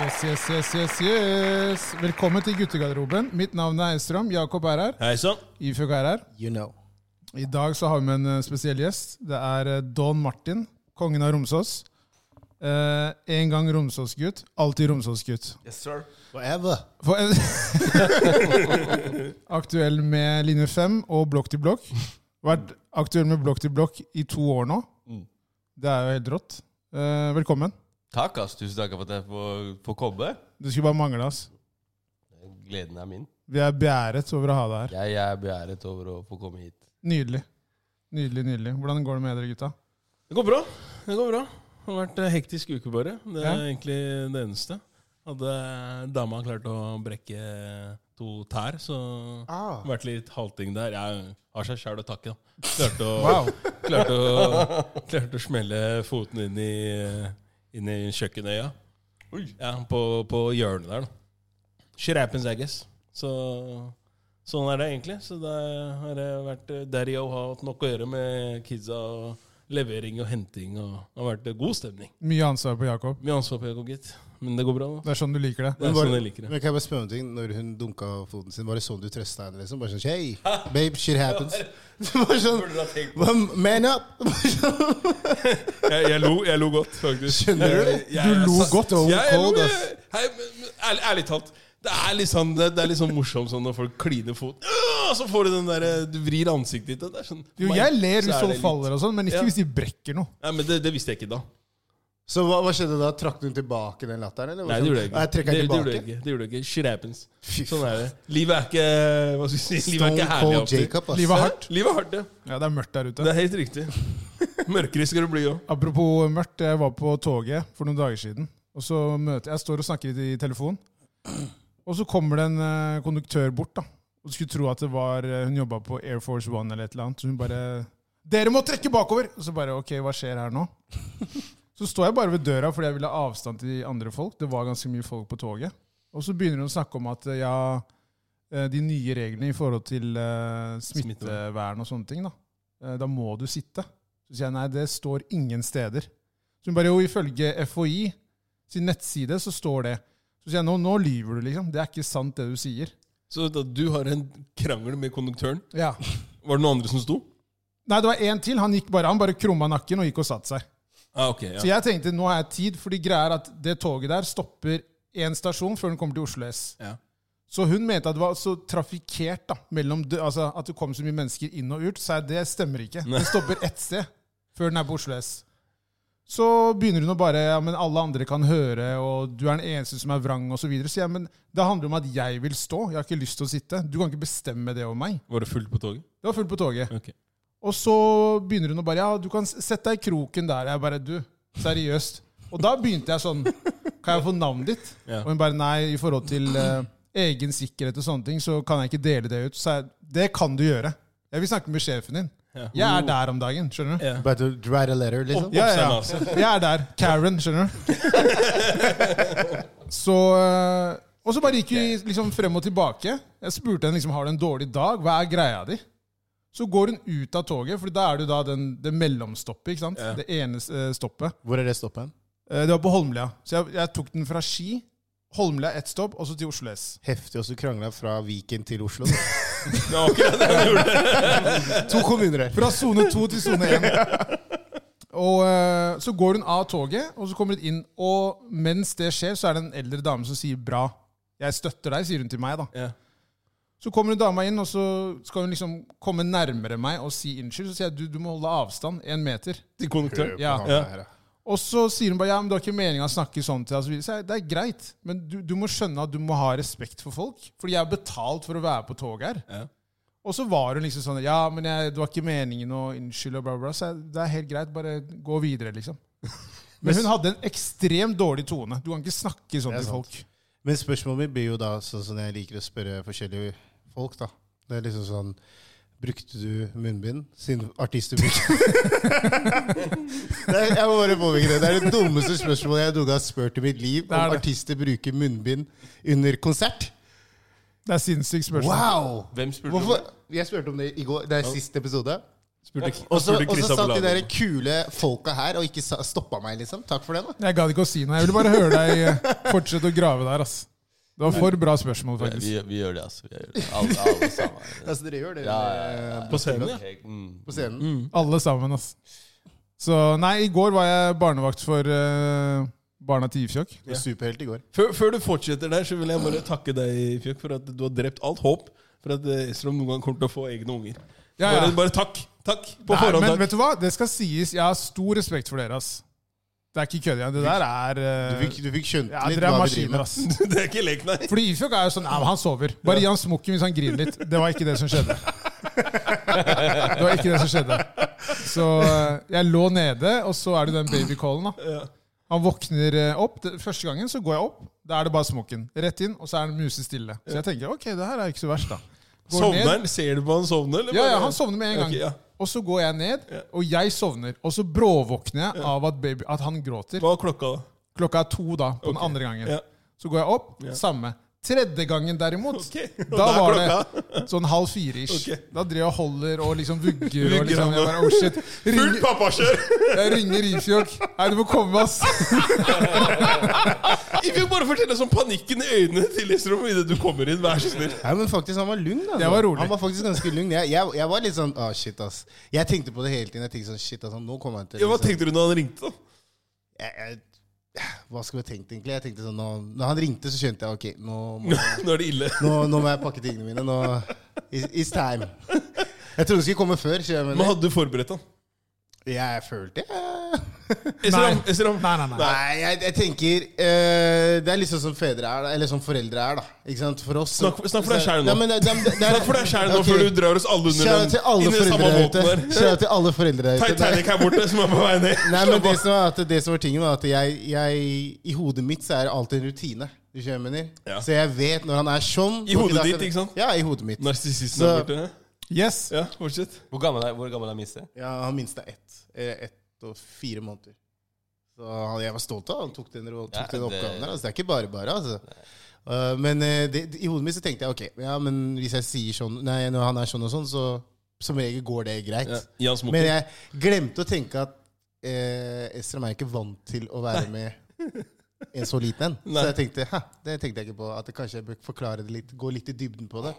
Yes, yes, yes, yes, yes. Velkommen til guttegarderoben. Mitt navn er Eistrøm. Jakob er her. Hei sann. Ifjok er her. You know. I dag så har vi med en eh, spesiell gjest. Det er eh, Don Martin, kongen av Romsås. Eh, en gang Romsås-gutt, alltid Romsås-gutt. Yes, sir. Forever. For- Aktuell med linje 5 og blokk til blokk. Vært aktuell med blokk til blokk i to år nå. Mm. Det er jo helt rått. Eh, velkommen. Takk, ass. Tusen takk for at jeg får, får komme. Det skulle bare mangle, ass. Gleden er min. Vi er beæret over å ha deg her. Jeg, jeg er beæret over å få komme hit. Nydelig. Nydelig, nydelig. Hvordan går det med dere, gutta? Det går bra. Det går bra. Det har vært en hektisk uke, bare. Det er Ja. egentlig det eneste. Hadde dama klart å brekke to tær, så Ah. vært litt halting der. Jeg har seg sjæl å takke, da. Klarte å, Wow. klarte å, klarte å smelle foten inn i, inn i kjøkkenøya. Ja, på, på hjørnet der, da. Shit happens, I guess. Så sånn er det egentlig. Så det har jeg vært daddy å ha hatt nok å gjøre med kidsa. og Levering og henting. og Det har vært god stemning. Mye ansvar på Jakob. Mye ansvar på Jakob, gitt. Men det går bra. da. Det er sånn du liker det. Det er sånn jeg liker det. Men kan jeg bare spørre om ting? Når hun dunka foten sin, var det sånn du trøsta henne? liksom? Bare sånn Hey, babe, shit happens. Bare sånn, "Well, Man up! Bare sånn, Jeg, jeg, lo, jeg lo godt, faktisk. Skjønner du? Jeg- jeg- Du lo godt. Ja, jeg lo, cold, jeg- ass. Hei, ærlig, ærlig talt. Det er litt sånn, det, det er litt sånn morsomt sånn når folk kliner fot. Og Så får du den der, du vrir ansiktet ditt. Det er sånn, Jo, jeg ler hvis folk faller og sånn, men ikke Ja. hvis de brekker noe. Nei, men det, det visste jeg ikke da. Så hva, hva skjedde da? Trakk du tilbake den latteren? eller? Nei, det gjorde jeg ikke. Jeg det, det gjorde jeg ikke. Det gjorde jeg ikke. Shit happens. Sånn er det. Livet er ikke hva skal vi si, livet er ikke herlig alltid. Jacob, ass. Livet er hardt. Livet er hardt, ja. Ja, det er mørkt der ute. Det er helt riktig. Mørkere skal det bli òg. Apropos mørkt, jeg var på toget for noen dager siden. Og så møter Jeg står og snakker litt i telefon. Og så kommer det en eh, konduktør bort. da. Og skulle tro at det var eh, hun jobba på Air Force One eller et eller annet. Så hun bare 'Dere må trekke bakover!' Og så bare 'Ok, hva skjer her nå?' Så står jeg bare ved døra fordi jeg ville ha avstand til andre folk. Det var ganske mye folk på toget. Og så begynner hun å snakke om at eh, ja, eh, de nye reglene i forhold til uh, smittevern og sånne ting, da. Da må du sitte. Så sier jeg nei, det står ingen steder. Så hun bare jo, ifølge FHI sin nettside så står det. Så sier jeg nå, nå lyver du, liksom. Det er ikke sant, det du sier. Så da, du har en krangel med konduktøren. Ja. Var det noen andre som sto? Nei, det var én til. Han gikk bare, han bare krumma nakken og gikk og satte seg. Ah, ok, Så jeg tenkte nå har jeg tid, fordi greia er at det toget der stopper én stasjon før den kommer til Oslo S. ja. Så hun mente at det var så trafikkert, da, mellom, altså at det kom så mye mennesker inn og ut. Så jeg, det stemmer ikke. Den stopper ett sted før den er på Oslo S. Så begynner hun å bare ja, men alle andre kan høre, og du er den eneste som er vrang, osv. Så, videre. så jeg, men det handler om at jeg vil stå. Jeg har ikke lyst til å sitte. Du kan ikke bestemme det over meg. Var det fullt på toget? Det var fullt på toget. Ok. Og så begynner hun å bare Ja, du kan sette deg i kroken der. Jeg bare Du, seriøst. Og da begynte jeg sånn Kan jeg få navnet ditt? Ja. Og hun bare nei, i forhold til uh, egen sikkerhet og sånne ting, så kan jeg ikke dele det ut. Så jeg, det kan du gjøre. Jeg vil snakke med sjefen din. Ja. Jeg er der om dagen, skjønner du? Yeah. But to write a letter, liksom? Ja, ja. Oppsend, altså. Jeg er der. Karen, skjønner du? Så eh, Og så bare gikk vi liksom frem og tilbake. Jeg spurte henne liksom, har du en dårlig dag. Hva er greia di? Så går hun ut av toget, for da er du da den, det mellomstoppet. ikke sant? Ja. Det ene eh, stoppet. Hvor er det stoppet? Eh, Det var på Holmlia. Så jeg, jeg tok den fra Ski. Holmlia ett stopp, og så til Oslo S. Heftig også krangla fra Viken til Oslo. Det var akkurat det han gjorde. to kommuner her. Fra sone to til sone én. Og eh, så går hun av toget, og så kommer hun inn. Og mens det skjer, så er det en eldre dame som sier 'bra'. Jeg støtter deg, sier hun til meg. da. Ja. Så kommer en dama inn, og så skal hun liksom komme nærmere meg og si unnskyld. Så sier jeg du, du må holde avstand én meter. Til konduktør. Ja. Ja. Og så sier hun bare ja, men det var ikke meninga å snakke sånn til deg. Så jeg, det er greit, men du, du må skjønne at du må ha respekt for folk. Fordi jeg har betalt for å være på toget her. Ja. Og så var hun liksom sånn Ja, men jeg, det var ikke meningen å unnskylde og bla, bla. Så jeg, det er helt greit, bare gå videre, liksom. Men hun hadde en ekstremt dårlig tone. Du kan ikke snakke sånn til folk. Men spørsmålet mitt blir jo da, sånn som jeg liker å spørre forskjellige folk, da. Det er liksom sånn Brukte du munnbind siden artister bruker er, Jeg må bare påvirke det. Det er det dummeste spørsmålet jeg noen har spurt i mitt liv. Om det. artister bruker munnbind under konsert. Det er sinnssykt spørsmål. Wow! Hvem spurte Hvorfor? om det? Jeg spurte om det i går. Det er siste episode. Og så satt de der kule folka her og ikke stoppa meg, liksom. Takk for det, da. Jeg gadd ikke å si noe. Jeg ville bare høre deg eh, fortsette å grave der. ass. Det var for bra spørsmål, faktisk. vi, vi gjør det, altså. Vi gjør det. Alle, alle sammen. Altså, dere gjør det Ja, ja, ja. På scenen, ja. Mm. på scenen. Mm. Alle sammen, ass. Så nei, i går var jeg barnevakt for uh, barna til Ifjok. Ja. Superhelt i går. Før, før du fortsetter der, så vil jeg bare takke deg, Fjøk, for at du har drept alt håp for at eh, Estrom noen gang kommer til å få egne unger. Ja, ja. Bare, bare takk. Takk. På Nei, forhånd, men takk. vet du hva? Det skal sies. Jeg har stor respekt for dere, ass. Det er ikke kødd igjen. Det der er uh, Du fikk, du fikk skjønt Ja, litt hva vi driver med. ass. Det er ikke lek, nei. Fordi Ifjok er jo sånn Nei, Han sover. Bare gi han smokken hvis han griner litt. Det var ikke det som skjedde. Det var ikke det som skjedde. Så eh, jeg lå nede, og så er det den babycallen. da. Han våkner eh, opp. Første gangen så går jeg opp. Da er det bare smokken. Rett inn, og så er han musestille. Så jeg tenker ok, det her er ikke så verst, da. Går Sovner han? Ser du på han sovner? Eller Ja, ja, han sovner med en gang. Ok, ja. Og så går jeg ned, Ja. og jeg sovner. Og så bråvåkner jeg av at, baby, at han gråter. Hva er klokka, da? Klokka er to da, på den andre gangen. Ja. Så går jeg opp, Ja. samme. Tredje gangen derimot, okay. da var klokka? det sånn halv fire-ish. Okay. Da driver jeg og holder og liksom vugger. Og liksom, jeg bare, oh shit. Fullt Ringer, pappakjør! jeg ringer Ifjok. Nei, du må komme, ass. Jeg vil bare fortelle sånn panikken i øynene til Estrom idet du kommer inn. Vær så snill. Nei, men faktisk, han var lugn. Altså. Jeg var rolig. Han var faktisk ganske lugn. Jeg, jeg, jeg var litt sånn ah, shit, ass. Jeg tenkte på det hele tiden. Jeg tenkte sånn, shit, ass, nå kommer han til Ja, hva liksom- tenkte du når han ringte? da? jeg, jeg, Hva skulle jeg tenkt, egentlig? Jeg tenkte sånn, når, når han ringte, så skjønte jeg ok, nå må, Nå er det ille. nå, nå må jeg pakke tingene mine. Nå, it's time. Jeg trodde det skulle komme før. Men hadde du forberedt han? jeg følte jeg Estrom. Nei, nei, nei. Nei, jeg, jeg tenker eh, Det er litt sånn som fedre er, da. Eller som foreldre er, da. Ikke sant? For oss Snakk- snakk for deg sjæl nå. Nei, men det, det, er- Snakk for deg sjæl nå, Ok. før du drar oss alle under Shout den, til alle inn i den samme foreldre der båten der. Shout til alle foreldre der ute. Det er- Titanic her borte, som er på vei ned. Nei, men det som, er at det som var tingen, var at jeg, jeg I hodet mitt så er det alltid en rutine. Du skjønner hva jeg mener? Ja. Så jeg vet når han er sånn I hodet ditt, ikke sant? Ja, i hodet mitt. Narsissisten Så- borte. Yes. Ja, fortsett. Hvor gammel er, hvor gammel er minste? Ja, Han minste er ett. eh, Ett og fire måneder. Så jeg var stolt av han tok den, tok Ja, den det- oppgaven der. Altså, det er ikke bare bare. altså. Uh, men eh, det, i hodet mitt så tenkte jeg ok, ja, men hvis jeg sier sånn Nei, når han er sånn og sånn, så som regel går det greit. Ja, Men jeg glemte å tenke at eh, Estram er ikke vant til å være med en så liten en. Så jeg tenkte hæ, det tenkte jeg ikke på. At jeg kanskje jeg bør forklare det litt, gå litt i dybden på det.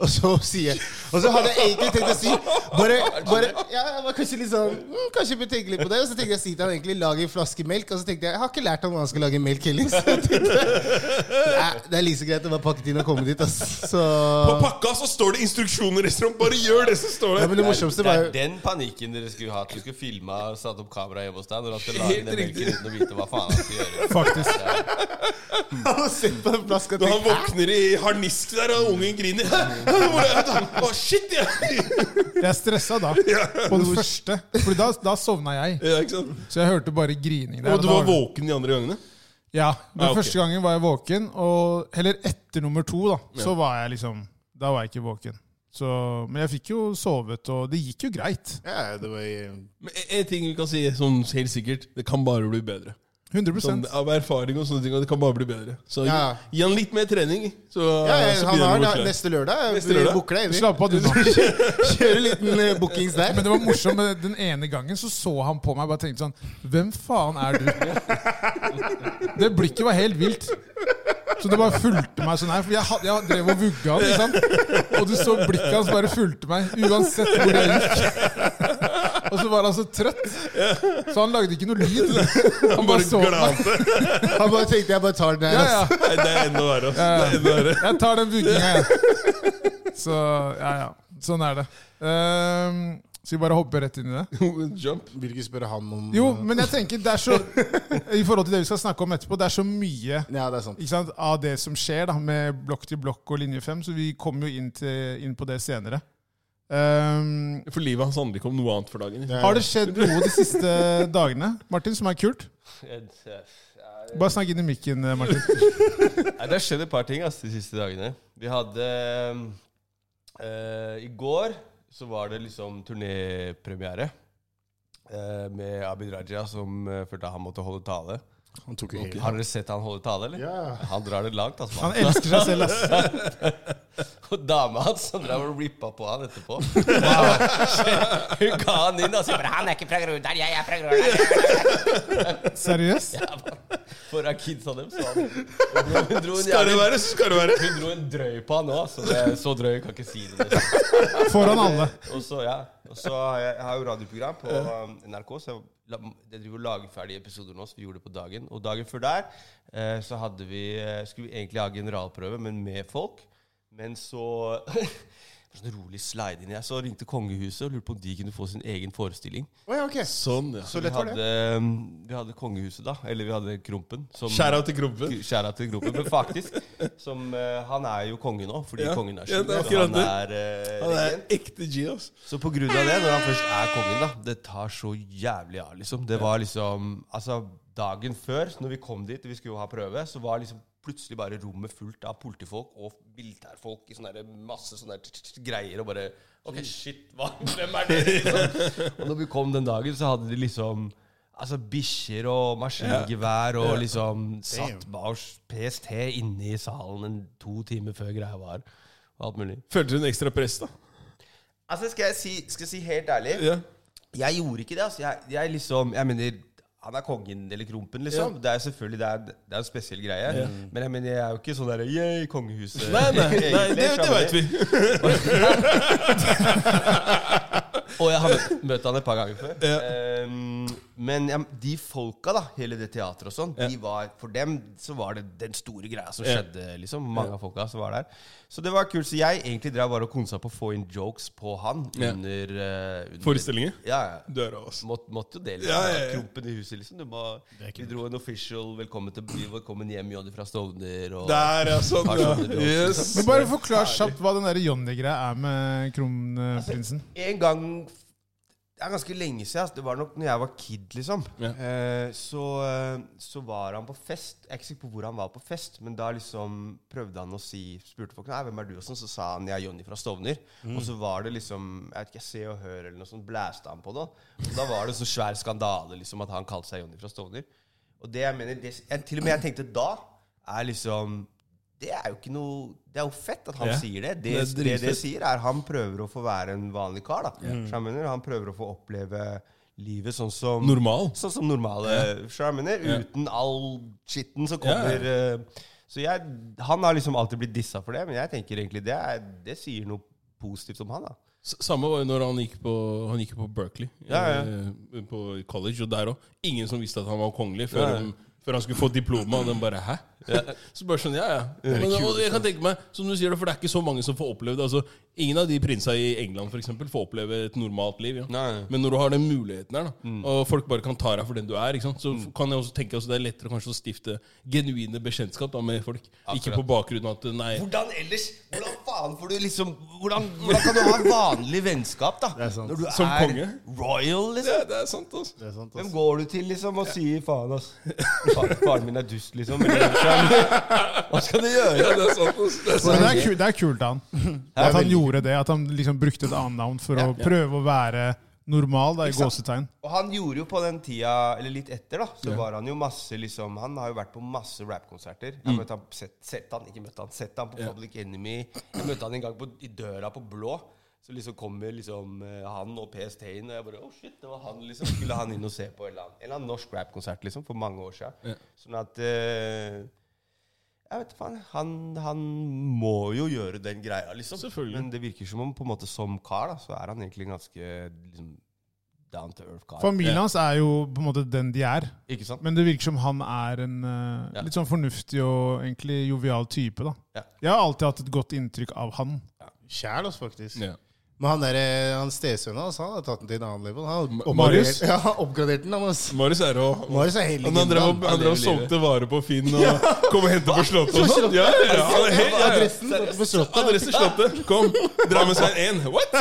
Og så sier jeg Og så hadde jeg egentlig tenkt å si bare, bare ja, jeg var kanskje litt sånn mm, Kanskje jeg bør tenke litt på det. Og så tenkte jeg å si til han egentlig lage en flaske melk. Og så tenkte jeg jeg har ikke lært ham hvordan han skal lage melk heller. Så jeg tenkte Nei, det er like så greit å bare pakke inn og komme dit. ass. Så På pakka så står det instruksjoner, Estrom. Bare gjør det som står ja, men det morsomste det var er den panikken dere skulle ha. At du skulle filme og satt opp kamera hjemme hos deg når han skal lage den melken uten å vite hva faen han skulle gjøre. Faktisk. Han har sett på den flaska og Når han våkner i harnisk der, og ungen griner er? Å, shit! Ja. Jeg stressa da. På det første. For da, da sovna jeg. Så jeg hørte bare grining der. Og du var våken de andre gangene? Ja. Den Ah, første gangen var jeg våken, og heller etter nummer to, da, så var jeg liksom Da var jeg ikke våken. Så, men jeg fikk jo sovet, og det gikk jo greit. Ja, det var Men en- en ting vi kan si sånn helt sikkert, det kan bare bli bedre. 100 Sånn, av erfaring og sånne ting, og det kan bare bli bedre. Så Ja. gi han litt mer trening, så, Ja, ja, så han har det neste lørdag. Neste lørdag? Booker deg. Slapp av, du nå. Kjøre en liten eh, bookings der. Men det var morsomt. Den ene gangen så så han på meg og bare tenkte sånn Hvem faen er du? Det blikket var helt vilt. Så det bare fulgte meg sånn her. For jeg, had- jeg drev og vugga han, ikke sant? Og du så blikket hans bare fulgte meg uansett hvor jeg gikk. Og så var han så trøtt. Så han lagde ikke noe lyd. Han bare så meg. Han bare tenkte jeg bare tar den her. Ja, ja. Nei, det er enda verre. ass. Ja, ja. Det er enda verre. Jeg tar den vugginga, jeg. Så ja, ja. Sånn er det. Ehm, skal vi bare hoppe rett inn i det? Jump. Vil ikke spørre han om Jo, men jeg tenker det er så I forhold til det vi skal snakke om etterpå, det er så mye Ja, det er sant. ikke sant, av det som skjer da, med blokk til blokk og linje 5, så vi kommer jo inn, til, inn på det senere. Ehm, For livet hans handler ikke om noe annet for dagen. Ja. har det skjedd noe de siste dagene, Martin, som er kult? Bare snakk inn i mikken, eh, Martin. Nei, det har skjedd et par ting ass, de siste dagene. Vi hadde uh, I går så var det liksom turnépremiere uh, med Abid Raja, som uh, følte han måtte holde tale. Han tok jo helt Har dere sett han holde tale, eller? Ja. Han drar det langt, altså. Han elsker seg selv, ass. Og dama hans som drev og rippa på han etterpå. Hun ga han inn og sa bare 'Han er ikke fra Groruddalen, jeg er fra Groruddalen'. Seriøst? Foran kidsa dem. Så han, hun, dro en Skal det være, så skal det være. hun dro en drøy på han òg, så det er så drøy kan ikke si det. Foran alle. Og så, ja. Og så har jeg, jeg har jo radioprogram på um, NRK, så jeg driver og lager ferdige episoder nå, så vi gjorde det på dagen. Og dagen før der eh, så hadde vi, eh, skulle vi egentlig ha generalprøve, men med folk. Men så Sånn rolig slide inn. Jeg så ringte kongehuset og lurte på om de kunne få sin egen forestilling. Oh, ja, okay. Sånn, ja. Så lett var det. hadde, um, vi hadde kongehuset, da. Eller vi hadde Krompen. Skjæra til Krompen. Skjæra til Krompen, Men faktisk, som, eh, han er jo konge nå, fordi Ja. kongen er Ja, sjuk. så han er, uh, Han er ekte G. Så på grunn av det, når han først er kongen, da Det tar så jævlig av, liksom. Det var liksom Altså, dagen før, når vi kom dit, vi skulle jo ha prøve, så var liksom plutselig bare rommet fullt av politifolk og militærfolk i sånne masse sånne greier, og bare Ok, shit, hva? Hvem er det? Liksom? Og når vi kom den dagen, så hadde de liksom Altså bikkjer og maskingevær og liksom satt bak PST inne i salen en to timer før greia var. Og alt mulig. Følte du en ekstra press, da? Altså, skal jeg si, skal jeg si helt ærlig Ja. Jeg gjorde ikke det. altså. Jeg, jeg liksom, jeg mener han er kongen eller krompen, liksom. Det er selvfølgelig det er, det er en spesiell greie. Men jeg mener, jeg er jo ikke sånn derre yeah, kongehuset. Nei, nei, nei egentlig, det, det veit vi. Og jeg har møtt, møtt han et par ganger før. Ehm, men ja, de folka, da, hele det teatret og sånn, de var, for dem så var det den store greia som Ja. skjedde. liksom Mange av folka som var der. Så det var kult. Så jeg egentlig drev bare og konsa på å få inn jokes på han Ja. under, uh, under Forestillinger? Ja, ja. Døra, ass. Måtte, måtte jo det. Liksom. Ja, ja, ja. Krompen i huset, liksom. Du må, vi dro en official 'Velkommen, til, by, velkommen hjem, Johnny fra Stovner'. Og, Der, ja. Sånn, ja. jokes, Yes. Men bare forklar kjapt hva den der Johnny-greia er med kronprinsen. En gang Det er ganske lenge siden. ass. Det var nok når jeg var kid, liksom. Ja. Eh, så, eh, så var han på fest. Jeg er ikke sikker på hvor han var på fest, men da liksom prøvde han å si Spurte folk Nei, hvem er du, og sånn. Så sa han jeg er Johnny fra Stovner. Og så var det liksom Jeg vet ikke, Se og Hør eller noe sånt. Blæste han på det. Og da var det så svær skandale liksom at han kalte seg Johnny fra Stovner. Og det jeg mener det, jeg, Til og med jeg tenkte da, er liksom det er jo ikke noe Det er jo fett at han Ja. sier det. Det Det det, det, sier, er han prøver å få være en vanlig kar. da mener? Han prøver å få oppleve livet sånn som Normal. Sånn som normale du mener? Uten all skitten som kommer. eh, Så jeg, han har liksom alltid blitt dissa for det, men jeg tenker egentlig det, er, det sier noe positivt om han. da Samme var jo når han gikk på, han gikk på Berkeley, Ja, ja. eh, på college, og der òg. Ingen som visste at han var kongelig før, Ja, han- før han skulle få diploma, og den bare 'hæ?' Så bare sånn, ja, ja. Men, og jeg kan tenke meg, som du sier det, for det er ikke så mange som får oppleve det. Altså, ingen av de prinsa i England for eksempel, får oppleve et normalt liv. Ja. Men når du har den muligheten her, da, Mm. og folk bare kan ta deg for den du er, ikke sant? så kan jeg også tenke at det er lettere kanskje å stifte genuine bekjentskap da, med folk. Ikke på bakgrunn av at nei, Hvordan ellers? Hvordan faen får du liksom Hvordan, hvordan kan du ha vanlig vennskap, da? Det er sant. Når du Som er konge. royal, liksom? det, det er sant, altså. Det er sant, Hvem går du til liksom og sier faen, ass? Faren min er dust, liksom. Eller, hva skal du gjøre? Ja, det er sant, altså. Det er. Det er, kult, det er kult han. At han gjorde det. At han liksom brukte et annet navn for å prøve å være normal, da, i gåsetegn. Og han gjorde jo på den tida, eller litt etter, da, så var han jo masse liksom Han har jo vært på masse rappkonserter. Jeg møtte møtt han, sett, sett han, ikke møtte han, sett han på Public Enemy. Jeg møtte han en gang på, i døra på Blå. Så liksom kommer liksom eh, han og PST inn, og jeg bare Oh shit, det var han, liksom. Skulle han inn og se på en eller annen, en eller annen norsk rappkonsert, liksom, for mange år siden. Sånn at eh, Jeg vet faen. Han, han må jo gjøre den greia, liksom. Selvfølgelig. Men det virker som om på en måte som kar, da, så er han egentlig ganske liksom, down to earth-kar. Familien hans er jo på en måte den de er. Ikke sant? Men det virker som han er en uh, Ja. litt sånn fornuftig og egentlig jovial type. da. Ja. Jeg har alltid hatt et godt inntrykk av han. Ja. Kjæl oss, faktisk. Ja. Men han der, eh, han stesønnen hans han har tatt den til en annen level. Han Marius? Ja, han oppgraderte oppgradert den. Han. Marius er rå. Marius er helt Han, han drev, og- han drev og solgte varer på Finn og kom og hentet på Slottet og sånn. Ja, ja, ja, ja, ja. Adressen på Slottet. Adresse Slottet. Kom, dra med seg en. What?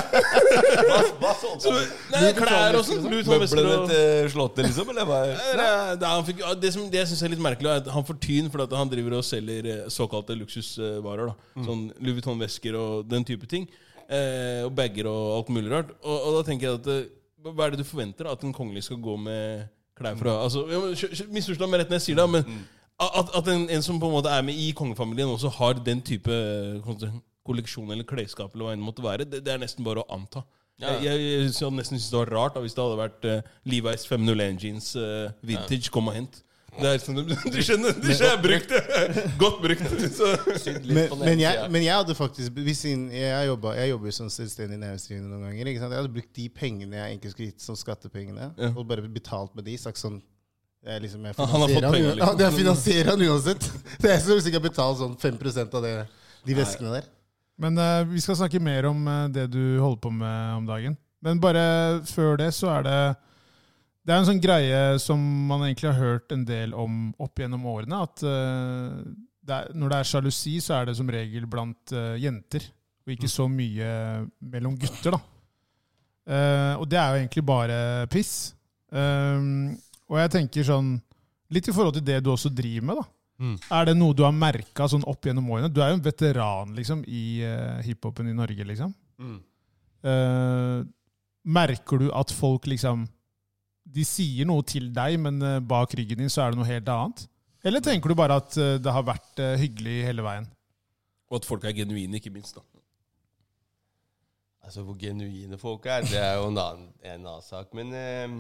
Hva solgte han? Nei, klær og sånn. Møblene til Slottet, liksom? Eller hva? Det, det, han fikk, det som det jeg synes er litt merkelig, er at han får tyn fordi at han driver og selger eh, såkalte luksusvarer. da Sånn Louis Vuitton-vesker og den type ting. Eh, og bager og alt mulig rart. Og, og da tenker jeg at eh, Hva er det du forventer? At en kongelig skal gå med klær fra altså, ja, skjø- skjø- Misforstå meg rett når jeg sier det, men at, at en, en som på en måte er med i kongefamilien, også har den type eh, kolleksjon eller klesskap, eller hva enn det måtte være, det, det er nesten bare å anta. Ja. Jeg, jeg, jeg nesten synes det var rart da, hvis det hadde vært uh, Levi's 501 jeans uh, vintage, kom og hent. Det er sånn, du skjønner, du skjønner, jeg har brukt det! Godt brukt. Så. Men, men, jeg, men jeg hadde faktisk hvis jeg, Jeg jobba jeg jobber som selvstendig næringsdrivende noen ganger. Ikke sant? Jeg hadde brukt de pengene jeg egentlig skulle gitt som skattepengene, Ja. og bare betalt med de. Sagt sånn jeg liksom, jeg Han- han har fått penger, liksom. ja, jeg finansierer han uansett. Det er som hvis jeg ikke har betalt sånn 5 av det, de veskene der. Men uh, vi skal snakke mer om eh, det du holder på med om dagen. Men bare før det så er det Det er en sånn greie som man egentlig har hørt en del om opp gjennom årene. At uh, det er, når det er sjalusi, så er det som regel blant uh, jenter. Og ikke så mye mellom gutter, da. Uh, og det er jo egentlig bare piss. Um, og jeg tenker sånn Litt i forhold til det du også driver med, da. Mm. Er det noe du har merka sånn opp gjennom årene? Du er jo en veteran liksom, i uh, hiphopen i Norge, liksom. Mm. Merker du at folk liksom De sier noe til deg, men eh, bak ryggen din så er det noe helt annet? Eller tenker du bare at eh, det har vært eh, hyggelig hele veien? Og at folk er genuine, ikke minst. da Altså, Hvor genuine folk er, det er jo en annen, en annen sak. Men eh,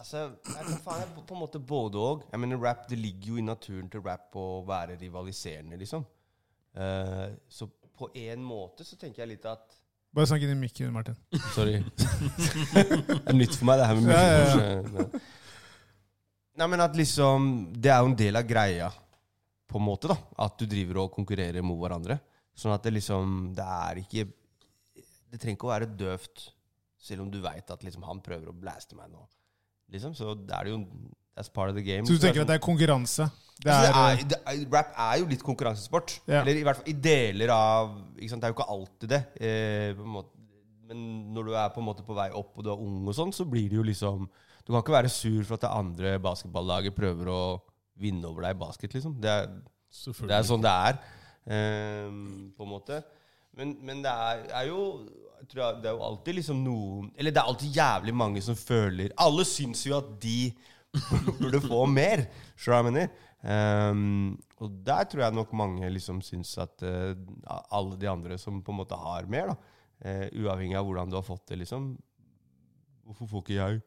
altså, jeg faen, jeg på, på en måte både og. Jeg mener, rap, Det ligger jo i naturen til rap å være rivaliserende, liksom. Eh, så på en måte så tenker jeg litt at Bare snakk inn i mikken, Martin. Sorry. det er nytt for meg, det her med Ja, ja. Nei, men at liksom Det er jo en del av greia, på en måte, da. At du driver og konkurrerer mot hverandre. Sånn at det liksom Det er ikke Det trenger ikke å være døvt, selv om du veit at liksom han prøver å blaste meg nå. Liksom, Så det er det jo That's part of the game. Så du tenker sånn- at det er konkurranse? Det Altså, er, det er, det er, rap er jo litt konkurransesport. Ja. Eller i hvert fall i deler av ikke sant? Det er jo ikke alltid det. Eh, på en måte. Men når du er på en måte på vei opp og du er ung, og sånn, så blir det jo liksom Du kan ikke være sur for at det andre basketballaget prøver å vinne over deg i basket, liksom. Det er, det er sånn det er, eh, på en måte. Men, men det er, er jo jeg tror jeg, Det er jo alltid liksom noen Eller det er alltid jævlig mange som føler Alle syns jo at de burde få mer. Ehm, og der tror jeg nok mange liksom syns at uh, alle de andre som på en måte har mer, da, uh, uavhengig av hvordan du har fått det, liksom Hvorfor får ikke jeg?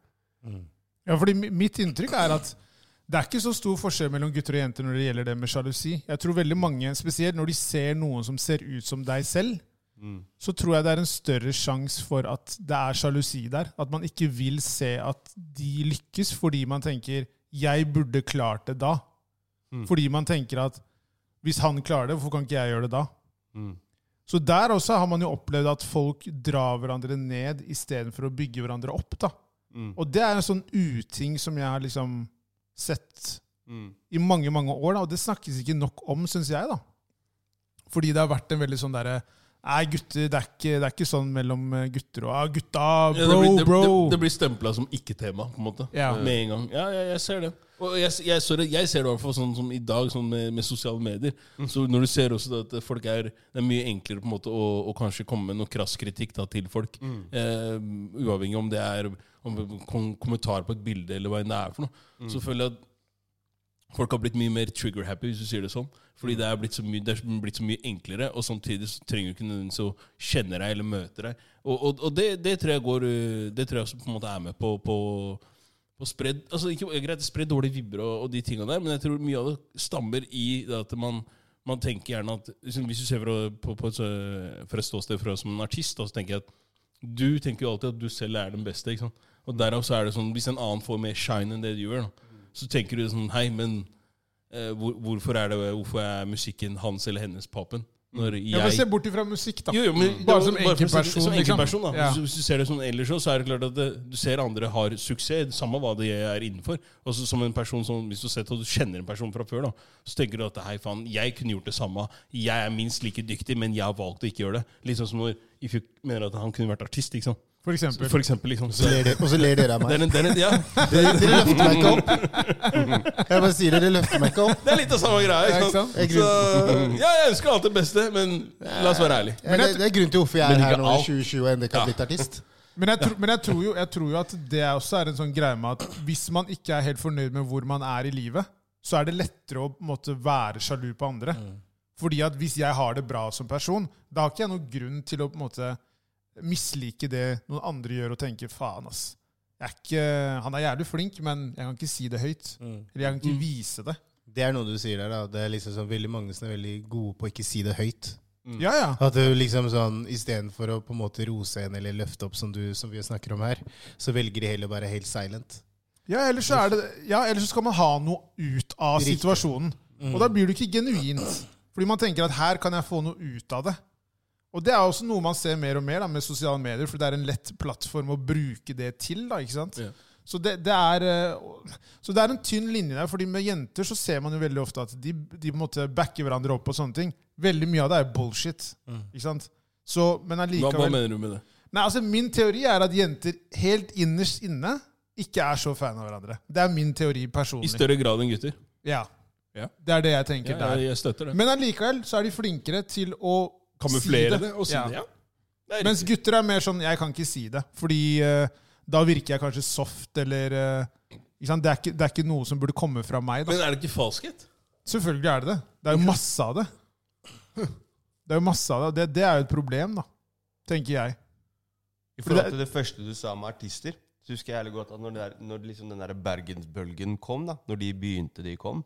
Ja, fordi Mitt inntrykk er at det er ikke så stor forskjell mellom gutter og jenter når det gjelder det med sjalusi. Jeg tror veldig mange, Spesielt når de ser noen som ser ut som deg selv, Mm. så tror jeg det er en større sjanse for at det er sjalusi der. At man ikke vil se at de lykkes fordi man tenker 'jeg burde klart det da'. Mm. Fordi man tenker at hvis han klarer det, hvorfor kan ikke jeg gjøre det da? Mm. Så der også har man jo opplevd at folk drar hverandre ned istedenfor å bygge hverandre opp. da. Mm. Og det er en sånn uting som jeg har liksom sett Mm. i mange mange år, da, og det snakkes ikke nok om, syns jeg. da. Fordi det har vært en veldig sånn derre Nei, gutter, det er ikke, det er ikke sånn mellom eh, gutter og ah, Gutta, Ja, bro, det, blir, det, bro! det, det blir stempla som ikke-tema, på en måte. Ja. Med en gang. Ja, ja jeg ser det. Og jeg, jeg, sorry, jeg ser det i hvert fall sånn som i dag, sånn med, med sosiale medier. Så når du ser også at folk er Det er mye enklere på en måte å, å kanskje komme med noe krass kritikk da, til folk. Eh, uavhengig om det er om kom, kommentar på et bilde eller hva enn det er for noe. Så føler jeg at folk har blitt mye mer trigger-happy, hvis du sier det sånn. Fordi det er blitt så mye, det er blitt så mye enklere, og samtidig så trenger du ikke nødvendigvis å kjenne deg eller møte deg. Og, og, og det, det tror jeg går øh, Det tror jeg også på en måte er med på, på, på spred, altså ikke, Greit, spre dårlige vibber og, og de tingene der, men jeg tror mye av det stammer i det at man, man tenker gjerne at Hvis du ser fra, på, på et, så- fra et ståsted fra som en artist, da, så tenker jeg at du tenker jo alltid at du selv er den beste. ikke sant? Og derav så er det sånn Hvis en annen får mer shine enn det du gjør, da, så tenker du sånn Hei, men eh, hvor, hvorfor, er det, hvorfor er musikken hans eller hennes papen? Når Ja, men Se bort ifra musikk, da. jo, jo, men, Bare som det- enkeltperson, liksom. da. Ja. Hvis, du- hvis du ser det sånn ellers, så er det klart at det, du ser andre har suksess, samme hva de er innenfor. Og så som en person som, Hvis du sett du kjenner en person fra før, da, så tenker du at hei faen, jeg kunne gjort det samme. Jeg er minst like dyktig, men jeg har valgt å ikke gjøre det. Sånn som når Ifjuk mener at han kunne vært artist. ikke sant? For eksempel. For eksempel. liksom. Så ler dere- Og så ler dere av meg. Den, den, det ja, Dere, dere løfter meg ikke opp. Jeg bare sier dere løfter meg ikke opp. det er litt av samme greia. Ja, ikke ikke sant? sant? Så, ja, jeg ønsker alt det beste, men la oss være ærlige. Ja, det, det er grunnen til hvorfor jeg Men er her ikke nå i alt. 2020 og ennå ikke har blitt artist. Men, jeg, tror- men jeg, tror jo, jeg tror jo at det også er en sånn greie med at hvis man ikke er helt fornøyd med hvor man er i livet, så er det lettere å på en måte, være sjalu på andre. Fordi at hvis jeg har det bra som person, da har ikke jeg noen grunn til å på en måte mislike det noen andre gjør, og tenke faen, ass. Jeg er ikke, han er jævlig flink, men jeg kan ikke si det høyt. Eller jeg kan ikke vise det. Det er noe du sier der. da. Det er liksom sånn veldig mange som er veldig gode på å ikke si det høyt. Ja, ja. At du liksom sånn, Istedenfor å på en måte rose en eller løfte opp, som, du, som vi snakker om her, så velger de heller å være helt silent. Ja, ellers så, er det, ja, ellers så skal man ha noe ut av Riktig. situasjonen. Og da blir det ikke genuint. Fordi man tenker at her kan jeg få noe ut av det. Og det er også noe man ser mer og mer da, med sosiale medier, for det er en lett plattform å bruke det til. da, ikke sant? Ja. Så det, det er, eh, så det er en tynn linje der. fordi med jenter så ser man jo veldig ofte at de, de på en måte backer hverandre opp og sånne ting. Veldig mye av det er bullshit. ikke sant? Så, men Hva, hva mener du med det? Nei, altså Min teori er at jenter helt innerst inne ikke er så fan av hverandre. Det er min teori personlig. I større grad enn gutter. Ja. Ja. Det er det jeg tenker ja, der. jeg støtter det. Men allikevel så er de flinkere til å Kamuflere si det og si Ja. det. Ja. Det Mens gutter er mer sånn 'jeg kan ikke si det', fordi uh, da virker jeg kanskje soft, eller uh, ikke sant? Det, er ikke, det er ikke noe som burde komme fra meg. da. Men er det ikke falskhet? Selvfølgelig er det det. Det er jo masse av det. Det er jo masse av det. Det, det er jo et problem, da. Tenker jeg. I forhold til det første du sa med artister, så husker jeg godt at når, det der, når liksom den der Bergensbølgen kom, da, når de begynte de kom,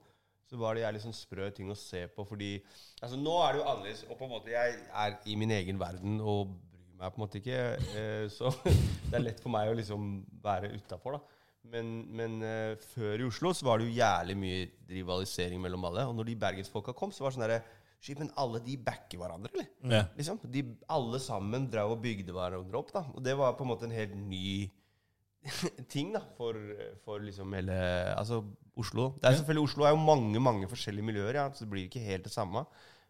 så var det jævlig sånn sprø ting å se på, fordi altså Nå er det jo annerledes, og på en måte jeg er i min egen verden og bryr meg på en måte ikke, eh, så det er lett for meg å liksom være utafor, da. Men, men eh, før i Oslo så var det jo jævlig mye rivalisering mellom alle. Og når de bergensfolka kom, så var det sånn derre Shit, men alle de backer hverandre, eller? Ja. Liksom. De, alle sammen drev og bygde hverandre opp. da. Og det var på en måte en helt ny ting da, for, for liksom hele altså Oslo. Det er selvfølgelig Oslo er jo mange mange forskjellige miljøer, ja, så det blir ikke helt det samme.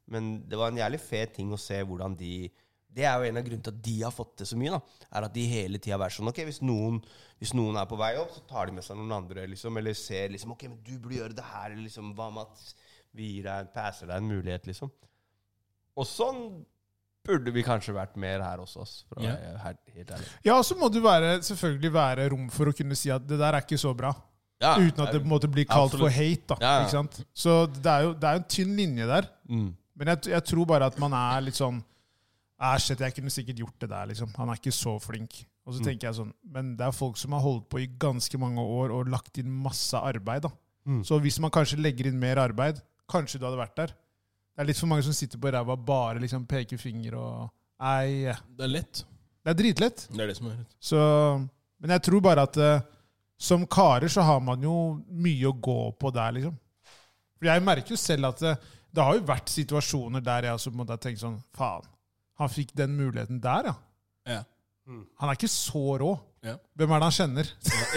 Men det var en jævlig fet ting å se hvordan de Det er jo en av grunnene til at de har fått det så mye. da, er At de hele tida vært sånn Ok, hvis noen, hvis noen er på vei opp, så tar de med seg noen andre. liksom, Eller ser liksom Ok, men du burde gjøre det her. Eller liksom, hva med at vi gir deg, passer deg en mulighet, liksom. Og sånn burde vi kanskje vært mer her også. for å Ja. være helt, helt ærlig. Ja, så må det være, selvfølgelig være rom for å kunne si at det der er ikke så bra. Ja, Uten at det på en måte blir kalt for hate. da, ikke sant? Så det er jo det er en tynn linje der. mm. Men jeg, jeg tror bare at man er litt sånn Æsj, jeg kunne sikkert gjort det der, liksom. Han er ikke så flink. Og så Mm. tenker jeg sånn Men det er folk som har holdt på i ganske mange år og lagt inn masse arbeid, da. Mm. Så hvis man kanskje legger inn mer arbeid, kanskje du hadde vært der. Det er litt for mange som sitter på ræva bare liksom peker finger og Nei, Det er lett. det er dritlett. Det er det som er rett. Så, men jeg tror bare at eh, som karer så har man jo mye å gå på der, liksom. For jeg merker jo selv at det, det har jo vært situasjoner der jeg også måtte tenke sånn Faen, han fikk den muligheten der, ja. Ja. Han er ikke så rå. Ja. Hvem er det han kjenner?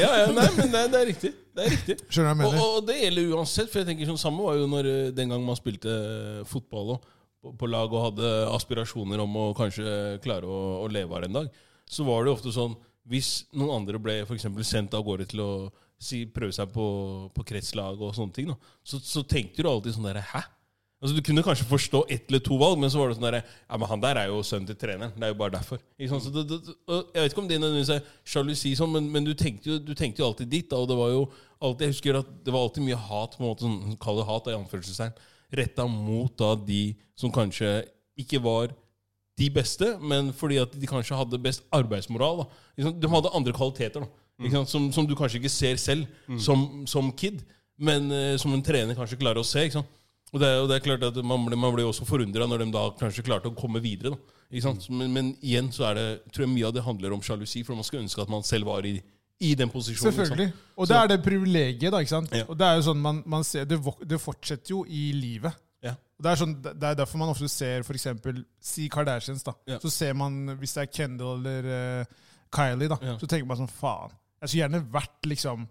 Ja, ja, nei, men det, det er riktig. Det er riktig. Skjønner du hva Og, jeg mener? og det gjelder uansett. For jeg tenker sånn Samme var jo når, eh, den gang man spilte eh, fotball og, på, på lag og hadde aspirasjoner om å kanskje klare å, å leve av det en dag. Så var det jo ofte sånn Hvis noen andre ble for sendt av gårde til å si, prøve seg på, på kretslag og sånne ting, da, så, så tenkte du alltid sånn derre Hæ? Altså, du kunne kanskje forstå ett eller to valg, men så var det sånn der, ja, men han der er jo sønnen til treneren. Det er jo bare derfor. Ikke sant? Så det, det, jeg vet ikke om det nødvendigvis er sjalusi, sånn, men, men du, tenkte jo, du tenkte jo alltid dit. Da, og det var jo alltid, jeg husker at det var alltid mye hat, på en måte, sånn, kall det hat, i anførselstegn, retta mot da de som kanskje ikke var de beste, men fordi at de kanskje hadde best arbeidsmoral. Da. De hadde andre kvaliteter da, sant? Som, som du kanskje ikke ser selv som, som kid, men uh, som en trener kanskje klarer å se. Og det, og det er klart at Man blir, man blir også forundra når de da kanskje klarte å komme videre. Sant? Men, men igjen så er det, tror jeg mye av det handler om sjalusi, for man skulle ønske at man selv var i, i den posisjonen. Selvfølgelig. Og det er det privilegiet, da. ikke sant? Ja. Og det er jo sånn man, man ser, det, det fortsetter jo i livet. Det er, sånn, det er derfor man ofte ser eksempel, Si Kardashians. da. Ja. Så ser man, hvis det er Kendall eller uh, Kylie, da, Ja. så tenker man sånn Faen. Jeg skulle gjerne vært liksom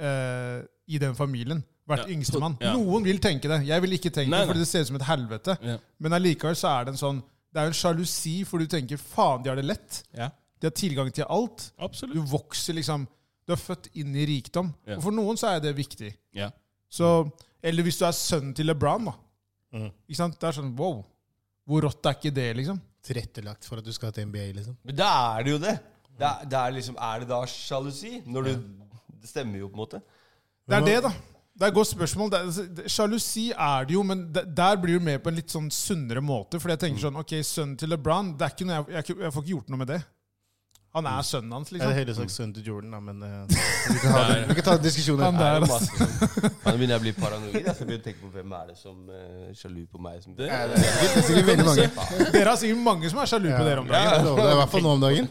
uh, i den familien. Vært Ja. yngstemann. Ja. Noen vil tenke det. Jeg vil ikke tenke Nei, det, fordi det ser ut som et helvete. Men allikevel så er det en sånn Det er jo en sjalusi, for du tenker faen, de har det lett. De har tilgang til alt. Absolutt. Du vokser liksom Du er født inn i rikdom. Og for noen så er det viktig. Ja. Så, eller hvis du er sønnen til LeBron, da. Mm. Ikke sant? Det er sånn wow. Hvor rått er ikke det, liksom? Tilrettelagt for at du skal til NBA, liksom. Men da er det jo det! Det er, det er liksom Er det da sjalusi? Når du Det stemmer jo, på en måte. Det er det, da. Det er et godt spørsmål. Det, sjalusi er det jo, men der blir du med på en litt sånn sunnere måte. Fordi jeg tenker sånn Ok, sønnen til LeBron det er ikke noe jeg, jeg, jeg får ikke gjort noe med det. Han er sønnen hans, Jeg liksom. hadde heller sagt sønnen til Jordan, da, men eh, vi, kan ha, det- vi kan ta den diskusjonen. Han der, er altså. Nå begynner jeg å bli paranoid. Jeg skal begynne å tenke på hvem er det som er sjalu på meg. Som Det- Det er sikkert- det er veldig mange. Dere har sikkert mange som er sjalu på dere om dagen. Ja, det er i hvert fall nå om dagen.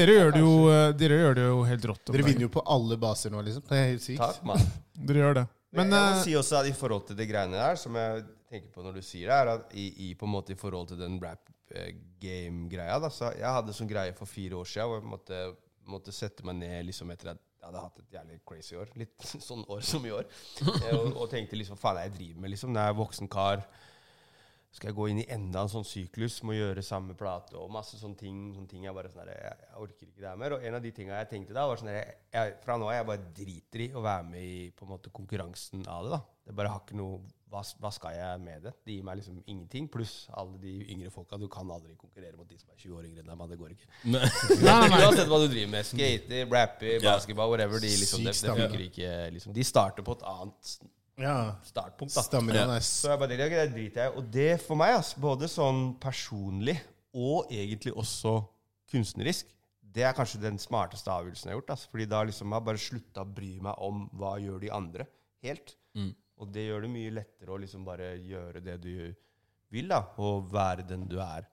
Dere gjør det jo, eh, dere gjør det jo helt rått. om Dere dagen. vinner jo på alle baser nå, liksom. Det er helt sykt. Takk, mann. Dere gjør det. Men Men jeg må eh, si også at i forhold til de greiene der, som jeg tenker på når du sier det, er at i, i på en måte i forhold til den rap eh, game-greia da, så Jeg hadde sånn greie for fire år siden hvor jeg måtte, måtte sette meg ned liksom etter at jeg hadde hatt et jævlig crazy år. Litt sånn år som i år. Og, og tenkte liksom faen jeg driver med, liksom. Når jeg er voksen kar. Skal jeg gå inn i enda en sånn syklus må gjøre samme plate og masse sånne ting. Sånne ting jeg bare sånn jeg, jeg orker ikke det her mer. Og en av de tinga jeg tenkte da, var sånn jeg, jeg, Fra nå av jeg bare driter i å være med i på en måte konkurransen av det. da. Det bare har ikke noe hva, hva skal jeg med det? Det gir meg liksom ingenting. Pluss alle de yngre folka. Du kan aldri konkurrere mot de som er 20 år yngre enn deg. men det går ikke. Uansett hva du driver med. Skater, rapper, basketball, whatever. De, liksom, det, det funker ikke. Liksom. De starter på et annet Ja, startpunkt. da. stammer Ja. Så jeg bare det driter jeg i. Og det for meg, altså, både sånn personlig og egentlig også kunstnerisk, det er kanskje den smarteste avgjørelsen jeg har gjort. Altså, fordi da liksom har jeg bare slutta å bry meg om hva gjør de andre, helt. Mm. Og det gjør det mye lettere å liksom bare gjøre det du vil, da, og være den du er,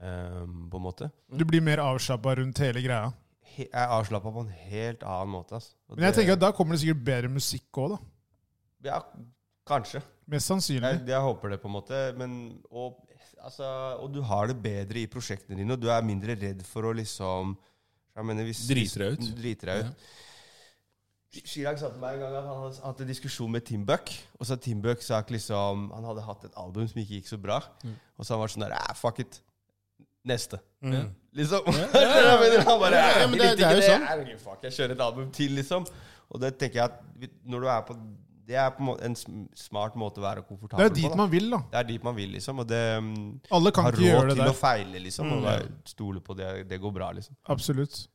um, på en måte. du blir mer avslappa rundt hele greia. He jeg er avslappa på en helt annen måte. Ass. Og Men jeg det- tenker at da kommer det sikkert bedre musikk òg, da. Ja, kanskje. Mest sannsynlig. Jeg, jeg håper det, på en måte. Men, og, altså, og du har det bedre i prosjektene dine, og du er mindre redd for å liksom jeg mener, hvis, Driter deg ut. Driter deg ut. Chirag sa til meg en gang at han hadde hatt en diskusjon med Tim Buck. Og så Tim Buck sagt liksom Han hadde hatt et album som ikke gikk så bra. Mm. Og så han var sånn der ah, Fuck it. Neste. Mm. Liksom. Ja, ja, ja. han bare Ja, ja, men det- det er jo sånn. sånn. Fuck, jeg kjører et album til, liksom. Og det tenker jeg at når du er på Det er på en, smart måte å være komfortabel er Det på. dit da. man vil, da. Det er dit man vil, liksom. Og det mm, Alle kan har ikke råd til der. å feile, liksom. Og Mm. bare stole på det. Det går bra, liksom. Absolutt.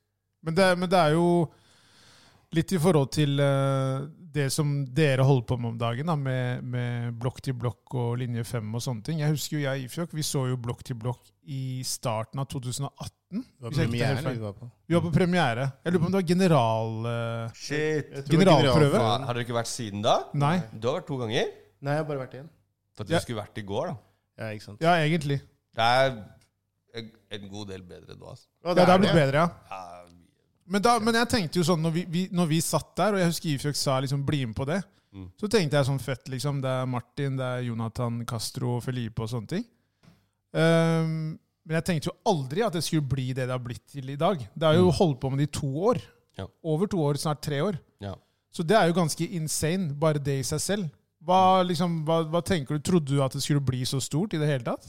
Men det, men det er jo litt i forhold til uh, det som dere holder på med om dagen, da, med, med blokk til blokk og linje 5 og sånne ting. Jeg husker jo jeg i Fjokk, vi så jo blokk til blokk i starten av 2018. Det var feil. vi var på. Vi var på premiere. Jeg lurer på om det var general... Uh, Shit. Det Generalprøve? generalprøven. Har dere ikke vært siden da? nei. Du har vært to ganger? Nei, jeg har bare vært én. For at du Ja. skulle vært i går, da. Ja, ikke sant. Ja, egentlig. Det er en, god del bedre nå, altså. Ja, det har er blitt bedre, ja. Ja, Men, da, men jeg tenkte jo sånn, når vi, vi, når vi satt der, og jeg husker Ifjok sa liksom 'bli med på det', Mm. så tenkte jeg sånn fett, liksom. Det er Martin, det er Jonathan Castro og Felipe og sånne ting. Um, men jeg tenkte jo aldri at det skulle bli det det har blitt til i dag. Det har jo holdt på med det i to år. Ja. Over to år, snart tre år. Ja. Så det er jo ganske insane, bare det i seg selv. Hva, liksom, hva, hva tenker du? Trodde du at det skulle bli så stort i det hele tatt?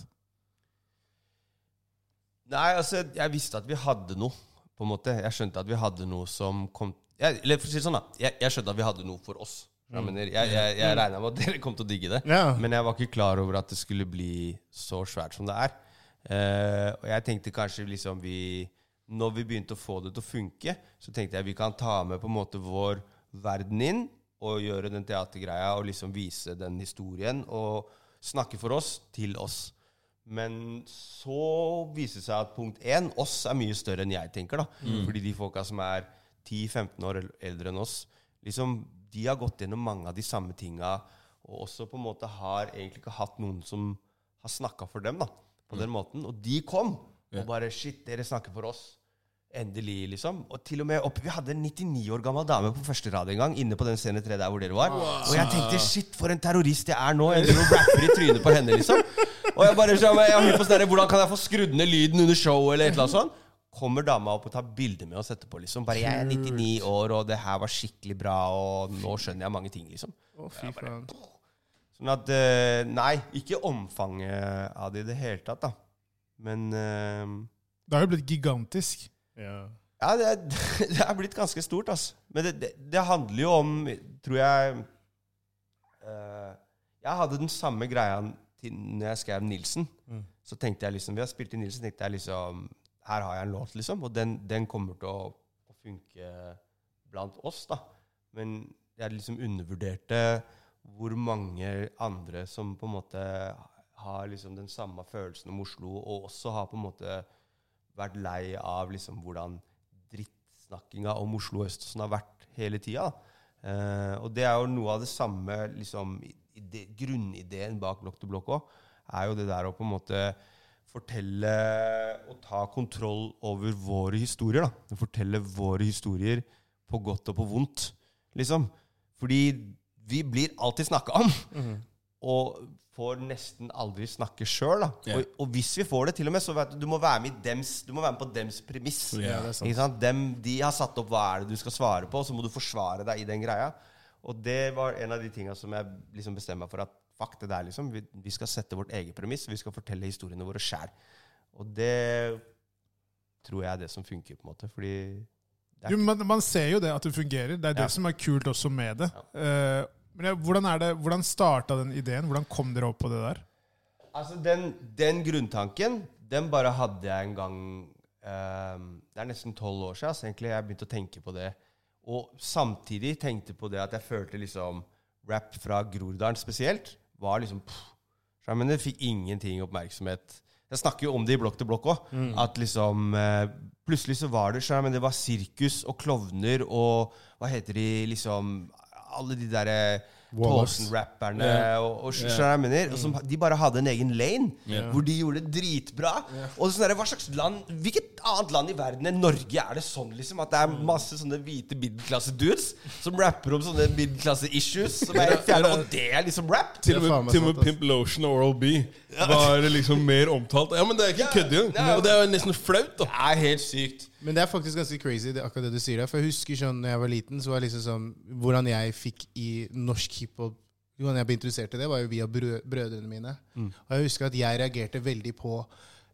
Nei, altså, jeg visste at vi hadde noe, på en måte. Jeg skjønte at vi hadde noe som kom jeg, Eller for å si det sånn, da. Jeg, jeg skjønte at vi hadde noe for oss. Jeg, mener, jeg, jeg, jeg regna med at dere kom til å digge det. Ja. Men jeg var ikke klar over at det skulle bli så svært som det er. Uh, og jeg tenkte kanskje liksom vi Når vi begynte å få det til å funke, så tenkte jeg vi kan ta med på en måte vår verden inn og gjøre den teatergreia og liksom vise den historien og snakke for oss til oss. Men så viser det seg at punkt én, oss er mye større enn jeg tenker. da. Fordi de folka som er 10-15 år eldre enn oss, liksom, de har gått gjennom mange av de samme tinga, og også på en måte har egentlig ikke hatt noen som har snakka for dem da, på den måten. Og de kom og bare Shit, dere snakker for oss. Endelig, liksom. Og til og med opp, Vi hadde en 99 år gammel dame på første rad en gang, inne på den scene 3 der hvor dere var. Og jeg tenkte shit, for en terrorist jeg er nå. Jeg driver og rapper i trynet på henne, liksom. Og jeg bare jeg, jeg har på sånn Hvordan kan jeg få skrudd ned lyden under showet, eller et eller annet sånt? Kommer dama opp og tar bilde med oss etterpå, liksom. Bare 'Jeg er 99 år, og det her var skikkelig bra, og nå skjønner jeg mange ting', liksom. Å, fy faen. Sånn at eh, Nei, ikke omfanget av det i det hele tatt, da. Men uh, Det har jo blitt gigantisk. Ja. Ja, det det er blitt ganske stort, altså. Men det, det, det handler jo om, tror jeg uh, Jeg hadde den samme greia til når jeg skrev Nilsen. Mm. Så tenkte jeg liksom Vi har spilt i Nilsen, tenkte jeg liksom her har jeg en låt, liksom, og den, den kommer til å, å funke blant oss, da. Men jeg liksom undervurderte hvor mange andre som på en måte har liksom den samme følelsen om Oslo, og også har på en måte vært lei av liksom hvordan drittsnakkinga om Oslo øst sånn har vært hele tida. Eh, og det er jo noe av det samme liksom, ide, Grunnideen bak Blokk til blokk òg, er jo det der å på en måte fortelle og ta kontroll over våre historier. da. Fortelle våre historier på godt og på vondt, liksom. Fordi vi blir alltid snakka om, og får nesten aldri snakke sjøl. Yeah. Og, og hvis vi får det, til og med, så vet du, du må være med, dems, du må være med på dems premiss. Yeah, det? Dem, de har satt opp hva er det du skal svare på, og så må du forsvare deg i den greia. Og det var en av de tinga som jeg liksom bestemte meg for at fuck det der, liksom. Vi, vi skal sette vårt eget premiss. Vi skal fortelle historiene våre sjæl. Og det tror jeg er det som funker, på en måte. Fordi Jo, man, man ser jo det at det fungerer. Det er det Ja. som er kult også med det. Eh, men ja, hvordan, er det, hvordan starta den ideen? Hvordan kom dere opp på det der? Altså, den, den grunntanken, den bare hadde jeg en gang eh, Det er nesten tolv år siden altså, egentlig jeg begynte å tenke på det. Og samtidig tenkte på det at jeg følte liksom rap fra Groruddalen spesielt var liksom pff, Men det fikk ingenting oppmerksomhet. Jeg snakker jo om det i Blokk til blokk òg. At liksom eh, Plutselig så var det sånn, men det var sirkus og klovner og Hva heter de liksom Alle de derre Warlocks. Tåsen-rapperne yeah. og, og jeg mener? Og som, de bare hadde en egen lane yeah. hvor de gjorde det dritbra. Og sånn der, hva slags land Hvilket annet land i verden enn Norge er det sånn liksom at det er masse sånne hvite middelklasse-dudes som rapper om sånne middelklasse-issues? Og det er liksom rap? Til og med, til og med. Pimp Lotion og Oral B var liksom mer omtalt. Ja, men det er ikke kødd, jo. Og det er jo nesten flaut, da. Det er helt sykt. Men det er faktisk ganske crazy, det, akkurat det du sier der. For jeg husker sånn når jeg var liten, så var det liksom sånn Hvordan jeg fikk i norsk hiphop Hvordan jeg ble interessert i det, var jo via brø brødrene mine. Og jeg husker at jeg reagerte veldig på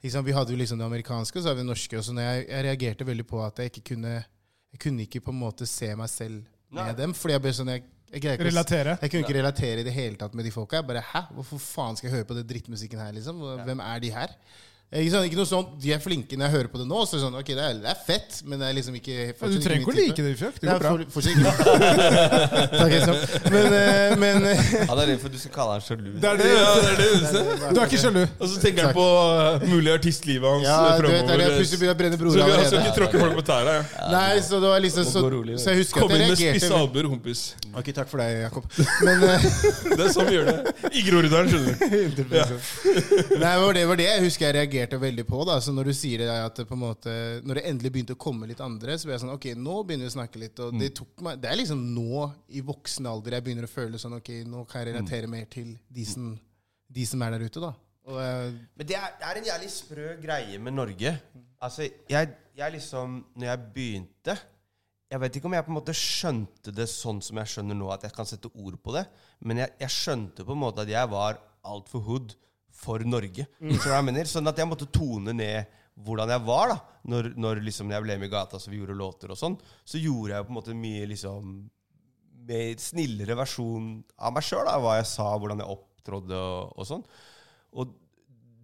liksom, Vi hadde jo liksom det amerikanske, og så har vi det norske. Og så når jeg, jeg reagerte veldig på at jeg ikke kunne Jeg kunne ikke på en måte se meg selv med Nei. dem. Fordi jeg ble sånn jeg, jeg, ikke jeg kunne ikke relatere i det hele tatt med de folka. Jeg bare, hæ? Hvorfor faen skal jeg høre på den drittmusikken her, liksom? Hvem er de her? Eh, Ikke, sånn, ikke noe sånt, De er flinke når jeg hører på det nå. Så er det sånn, ok, det er, det er fett, men det er liksom ikke Ja, du trenger ikke å like det, Fjøk. Det Det er går bra. for, fortsatt Takk, liksom. Men, eh, men Ja, Han er redd for at du skal kalle han sjalu. Det er det. Ja, det er det eneste. Du er ikke sjalu. Og så tenker han på uh, mulig artistlivet hans ja, du vet, fremover. jeg plutselig begynner å brenne Så vi skal allerede. ikke tråkke folk på tærne. Ja. Nei, så det var liksom så, Må gå rolig, så jeg husker Kom at inn med spisse reagerte albuer, kompis. Ok, takk for deg, Jakob. Men eh, Det er sånn vi gjør det. I Groruddalen, skjønner du. Nei, det, var det jeg husker jeg reagerte veldig på. da Så Når du sier det at det på en måte Når det endelig begynte å komme litt andre, så ble jeg sånn Ok, nå begynner vi å snakke litt. Og det tok meg Det er liksom nå, i voksen alder, jeg begynner å føle sånn Ok, nå kan jeg relatere mer til de som, de som er der ute, da. Og eh, Men det er, det er en jævlig sprø greie med Norge. Altså, jeg, jeg liksom Når jeg begynte Jeg vet ikke om jeg på en måte skjønte det sånn som jeg skjønner nå, at jeg kan sette ord på det, men jeg, jeg skjønte på en måte at jeg var altfor hood for Norge. Mm. jeg mener? Sånn at jeg måtte tone ned hvordan jeg var da Når, når liksom jeg ble med i gata, så vi gjorde låter og sånn. Så gjorde jeg på en måte mye liksom mer snillere versjon av meg sjøl. Hva jeg sa, hvordan jeg opptrådde og, og sånn. Og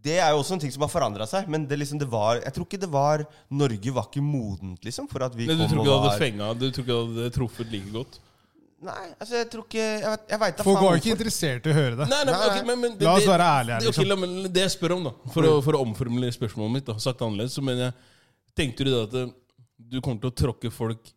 det er jo også en ting som har forandra seg. Men det liksom, det var, jeg tror ikke det var Norge var ikke modent, liksom, for at vi du kom og var? Du tror ikke det hadde truffet like godt? Nei, altså, jeg tror ikke Jeg, vet- jeg veit da Folk faen var ikke hvorfor. interessert i å høre det. Nei, nei, Nei, okay, men, men det, La oss være ærlige her, det- ok, liksom. la- men det jeg spør om, da, for å, for å omformulere spørsmålet mitt, da, sagt annerledes, så mener jeg Tenkte du da at eh, du kommer til å tråkke folk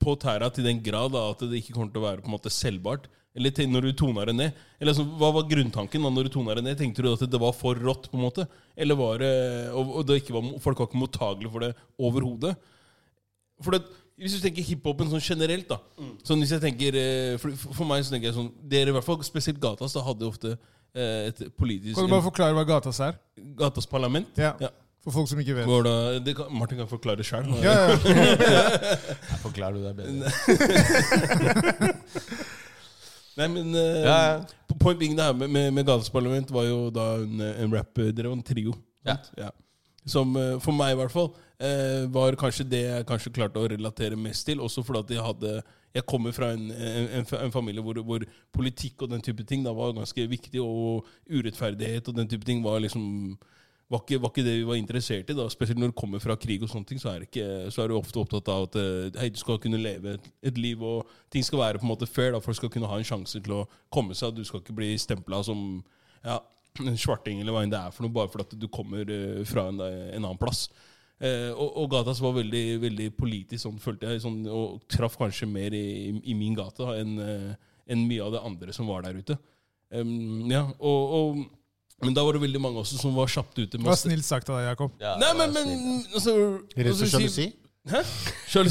på tæra til den grad da, at det ikke kommer til å være på en måte selvbart? Eller til, når du tona det ned? Eller altså, Hva var grunntanken da når du tona det ned? Tenkte du at det var for rått? på en måte? Eller var det, og, og det ikke var, folk var ikke mottagelige for det overhodet? For det, hvis du tenker hiphopen sånn generelt, da sånn hvis jeg tenker, eh, for, for meg så tenker jeg sånn Dere, i hvert fall spesielt Gatas, da hadde ofte eh, et politisk Kan du bare forklare hva Gatas er? Gatas parlament. Ja. Ja. For folk som ikke vet. Går da, det kan, Martin kan forklare sjøl. Ja, ja. Forklarer du deg bedre? Nei, men eh, Ja, ja. po- Point being det her med, med, med Gatas parlament var jo da en, en rap Dere var en trio. sant? Ja. Som eh, for meg i hvert fall eh, var kanskje det jeg kanskje klarte å relatere mest til. Også fordi jeg hadde Jeg kommer fra en, en, en, familie hvor, hvor politikk og den type ting da var ganske viktig, og urettferdighet og den type ting var liksom var ikke, var ikke det vi var interessert i. da Spesielt når du kommer fra krig, og sånne ting så er, ikke, så er du ofte opptatt av at eh, hei, du skal kunne leve et, et liv, og ting skal være på en måte fair. da Folk skal kunne ha en sjanse til å komme seg. Du skal ikke bli stempla som ja, en svarting eller hva enn det er for noe, bare fordi du kommer eh, fra en, en annen plass. Eh, og, og Gatas var veldig, veldig politisk, sånn følte jeg, sånn, og traff kanskje mer i, i min gate enn en mye av det andre som var der ute. Um, ja, og, og, men da var det veldig mange også som var kjapt ute. Det var snilt sagt av deg, Jakob. Ja, Nei, men, men altså, Rett og for sjalusi? Hæ?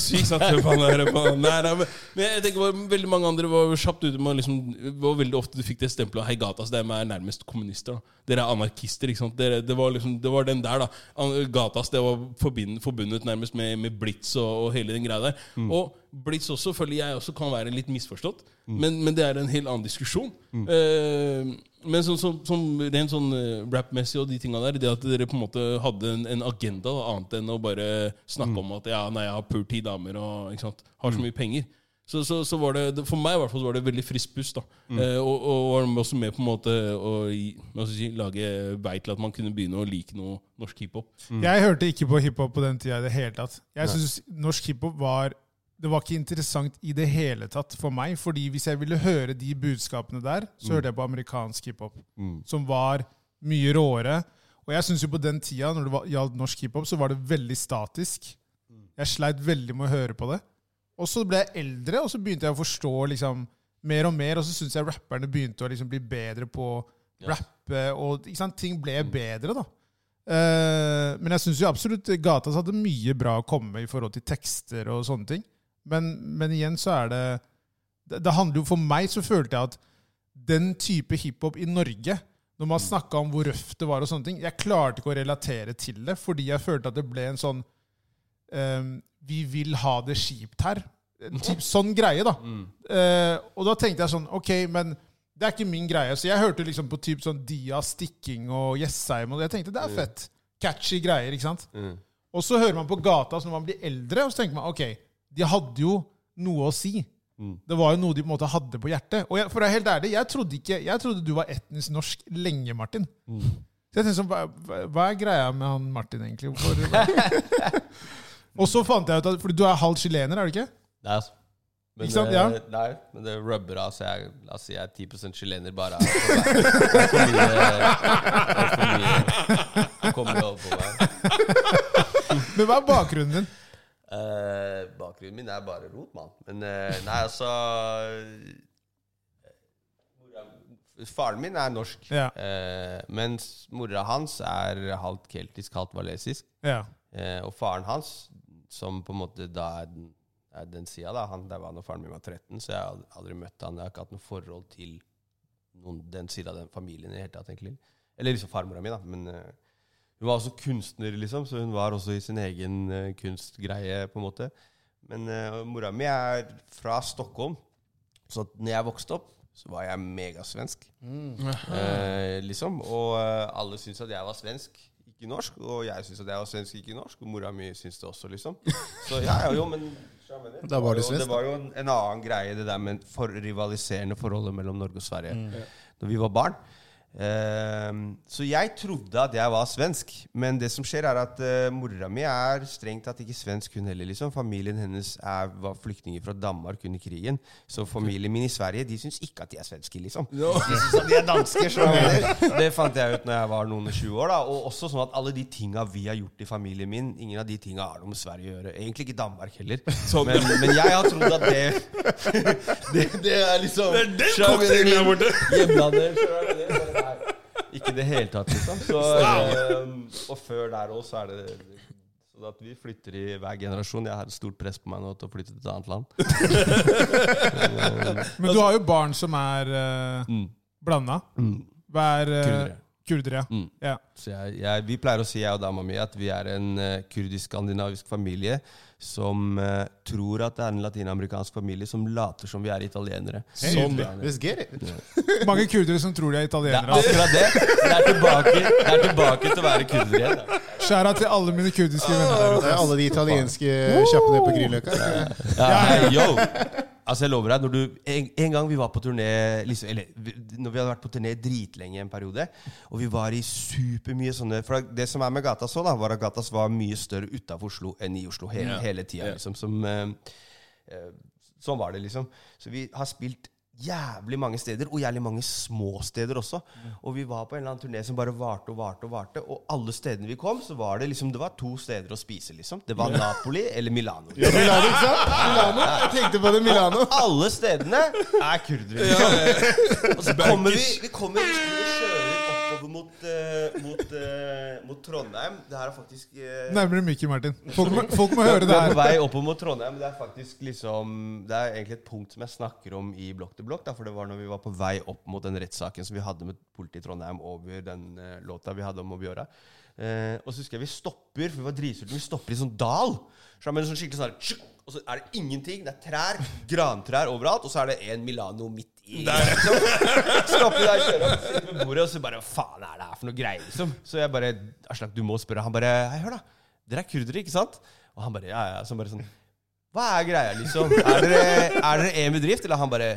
syk satt jeg på han på. Nei, nei, men, men jeg tenker bare, veldig mange andre var kjapt ute med liksom, var veldig ofte du fikk det stempelet Hei, Gatas, dere er nærmest kommunister. da. Dere er anarkister. ikke sant? Dere, det, var liksom, det var den der, da. Gatas det var forbind, forbundet nærmest med, med Blitz og, og hele den greia der. Og Blitz også føler jeg også kan være litt misforstått, men, men det er en helt annen diskusjon. Eh, men så, så, som rent sånn eh, rap-messig og de tinga der, det at dere på en måte hadde en, en agenda da, annet enn å bare snakke om at ja, nei, jeg har pult ti damer og ikke sant, har så mye penger. Så, så, så var det, For meg i hvert fall så var det veldig friskt pust. da eh, Og, og var også med på en måte å hva skal si, lage vei til at man kunne begynne å like noe norsk hiphop. Jeg hørte ikke på hiphop på den tida i det hele tatt. Jeg synes norsk hiphop var det var ikke interessant i det hele tatt for meg. fordi hvis jeg ville høre de budskapene der, så hørte jeg på amerikansk hiphop. Som var mye råere. Og jeg syns jo på den tida, når det gjaldt norsk hiphop, så var det veldig statisk. Jeg sleit veldig med å høre på det. Og så ble jeg eldre, og så begynte jeg å forstå liksom mer og mer. Og så syns jeg rapperne begynte å liksom bli bedre på å rappe, og ting ble bedre, da. Uh, men jeg syns jo absolutt Gatas hadde mye bra å komme med i forhold til tekster og sånne ting. Men, men igjen så er det, det Det handler jo For meg så følte jeg at den type hiphop i Norge, når man snakka om hvor røft det var og sånne ting Jeg klarte ikke å relatere til det, fordi jeg følte at det ble en sånn um, Vi vil ha det kjipt her. En typ, sånn greie, da. Eh, og da tenkte jeg sånn Ok, men det er ikke min greie. Så jeg hørte liksom på typ sånn Dia, Stikking og Jessheim, og jeg tenkte det er fett. Catchy greier, ikke sant? Og så hører man på gata så når man blir eldre, og så tenker man ok, de hadde jo noe å si. Det var jo noe de på en måte hadde på hjertet. Og jeg, for å være helt ærlig, jeg trodde, ikke, jeg trodde du var etnisk norsk lenge, Martin. Så jeg tenkte sånn, hva, hva- er greia med han Martin, egentlig? Og så fant jeg ut at Fordi du er halvt chilener, er du ikke? Nei, altså. Men, Ikke sant, ja. nei, men det rubber av, så jeg, si jeg er 10% chilener bare. Det er for mye, for mye kommer over på meg. Men hva er bakgrunnen din? Eh, bakgrunnen min er bare rot, mann. Men uh, nei, altså Faren min er norsk, Ja. uh, mens mora hans er halvt keltisk, halvt walesisk. Ja. Eh, og faren hans, som på en måte da er den, er den sida, da han, han da faren min var 13, så jeg har aldri, møtt han. Jeg har ikke hatt noe forhold til noen, den sida av den familien i det hele tatt, egentlig. Eller liksom farmora mi, da. Men eh, hun var også kunstner, liksom, så hun var også i sin egen uh, kunstgreie, på en måte. Men uh, mora mi er fra Stockholm, så når jeg vokste opp, så var jeg megasvensk. Eh, liksom. Og alle syntes at jeg var svensk, ikke norsk. Og jeg syntes at jeg var svensk, ikke norsk. Og mora mi syntes det også, liksom. Så ja, ja jo, men det, det, var jo- Det var jo en, en annen greie, det der med for rivaliserende forholdet mellom Norge og Sverige da vi var barn. Ehm, så jeg trodde at jeg var svensk, men det som skjer, er at uh, mora mi er strengt tatt ikke svensk, hun heller. liksom. Familien hennes er, var flyktninger fra Danmark under krigen. Så familien min i Sverige de syns ikke at de er svenske, liksom. De syns at de er danske. Så? Det fant jeg ut når jeg var noen og 20 år. da Og også sånn at alle de tinga vi har gjort i familien min, ingen av de tinga har noe med Sverige å gjøre. Egentlig ikke Danmark heller. Men, men jeg har trodd at det Det, det er liksom Det er den cocktailen der borte! Hjemlandet. Ikke i det hele tatt, liksom. Så, eh, og før der òg, så er det sånn at vi flytter i hver generasjon. Jeg har et stort press på meg nå til å flytte til et annet land. Men du har jo barn som er uh, Mm. blanda. Hva er uh, Kurdere. Mm. ja. Jeg, jeg, vi pleier å si, jeg og dama mi, at vi er en uh, kurdisk-skandinavisk familie som uh, tror at det er en latinamerikansk familie som later som vi er italienere. Hey, som, Let's get it. Mange kurdere som tror de er Det er italienere. akkurat det. Det er tilbake, det er tilbake til å være kurder igjen. Skjæra til alle mine kurdiske venner der er alle de italienske kjappene på Grünerløkka. Ja, hei, yo! Altså jeg lover deg, når du, en, en gang vi var på turné liksom, Eller når vi hadde vært på turné dritlenge en periode, og vi var i supermye sånne For det som er med Gatas så, da, var at Gatas var mye større utafor Oslo enn i Oslo hele, Ja. hele tida. Liksom, som, uh, uh, sånn var det, liksom. Så vi har spilt jævlig mange steder, og jævlig mange små steder også. Og vi var på en eller annen turné som bare varte og varte og varte. Og alle stedene vi kom, så var det liksom Det var to steder å spise, liksom. Det var Napoli eller Milano. Ja, Milano, ikke sant? Milano. Jeg tenkte på det, Milano. Alle stedene er kurdere. Liksom. Og så kommer vi Vi kommer vi kjører oppover mot, uh, mot, uh, mot Trondheim. Det her er faktisk uh, Nærmere mikken, Martin. Folk må, folk må høre det her. på vei oppover mot Trondheim. Det er faktisk liksom Det er egentlig et punkt som jeg snakker om i Blokk til blokk. For det var når vi var på vei opp mot den rettssaken som vi hadde med politiet i Trondheim over den låta vi hadde om Obiora. Og så husker jeg vi stopper, for vi var dritsultne. Vi stopper i sånn dal. Så er det sånn skikkelig sånn Og så er det ingenting. Det er trær. Grantrær overalt. Og så er det en Milano midt i. Liksom. Stopper der, kjører opp, ved bordet, og så bare Hva faen er det her for noe greier, liksom? Så jeg bare Aslak, du må spørre. Han bare Hei, hør, da. Dere er kurdere, ikke sant? Og han bare Ja, ja. Så bare sånn Hva er greia, liksom? Er dere, er dere en bedrift? Eller han bare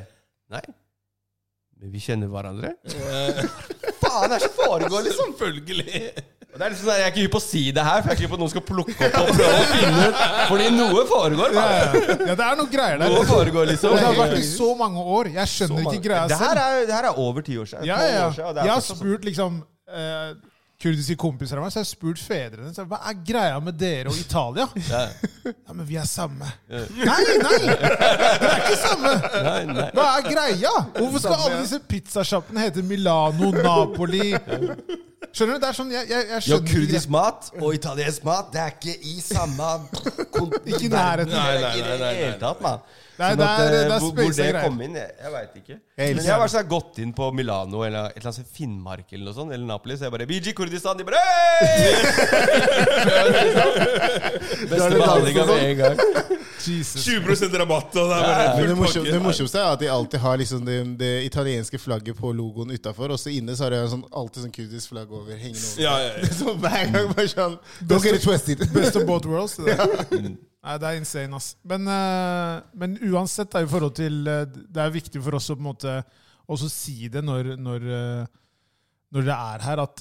Nei. Men vi kjenner hverandre? Faen, det er så foregår, liksom. Selvfølgelig. Det er liksom sånn, Jeg er ikke hypp på å si det her, for jeg er ikke hypp på at noen skal plukke opp og prøve å finne ut. Fordi noe foregår. Ja, ja. ja, det er noe greier der. Noe foregår, liksom. Det har vært i så mange år. Jeg skjønner ikke greia Det her selv. er, det her er over ti år siden. Ja, ja. Jeg har sånn. spurt liksom eh, kurdiske kompiser av meg, så jeg har spurt fedrene så, hva er greia med dere og Italia. Ja. Ja, men vi er samme. Nei, nei! Dere er ikke samme! Nei, nei. Hva er greia? Hvorfor skal alle disse pizzasjappene hete Milano, Napoli Skjønner du? Det er sånn, jeg, jeg, jeg Ja, skjønner ikke kurdisk mat og italiensk mat, det er ikke i samme Ikke i nærheten. Nei, Nei, nei, nei, nei, nei. Nei, Sånn det at, er- eh, det er hvor, hvor det greier. kom inn, jeg, jeg veit ikke. Jeg Men jeg har sånn gått inn på Milano eller et eller annet Finnmark eller noe sånt, eller Napoli, så jeg bare BG Kurdistan, de bare! Beste behandlinga med en gang. Jesus. 20 rabatt, og det er bare det, morsom, det morsomste er at de alltid har liksom det, det italienske flagget på logoen utafor, og så inne så har de sånn, alltid sånn kurdisk flagg over hengende over. Ja, ja, ja. Så hver gang bare sånn Don't get it twisted. Best of both worlds. Det der. Nei, det er insane, ass. Men, eh, men uansett, da, i forhold til eh, Det er viktig for oss å på en måte også si det når, når, eh, når det er her, at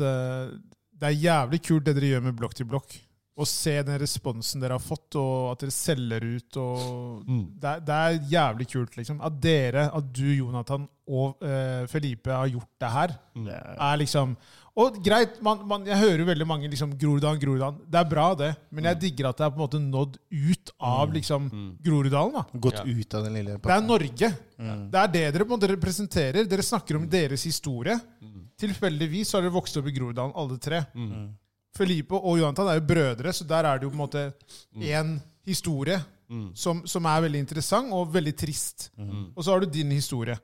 det er jævlig kult det dere gjør med blokk til blokk. Å se den responsen dere har fått, og at dere selger ut. Og det, er, det er jævlig kult, liksom. At dere, at du, Jonathan og uh, Felipe har gjort det her, er liksom Og greit, man, man, jeg hører jo veldig mange liksom Groruddalen, Groruddalen. Det er bra, det, men jeg digger at det er på en måte nådd ut av liksom Groruddalen. da. Gått ut av den lille Det er Norge. Det er det dere på en måte representerer. Dere snakker om deres historie. Tilfeldigvis har dere vokst opp i Groruddalen, alle tre. Felipe og Jonathan er jo brødre, så der er det jo på en måte én historie som, som er veldig interessant og veldig trist. Og så har du din historie.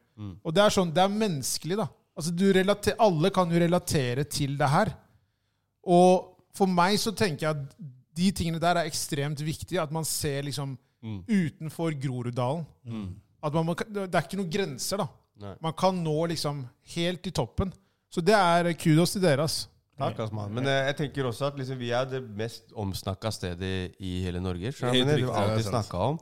Og det er sånn, det er menneskelig, da. Altså, du relater, alle kan jo relatere til det her. Og for meg så tenker jeg at de tingene der er ekstremt viktige. At man ser liksom utenfor Groruddalen. At man, det er ikke noen grenser, da. Nei. Man kan nå liksom helt til toppen. Så det er kudos til dere, ass. Takk, ass, mann. Men eh, jeg tenker også at liksom, vi er det mest omsnakka stedet i hele Norge. skjønner det har vi det er alltid snakka om.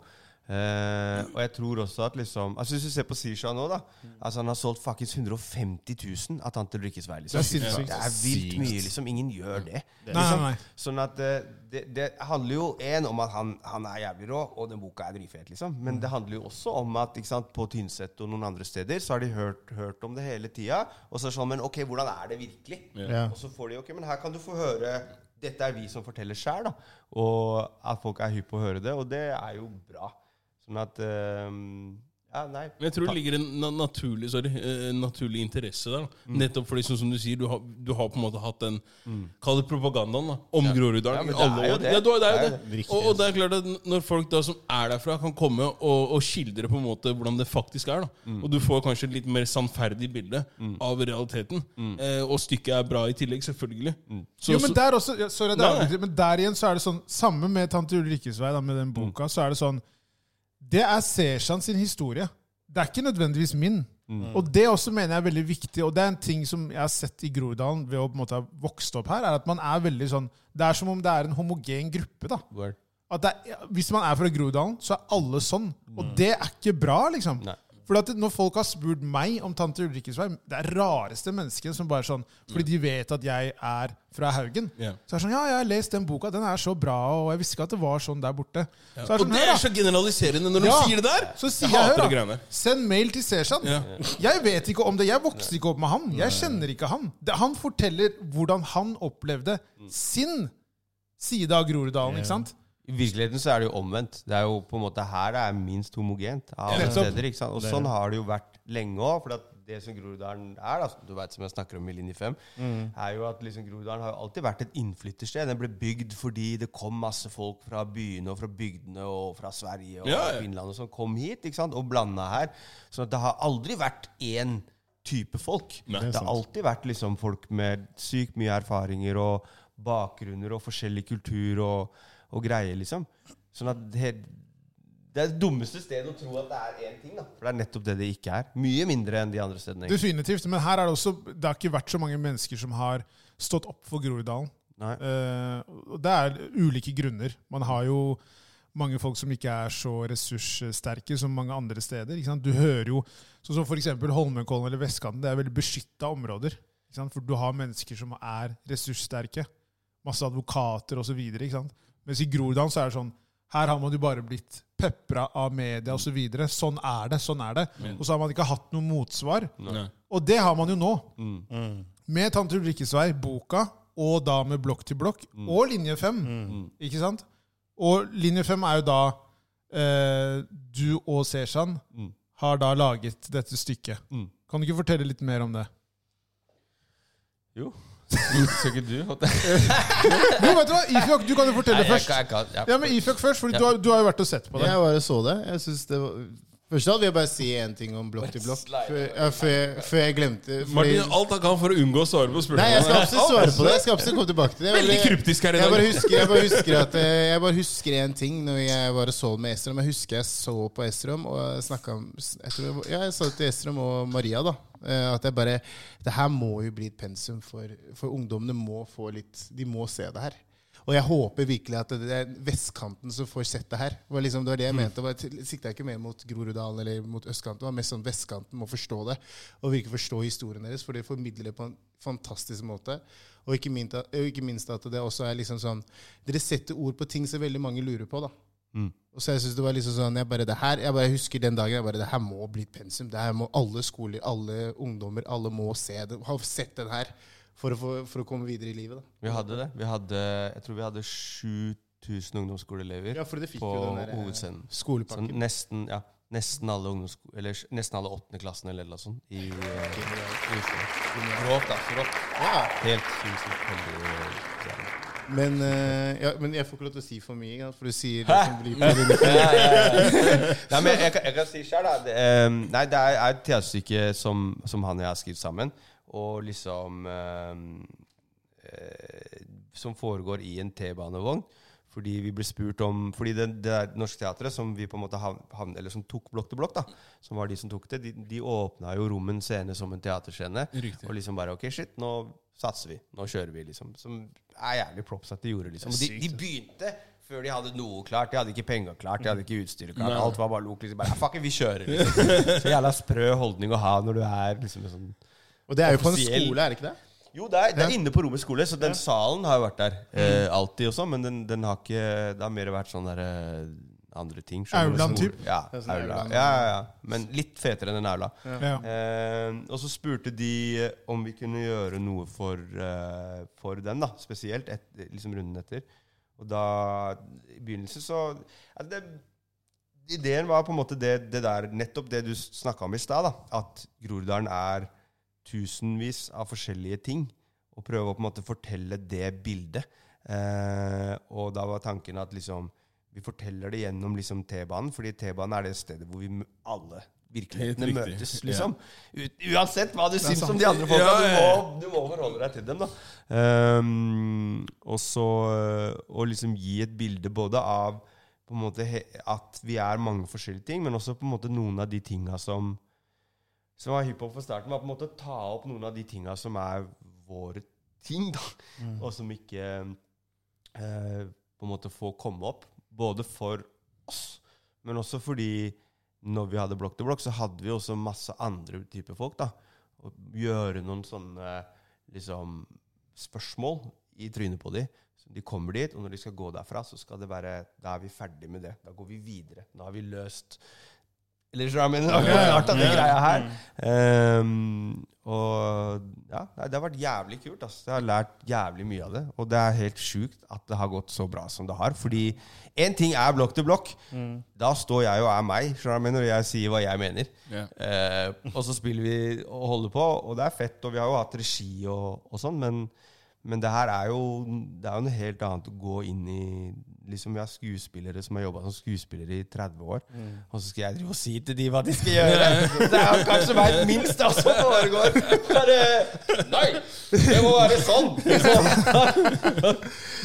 Eh, og jeg tror også at liksom Altså Hvis du ser på Sisha nå, da Altså Han har solgt faktisk 150 000 av Tante Ulrikkes vei. Liksom. Det er. Det er vilt mye, liksom. Ingen gjør det. Nei, nei, nei. Sånn at uh, det, det handler jo en om at han, han er jævlig rå, og den boka er dritfet, liksom. Men det handler jo også om at ikke sant, på Tynset og noen andre steder så har de hørt, hørt om det hele tida. Og så er det sånn Men ok, hvordan er det virkelig? Ja. Og så får de ok, men her kan du få høre Dette er vi som forteller sjæl, da. Og at folk er hypp på å høre det. Og det er jo bra. Sånn at eh, Ja, nei. Men jeg tror det ligger en na naturlig, sorry, en naturlig interesse der. Mm. Nettopp fordi, sånn som du sier, du har, du har på en måte hatt den Kall det propagandaen da, om Ja, Groruddalen Ja, i det alle er jo år. det. Ja, det er Det jo er det. Og, og det er klart at når folk da som er derfra, kan komme og, og skildre på en måte hvordan det faktisk er, da. og du får kanskje et litt mer sannferdig bilde av realiteten, eh, og stykket er bra i tillegg, selvfølgelig. Så, Jo, men der også, ja, sorry, nei. men der igjen så er det sånn Samme med Tante Ulrikkes vei, da, med den boka, så er det sånn Det er Seshan sin historie. Det er ikke nødvendigvis min. Og det også mener jeg er veldig viktig, og det er en ting som jeg har sett i Groruddalen ved å på en måte ha vokst opp her, er at man er veldig sånn Det er som om det er en homogen gruppe. da. Er, hvis man er fra Groruddalen, så er alle sånn. Og det er ikke bra, liksom. Nei. For at når folk har spurt meg om tante Ulrikkes vei, det er rareste mennesket som bare sånn Fordi de vet at jeg er fra Haugen. Yeah. Så er det sånn Ja, jeg har lest den boka, den er så bra, og jeg visste ikke at det var sånn der borte. Så er det Og sånn, det er så generaliserende når du sier det der! Så sier Jeg jeg, hør da, send mail til Seshan. Ja. Jeg vet ikke om det. Jeg vokste ikke opp med han. Jeg kjenner ikke han. Det, han forteller hvordan han opplevde sin side av Groruddalen. ikke sant? I virkeligheten så er det jo omvendt. Det er jo på en måte Her det er minst homogent av alle steder. ikke sant? Og sånn har det jo vært lenge òg. For at det som Groruddalen er, da, du vet, som jeg snakker om i linje 5, er jo at liksom Groruddalen har jo alltid vært et innflyttersted. Den ble bygd fordi det kom masse folk fra byene og fra bygdene og fra Sverige og Ja, ja. Finland og sånn, kom hit ikke sant? og blanda her. Så det har aldri vært én type folk. Nei. det har alltid vært liksom folk med sykt mye erfaringer og bakgrunner og forskjellig kultur og, og greier, liksom. Sånn at det, det er det dummeste stedet å tro at det er én ting, da. For det er nettopp det det ikke er. Mye mindre enn de andre stedene. egentlig. Definitivt. Men her er det også Det har ikke vært så mange mennesker som har stått opp for Groruddalen. Eh, det er ulike grunner. Man har jo mange folk som ikke er så ressurssterke som mange andre steder. Ikke sant? Du hører jo sånn som f.eks. Holmenkollen eller Vestkanten. Det er veldig beskytta områder. Ikke sant? For du har mennesker som er ressurssterke. Masse advokater osv. Mens i Groruddalen så er det sånn her har man jo bare blitt pepra av media osv. Så videre. sånn er det. sånn er det. Og så har man ikke hatt noe motsvar. Nei. Og det har man jo nå. Mm. Med Tante Ulrikkes vei, boka, og da med Blokk til blokk, og Linje 5. Ikke sant? Og Linje 5 er jo da eh, Du og Seshan Mm. har da laget dette stykket. Mm. Kan du ikke fortelle litt mer om det? Jo. Skal ikke du? Jo, vet du hva? Ifjok, du kan jo fortelle Nei, jeg først. kan- jeg kan- ja. Ja, men Ifjok først, for Ja. du, har, du har jo vært og sett på det. Jeg bare så det. Jeg synes det var Først av alt vil jeg bare si én ting om blokk til blokk. Før, ja, før, jeg- før jeg glemte fordi, Martin, alt han kan for å unngå å svare på Nei, jeg skal spørsmålene. absolutt svare på det. Jeg skal absolutt komme tilbake til det. Veldig Jeg- kryptisk her i Jeg bare dag. husker, jeg bare husker at eh, Jeg bare husker en ting når jeg var og så med Estrom. Jeg husker jeg så på Estrom og snakket om jeg, tror, jeg ja, jeg sa det til Estrom og Maria da at jeg bare Det her må jo bli et pensum for, for ungdommene. må få litt De må se det her. Og jeg håper virkelig at det er vestkanten som får sett det her. Det var, liksom, det, var det jeg mente. Det var- Sikta jeg ikke mer mot Groruddalen eller mot østkanten. Det var mest sånn vestkanten må forstå det. Og virkelig forstå historien deres, for det formidler det på en fantastisk måte. Og ikke minst, og ikke minst at det også er liksom sånn Dere setter ord på ting som veldig mange lurer på. da. Mm. Og så jeg synes det var liksom sånn, jeg bare, det her, jeg bare husker den dagen jeg bare, det her må bli pensum. Det her må alle skoler, alle ungdommer, alle må se det. Ha sett den her for å, få, for å komme videre i livet. da. Vi hadde det. Vi hadde, jeg tror vi hadde 7000 ungdomsskoleelever Ja, for det fikk på jo den der, eh, hovedscenen. Så Skolepakken. nesten, ja, nesten alle ungdomssko- eller nesten alle åttendeklassene eller noe sånt i, uh, i Oslo. Da. Rått. Ja, Helt sinnssykt ja. Men, uh, ja, men jeg får ikke lov til å si for mye, for du sier det som blir på din Ja. Nei, men jeg kan, jeg kan si sjøl, da. Det, eh, nei, det er, er et teaterstykke som, som han og jeg har skrevet sammen. Og liksom um, uh, Som foregår i en T-banevogn. Fordi vi ble spurt om Fordi det, det er Norske Teatret som vi på en måte hav- havn, Eller som tok Blokk til blokk, da som var de som tok det, de, de åpna jo Rommen scene som en teaterscene. Riktig. Og liksom bare Ok, shit, nå satser vi. Nå kjører vi, liksom. Som er jævlig props at de gjorde, liksom. De, de begynte før de hadde noe klart. De hadde ikke penger klart, de hadde ikke utstyret klart. Alt var bare lok. Liksom bare, Fuck it, vi kjører, liksom. Så jævla sprø holdning å ha når du er liksom sånn Og det er jo på en skole, er det ikke det? Jo, det er, det er inne på romisk skole, så den salen har jo vært der eh, alltid også, men den, den har ikke Det har mer vært sånn derre andre ting. typ? Ja, sånn aula. Ja, ja, ja. Men litt fetere enn en aula. Ja. Eh, og så spurte de eh, om vi kunne gjøre noe for, uh, for den, da, spesielt et, liksom runden etter. Og da, i begynnelsen så ja, det, Ideen var på en måte det, det der, nettopp det du snakka om i stad, da, at Groruddalen er tusenvis av forskjellige ting. Og prøve å på en måte fortelle det bildet. Eh, og da var tanken at liksom vi forteller det gjennom liksom T-banen, fordi T-banen er det stedet hvor vi alle virkelighetene møtes. liksom. Ja. uansett hva du syns om de andre folka, Ja, ja. Du, må, du må forholde deg til dem. da. Um, og så øh, å liksom gi et bilde både av på en måte at vi er mange forskjellige ting, men også på en måte noen av de tinga som som var hiphop fra starten, var på en måte å ta opp noen av de tinga som er våre ting, da. Og som ikke eh, på en måte får komme opp både for oss, men også fordi når vi hadde Blokk til blokk, så hadde vi også masse andre typer folk. da. Å gjøre noen sånne liksom, spørsmål i trynet på dem. Så de kommer dit, og når de skal gå derfra, så skal det være Da er vi ferdig med det. Da går vi videre. Da har vi løst Eller så er det av den greia her. Um, og ja, det har vært jævlig kult. Altså. Jeg har lært jævlig mye av det. Og det er helt sjukt at det har gått så bra som det har. Fordi én ting er blokk til blokk. Da står jeg og er meg skjønner når jeg sier hva jeg mener. Yeah. Uh, og så spiller vi og holder på, og det er fett. Og vi har jo hatt regi og, og sånn, men, men det her er jo Det er jo noe helt annet å gå inn i Liksom Vi har skuespillere som har jobba som skuespillere i 30 år, og så skal jeg drive og si til de hva de skal gjøre. Det er jo kanskje meg minst det som foregår. Bare, Nei! Det må være sånn!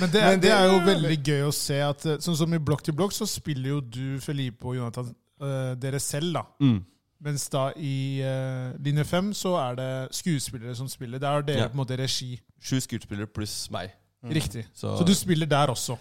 Men det, er- det er jo veldig gøy å se at eh, Sånn som i Blokk til blokk, så spiller jo du, Felipe og Jonathan eh, dere selv, da. Mm. Mens da i uh, linje fem så er det skuespillere som spiller. Der er dere Ja. på en måte regi. Sju skuespillere pluss meg. Riktig. Så- Så, du spiller der også.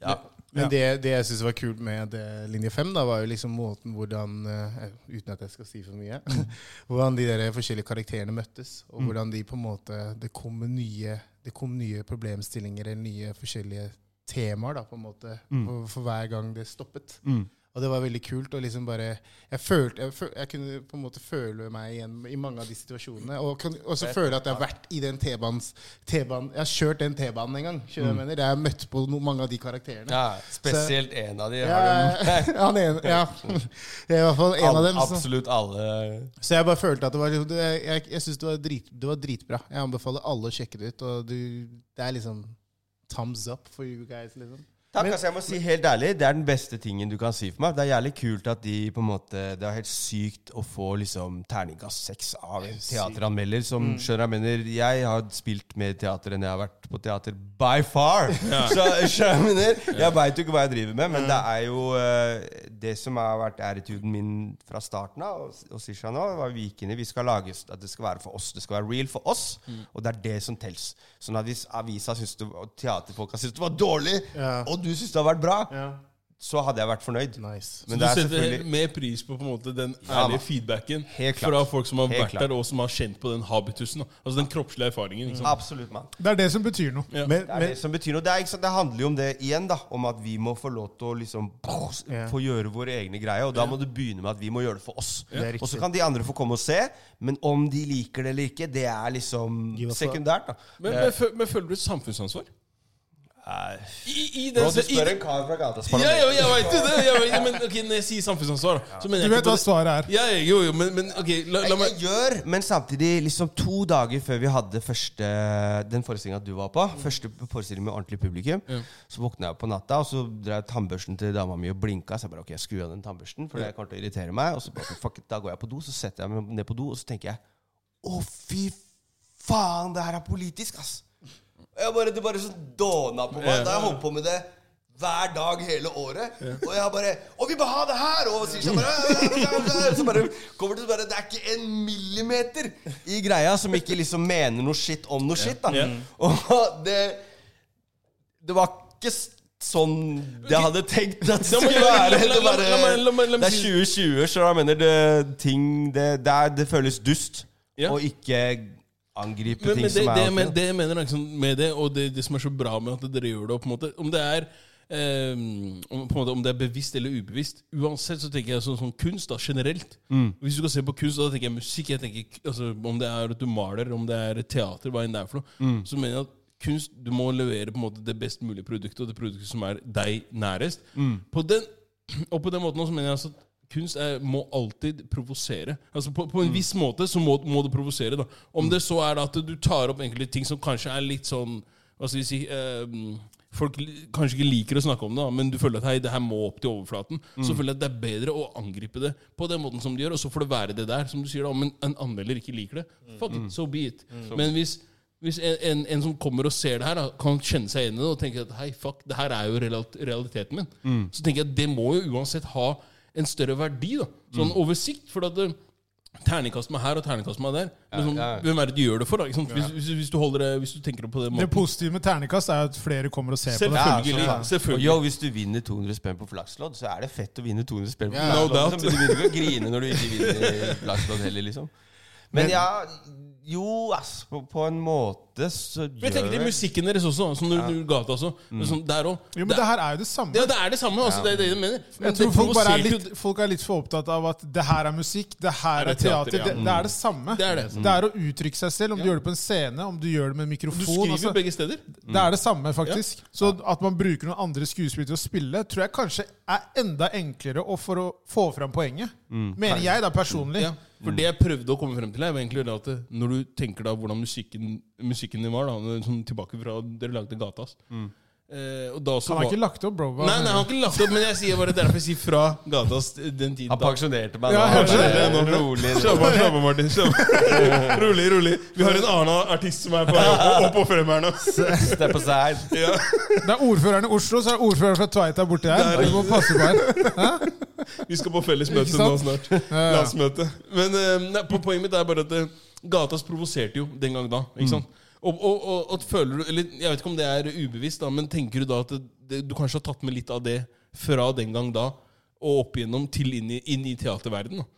Ja. Men det, det jeg syns var kult med linje fem, da, var jo liksom måten hvordan eh, Uten at jeg skal si for mye. hvordan de der forskjellige karakterene møttes. Og hvordan de på en måte Det kom nye, det kom nye problemstillinger eller nye forskjellige temaer da, på en måte, for, for hver gang det stoppet. Mm. Og det var veldig kult. Og liksom bare Jeg følte jeg, følte, jeg kunne på en måte føle meg igjen i mange av de situasjonene. Og kan også føle at jeg har vært i den T-banen Jeg har kjørt den T-banen en gang. Jeg mm. jeg mener? Jeg har møtt på no, mange av de karakterene. ja, spesielt en av de. Ja, han en, ja. Jeg er i hvert fall en av dem. Så, Absolutt alle. så jeg bare følte at det var liksom- det, Jeg, jeg synes det var, drit, det var dritbra. Jeg anbefaler alle å sjekke det ut. Og du, det er liksom thumbs up for you guys, liksom. Takk, altså jeg må si helt ærlig, Det er den beste tingen du kan si for meg. Det er jævlig kult at de på en måte Det er helt sykt å få liksom terningkast seks av en teateranmelder som skjønner jeg mener Jeg har spilt mer teater enn jeg har vært på teater by far. Så skjønner jeg mener Jeg veit jo ikke hva jeg driver med, men det er jo uh, det som har vært æretuden min fra starten av, og, og Sisha nå, var vi gikk inn i Vi skal lages at det skal være for oss. Det skal være real for oss, og det er det som tels. Sånn at hvis avisa syns det, og teaterfolka syns det var dårlig, Ja. og du syns det har vært bra, Ja. så hadde jeg vært fornøyd. Nice. Men du det er setter selvfølgelig mer pris på på en måte den ærlige ja, feedbacken fra folk som har Helt vært klart. der, og som har kjent på den habitusen. Da. Altså den kroppslige erfaringen. Liksom. Absolutt, mann. Det er det som betyr noe. Ja. Men, Det er men, det som betyr noe. Det, er, ikke sant? det handler jo om det igjen, da. Om at vi må få lov til å liksom Ja. få gjøre våre egne greier. Og da må du begynne med at vi må gjøre det for oss. Og så kan de andre få komme og se, men om de liker det eller ikke, det er liksom sekundært. da Men, men, men føler du et samfunnsansvar? I, i den, Bro, du i, spør en kar fra gata ja, ja, jeg vet jo det! Jeg vet, men ok, Når jeg sier samfunnsansvar, mener Du vet ikke hva svaret er. Ja, ja, jo, jo, men, men ok, la, la meg jeg gjør, men samtidig liksom to dager før vi hadde første den forestillinga du var på, første forestilling med ordentlig publikum, Ja. så våkna jeg opp på natta, og så drev tannbørsten til dama mi og blinka. Så jeg bare ok, jeg skrur av den tannbørsten, for det kommer til å irritere meg. Og så bare, fuck it, da går jeg på do, så setter jeg meg ned på do, og så tenker jeg å, fy faen, det her er politisk, ass. Jeg bare, det bare sånn dåna på meg. Da har jeg holdt på med det hver dag hele året. Og jeg bare Å, vi bør ha det her! Og sier sånn bare, Så bare kommer det bare Det er ikke en millimeter i greia som ikke liksom mener noe shit om noe shit, da. Og det Det var ikke sånn jeg hadde tenkt at det skulle være. Det, bare, det er 2020, så jeg mener det, ting det, det, er, det føles dust. Og ikke angripe men, ting men det, som er det, men, det jeg mener liksom, med det, og det, det som er så bra med at dere gjør det, på en måte, om det er eh, om, på en måte, om det er bevisst eller ubevisst Uansett så tenker jeg sånn, sånn kunst da, generelt. Mm. Hvis du skal se på kunst, da tenker jeg musikk. jeg tenker, altså, Om det er at du maler, om det er teater, hva enn det er for noe. Mm. Så mener jeg at kunst, du må levere på en måte det best mulige produktet, og det produktet som er deg nærest. Mm. På den, og på den måten også mener jeg altså at kunst er, må alltid provosere. Altså på, på en viss måte så må, må det provosere. da. Om det så er at du tar opp enkelte ting som kanskje er litt sånn Hva skal vi si eh, Folk kanskje ikke liker å snakke om det, da, men du føler at hei, det her må opp til overflaten. Så føler jeg at det er bedre å angripe det på den måten som de gjør, og så får det være det der. Som du sier da, Om en, en anmelder ikke liker det, fuck it, so be it. Men hvis hvis en, en, en som kommer og ser det her, da, kan kjenne seg igjen i det og tenke at hei, fuck, det her er jo realiteten min, så tenker jeg at det må jo uansett ha en større verdi. da Sånn over sikt. For at det, terningkast meg her og terningkast meg der. Ja, sånn, ja, ja. Hvem er det du gjør det for? da? Hvis, hvis, hvis, du holder det, hvis du tenker på Det måten. positive med terningkast er at flere kommer og ser på det. Selvfølgelig. Ja, selvfølgelig. Og yo, hvis du vinner 200 spenn på flakslodd, så er det fett å vinne 200 spenn på Ja, no doubt. liksom. Du begynner ikke å grine når du ikke vinner flakslodd heller, liksom. Men ja Jo, ass, på, på en måte så Men jeg tenker gjør til musikken deres også, som du, du gata også. Sånn, der også. Jo, men det her er jo det samme. Ja, det er det samme. Altså, det er det jeg mener. Men Jeg tror det folk, bare er litt, folk er litt for opptatt av at det her er musikk, det her Er er teater, teater. ja. Det, det er det samme. Det er det. Det er å uttrykke seg selv, om du gjør det på en scene, om du gjør det med Du mikrofon. skriver Altså, begge steder. det er det samme, faktisk. Så at man bruker noen andre skuespillere til å spille, tror jeg kanskje er enda enklere for å få fram poenget. Mener jeg, da, personlig. Ja, for det jeg prøvde å komme frem til, her, var egentlig at når du tenker da hvordan musikken, musikken din var, da, sånn tilbake fra dere lagde Gatas eh, og da også Han har var- ikke lagt opp, bro. Hva- Nei, nei, han har ikke lagt opp, men jeg sier bare derfor jeg sier fra Gatas den tiden. Han pensjonerte meg Ja, nå. skjønner det nå. Rolig. Slapp av, slapp av, Martin. Slapp rolig, rolig. Vi har en annen artist som er på opp, opp og frem her nå. Step aside. Ja. Det er ordføreren i Oslo, så er ordføreren fra Tveita borti her. Du må passe på her. Vi skal på felles møte nå snart. La oss Landsmøte. Men eh, nei, på poenget mitt er bare at eh, Gatas provoserte jo den gang da. Ikke sant? Og, og, og, og føler du Eller jeg vet ikke om det er ubevisst, da, men tenker du da at det, det, du kanskje har tatt med litt av det fra den gang da og opp igjennom til inn i, inn i teaterverdenen? da?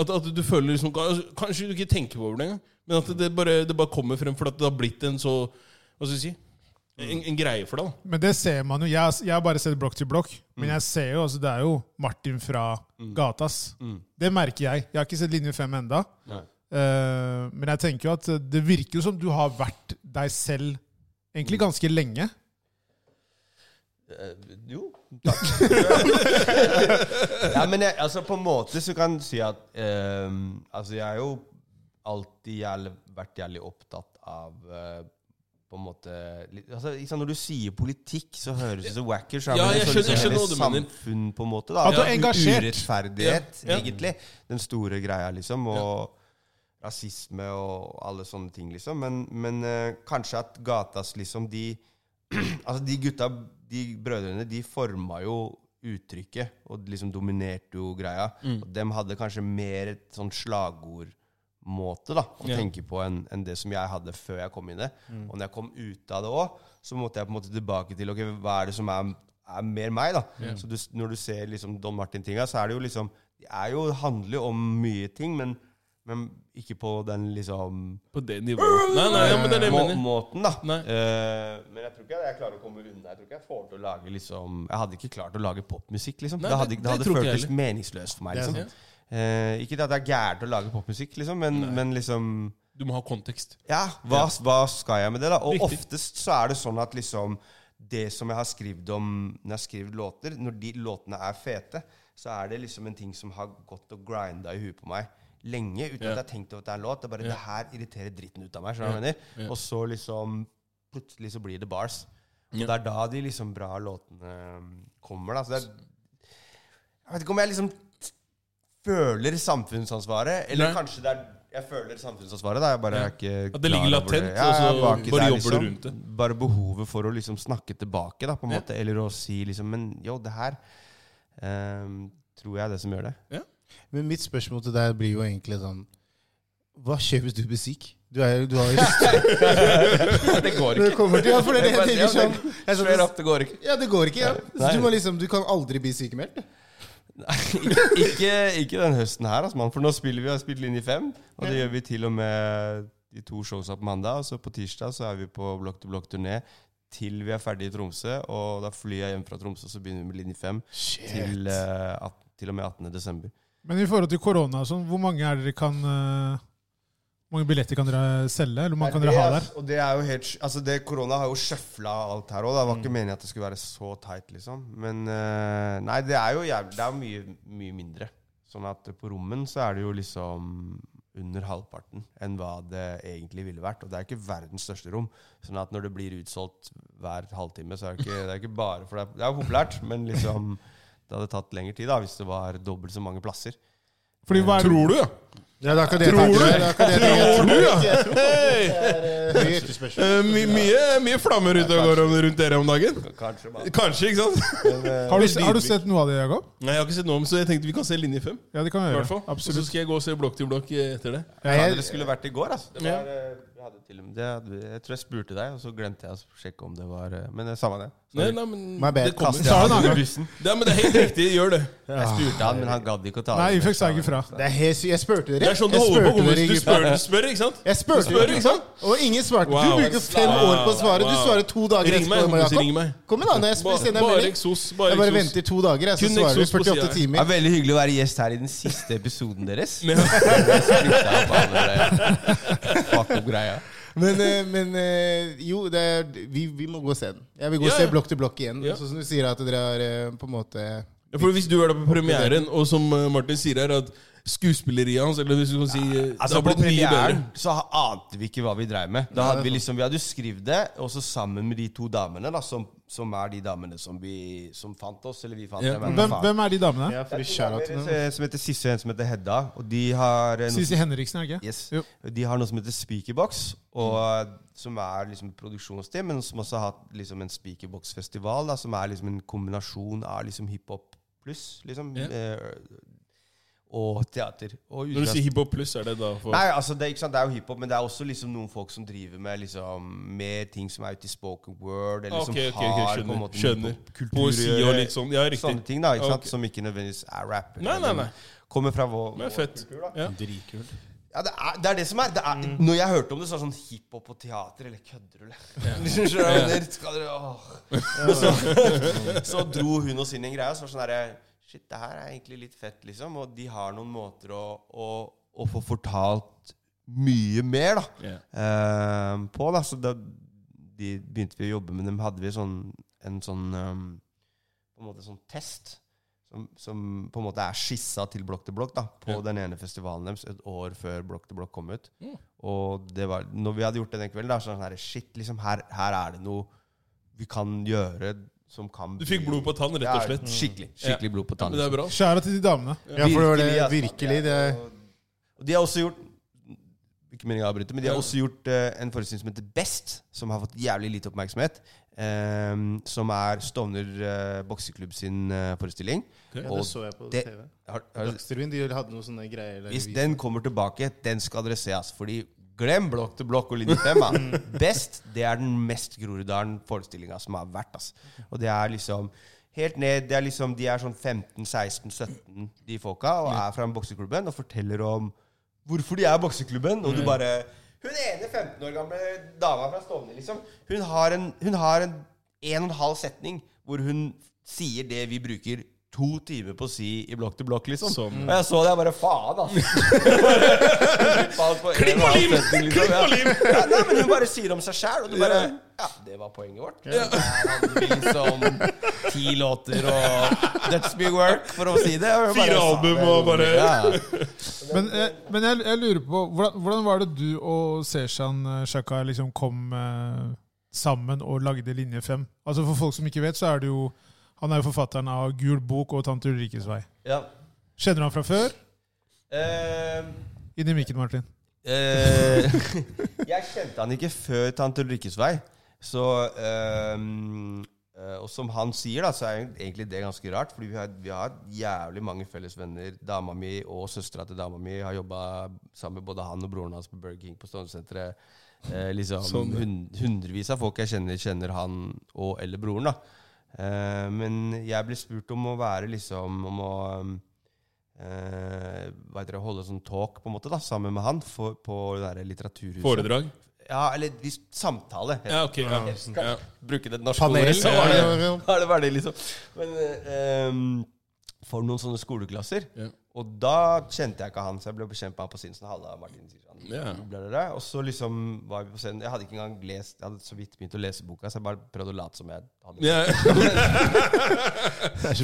At, at du føler liksom altså, Kanskje du ikke tenker på det engang, men at det bare, det bare kommer frem fordi at det har blitt en så Hva skal jeg si? En, en greie for deg. da Men det ser man jo. Jeg, jeg har bare sett blokk til blokk. Men jeg ser jo, altså, det er jo Martin fra Gatas. Det merker jeg. Jeg har ikke sett linje fem enda. Nei. Eh, men jeg tenker jo at det virker jo som du har vært deg selv egentlig ganske lenge. Uh, jo, takk. ja, men jeg, altså på en måte så kan du si at uh, Altså, jeg har jo alltid jævlig, vært jævlig opptatt av på en måte altså, liksom Når du sier politikk, så høres det så wacker så er Ja, jeg skjønner- jeg liksom skjønner hva du mener. samfunn, på en måte. da At du er engasjert. Urettferdighet, Ja, ja. egentlig. Den store greia, liksom. Og rasisme og alle sånne ting, liksom. Men, men uh, kanskje at gatas, liksom, de Altså, de gutta, de brødrene, de forma jo uttrykket og liksom dominerte jo greia. Mm. Og dem hadde kanskje mer et sånn slagordmåte da, å yeah. tenke på enn en det som jeg hadde før jeg kom inn i det. Mm. Og når jeg kom ut av det òg, så måtte jeg på en måte tilbake til ok, hva er det som er, er mer meg. da. Så du, når du ser liksom Don Martin-tinga, så er det jo liksom Det er jo, handler jo om mye ting, men, men ikke på den liksom På det nivået. Nei, nei, ja, men det er det må, måten, da. Eh, men jeg tror ikke jeg klarer å komme unna. Jeg tror ikke jeg får til å lage liksom Jeg hadde ikke klart å lage popmusikk, liksom. Nei, det hadde, det det hadde føltes meningsløst for meg. Liksom. Eh, ikke at det er gærent å lage popmusikk, liksom, men, men liksom Du må ha kontekst. Ja, hva, hva skal jeg med det, da? Og Riktig. oftest så er det sånn at liksom Det som jeg har skrevet om når jeg har skrevet låter, når de låtene er fete, så er det liksom en ting som har gått og grinda i huet på meg lenge uten Ja. at jeg har tenkt over at det er en låt. Det er bare Ja. det her irriterer dritten ut av meg. mener? Ja. Og så liksom plutselig så blir det bars. Og Ja. det er da de liksom bra låtene um, kommer. da. Så det er, jeg vet ikke om jeg liksom føler samfunnsansvaret, eller Nei. kanskje det er jeg føler samfunnsansvaret. da, jeg bare Ja. er ikke At det ligger latent, det. Ja, og så ikke bare der, jobber du rundt det. Bare behovet for å liksom snakke tilbake, da, på en Ja. måte. Eller å si liksom Men jo, det her um, tror jeg er det som gjør det. Men mitt spørsmål til deg blir jo egentlig sånn Hva skjer hvis du blir syk? Du, er, du har jo det går Det kommer til, ja, for det er det jeg tenker sånn. Jeg Straight sånn up, det går ikke. ja, det går ikke, ja. Så du, må liksom, du kan aldri bli sykemeldt. Ikke, ikke, ikke den høsten her, altså, mann, for nå spiller vi, har spilt linje fem. Og det gjør vi til og med de to showsa på mandag. Og så på tirsdag så er vi på blokk til blokk-turné til vi er ferdig i Tromsø. Og da flyr jeg hjem fra Tromsø, så begynner vi med linje fem til, uh, at, til og med 18. desember. Men i forhold til korona sånn, hvor mange er dere kan eh, Hvor mange billetter kan dere selge? Eller mange kan dere ha er- der? Og det er jo helt Altså, det Korona har jo sjøfla alt her òg. Det var ikke meningen at det skulle være så tight, liksom. Men eh, Nei, det er jo jævlig Det er mye, mye mindre. Sånn at på rommen så er det jo liksom under halvparten enn hva det egentlig ville vært. Og det er ikke verdens største rom. Sånn at når det blir utsolgt hver halvtime, så er det ikke, det er ikke bare For det det er jo populært, men liksom Det hadde tatt lengre tid da hvis det var dobbelt så mange plasser. Fordi hva er det? Tror du, ja? Ja, det er ikke det jeg Tror tenker. du? Det er ikke det Tror du, ja? Jeg eh, etterspørsel. Eh, my, mye, mye flammer ute og går om, rundt dere om dagen. Kanskje. Kanskje, ikke sant? Har du, har du sett noe av det, Jakob? Nei, Jeg har ikke sett noe om så jeg tenkte vi kan se linje fem. Ja, det kan I vi hvert fall. gjøre. Og så Absolutt. skal jeg gå og se blokk til blokk etter det. Ja, Jeg- dere skulle vært i går, altså. Det var, eh, vi hadde til og med, det hadde, vi- jeg tror jeg spurte deg, og så glemte jeg å sjekke om det var eh, Men det er samme det. Nei, nei, men My bad. det kommer. Kastet Ta en Han annen under bussen. Ja, men det er helt riktig. Gjør det. Jeg spurte han, men han gadd ikke å ta Nei, vi fikk sa ikke fra. Det er helt. Jeg spurte dere. Det er sånn du Jeg holder på spurte dere Du spør, du spør, ikke sant? Jeg Du spurte spør, ikke sant? Og ingen svarte. Du bruker fem Wow. år på å svare. Du Wow. svarer to dager Ring meg, etterpå. kompis, Jakob. ring meg. Kom igjen, da. Når jeg Ba- sender Bare melding. eksos. Bare Jeg bare eksos. venter to dager, jeg, så Kun svarer du eksos på 48 siden. Det timer. er veldig hyggelig å være gjest her i den siste episoden deres. Alle. Fuck opp greia. Men, eh, men eh, jo, det er, vi, vi må gå og se den. Jeg vil gå og Ja, se blokk til blokk igjen. Ja. Sånn som du sier at dere har eh, på en måte Ja, For Hvis du er der på premieren, og som Martin sier her, at skuespilleriet hans Eller hvis du kan si Det Altså har På blitt mye bedre. premieren så ante vi ikke hva vi dreiv med. Da hadde Vi liksom, vi hadde jo skrevet det, og så sammen med de to damene, da som, som er de damene som, vi, som fant oss. Eller vi fant Ja. dem. Hvem, hvem er de damene? Ja, for er eh, som heter Sisse og en som heter Hedda. Og de har Sisse Henriksen, er det ikke? Yes. Jo. De har noe som heter Speakerbox, og, som er liksom produksjonsteam, men som også har hatt liksom en Speakerbox-festival, som er liksom en kombinasjon av liksom hiphop pluss liksom, Ja. Og teater. Og Når du sier hiphop pluss, er det da for Nei, altså det, ikke sant, det er jo hiphop, men det er også liksom noen folk som driver med liksom Med ting som er ute i spoken word, eller Ok, som ok, ok, har skjønner, på en måte skjønner. Poesi og litt sånn. Ja, riktig. Sånne ting, da, ikke sant? Som ikke nødvendigvis er rap. Nei, nei, nei. Kommer fra vår, Men vår fett. kultur, da. Ja. Dritkult. Ja, det er, det er det som er. Det er Når jeg hørte om det, så var det sånn hiphop og teater, eller kødder du, eller? Så dro hun oss inn i en greie, og så var det sånn herre Shit, det her er egentlig litt fett, liksom. Og de har noen måter å, å, å få fortalt mye mer, da. yeah. uh, på, da. Så da de begynte vi å jobbe med dem, hadde vi sånn, en sånn um, På en måte sånn test. Som, som på en måte er skissa til Blokk til blokk da, på yeah. den ene festivalen deres et år før Blokk til blokk kom ut. Mm. Og det var, når vi hadde gjort det den kvelden, da, så var det sånn her, shit, liksom, her, her er det noe vi kan gjøre som kan Du fikk blod på tann, rett og slett. Ja, skikkelig. Skikkelig blod på Ja, tannen. det er bra. Skjæra til de damene. Ja, for det var det virkelig. Det, Og- Og de har også gjort Ikke meningen å avbryte, men de har også gjort uh, en forestilling som heter Best, som har fått jævlig lite oppmerksomhet. Um, som er Stovner uh, bokseklubb sin uh, forestilling. ja, Og det så jeg på det- TV. Dagsrevyen de hadde noen sånne greier. hvis den kommer tilbake, den skal dere se. Altså, fordi Glem Blokk til blokk og linje fem. Best det er den mest Groruddalen-forestillinga som har vært. ass. Og det er liksom helt ned det er liksom, De er sånn 15-16-17, de folka, og er fra bokseklubben og forteller om hvorfor de er bokseklubben. Og du bare Hun ene 15 år gamle dama fra Stovner, liksom, hun har en, hun har en en og en halv setning hvor hun sier det vi bruker to timer på å si i blokk til blokk, liksom. Som. Og jeg så det, jeg bare faen, altså. Klipp og lim! Klipp og lim! Ja, nei, men hun bare sier om seg sjæl, og du bare Ja, det var poenget vårt. Ja. hadde vi liksom ti låter og That's me work, for å si det. Bare, Fire album og bare- ja. Men, jeg, men jeg, jeg lurer på hvordan, hvordan var det du og Seshan eh, Shaka liksom kom eh, sammen og lagde Linje 5? Altså For folk som ikke vet, så er det jo Han er jo forfatteren av Gul bok og Tante Ulrikkes vei. ja. Kjenner du han fra før? Uh, Inn i mikken, Martin. Uh, jeg kjente han ikke før Tante Ulrikkes vei. Så ehm, eh, Og som han sier, da, så er egentlig det ganske rart. Fordi vi har, vi har jævlig mange felles venner. Dama mi og søstera til dama mi har jobba sammen med både han og broren hans på Burger King på Stovnesenteret. Eh, liksom, Sånn, ja. hundrevis av folk jeg kjenner, kjenner han og eller broren. da Eh, men jeg ble spurt om å være liksom Om å eh, hva heter det, holde sånn talk på en måte da sammen med han for, på det der litteraturhuset. Foredrag? Ja, eller vis- samtale. Ja, ok. Ja. Jeg skal Ja. bruke det norske ordet. Så var det, var det var det, liksom. Men um, for noen sånne skoleklasser. Ja. Og da kjente jeg ikke han, så jeg ble bekjent med han på Sinsen. Halla, Martin sier sånn. Ja. Bla. Og så liksom var vi på scenen. Jeg hadde ikke engang lest Jeg hadde så vidt begynt å lese boka, så jeg bare prøvde å late som jeg hadde Ja.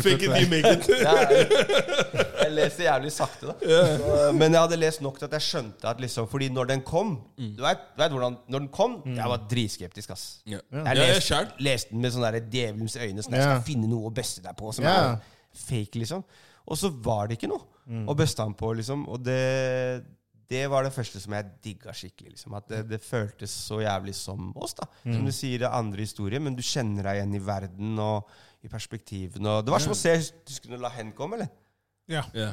Fake it, you make it. Jeg, jeg leser jævlig sakte, da. Så, men jeg hadde lest nok til at jeg skjønte at liksom Fordi når den kom Du vet, du vet hvordan Når den kom Jeg var dritskeptisk, ass. Yeah. Jeg Ja, jeg leste, selv. leste den med sånne der djevelens øyne, sånn jeg skal finne noe å bøste deg på, som Ja. er fake, liksom. Og så var det ikke noe å bøste han på, liksom. Og det, det var det første som jeg digga skikkelig. liksom. At det, det føltes så jævlig som oss. da. Som du sier, det er andre historier, men du kjenner deg igjen i verden og i perspektivene. Og det var som å se Husker du skulle La Hen komme, eller? Ja. Ja.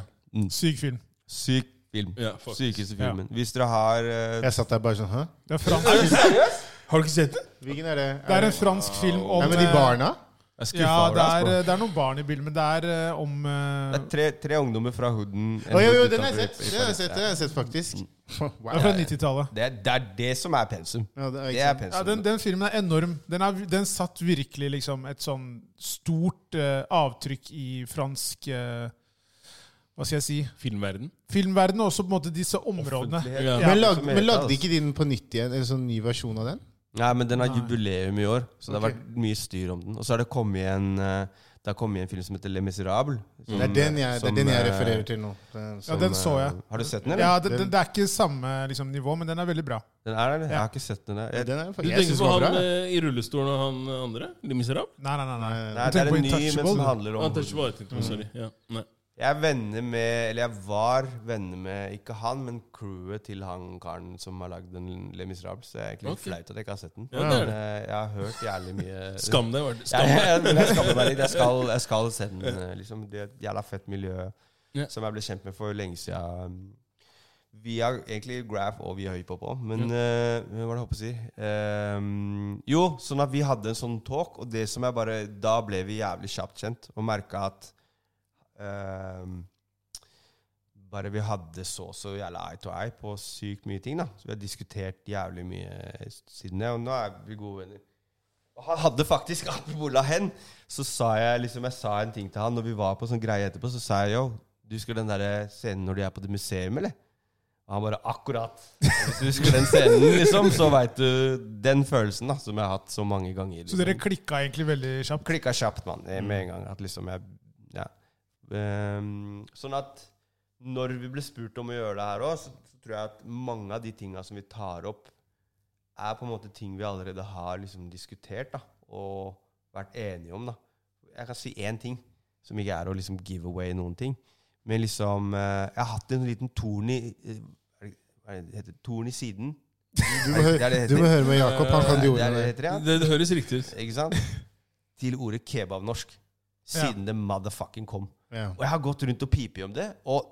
Syk film. Syk film. Yeah. Sykeste filmen. Hvis dere har uh... Jeg satt der bare sånn Hæ? Det er, fransk, Har du ikke sett den? Hvilken er det? det er en fransk film om Nei, men de eh, barna? Jeg Ja, det er, altså. det er noen barn i bildet, men det er uh, om uh... Det er tre, tre ungdommer fra hooden. Oh, jo, jo, den har jeg sett. Det har jeg sett, det har jeg sett faktisk. Det er fra 90-tallet. Det, det er det som er pensum. Ja, det er Det er pensum. Ja, den, den filmen er enorm. Den, er, den satt virkelig liksom et sånn stort uh, avtrykk i fransk Hva skal jeg si? Filmverden. Filmverden, og også på en måte disse områdene. Ja. Men, lag, men lagde ikke de den på nytt igjen? En sånn ny versjon av den? Nei, men den har jubileum i år, så det har vært mye styr om den. Og så har det kommet en eh, Det har kommet en film som heter Le Miserable. som- Det er den jeg, det er den jeg eh, refererer til nå. Som, Ja, den så jeg. eh, Har du sett den, eller? Ja, det, det, det er ikke samme liksom, nivå, men den er veldig bra. Den er der? Jeg har ikke sett den. Jeg, den er, Du tenker på han bra. eh, i rullestolen og han andre? Le Miserable? Nei, nei, nei. nei. Nei, det er en ny, men som handler om Untouchable, på, sorry. Ja. Nei. Jeg er venner med Eller jeg var venner med ikke han, men crewet til han karen som har lagd den Le Miserable. Så det er egentlig litt Ok. flaut at jeg ikke har sett den. Ja, Men, eh, jeg har hørt jævlig mye Skam deg. Skam deg. jeg, jeg skammer meg litt. Jeg skal, jeg skal se den. eh, Liksom. Det er et jævla fett miljø Ja. som jeg ble kjent med for lenge siden. Via egentlig Graph og via hiphop òg. Men eh, hva var det jeg håper å si? Um, jo, sånn at vi hadde en sånn talk, og det som jeg bare Da ble vi jævlig kjapt kjent og merka at ehm, bare vi hadde så så jævla eye to eye på sykt mye ting. da Så vi har diskutert jævlig mye siden det, og nå er vi gode venner. Og han hadde faktisk Apropos la hen, så sa jeg liksom Jeg sa en ting til han når vi var på sånn greie etterpå. Så sa jeg yo, du husker den der scenen når de er på det museum, eller? Og han bare akkurat. Hvis du husker den scenen, liksom, så veit du den følelsen da som jeg har hatt så mange ganger. Så Liksom. dere klikka egentlig veldig kjapt? Klikka kjapt, mann. Med en gang. At liksom jeg Ja. Ehm, sånn at når vi ble spurt om å gjøre det her òg, så, så tror jeg at mange av de tinga som vi tar opp, er på en måte ting vi allerede har liksom diskutert da, og vært enige om. da. Jeg kan si én ting, som ikke er å liksom give away noen ting. Men liksom eh, Jeg har hatt en liten torn i Hva heter det? Torn i siden. Du må, høre, det det det du må høre med Jakob. Han kan de Det ordene det heter, ja. Det, det høres riktig ut. Ikke sant? Til ordet kebabnorsk. Siden det motherfucking kom. Ja. Og jeg har gått rundt og pipet om det, og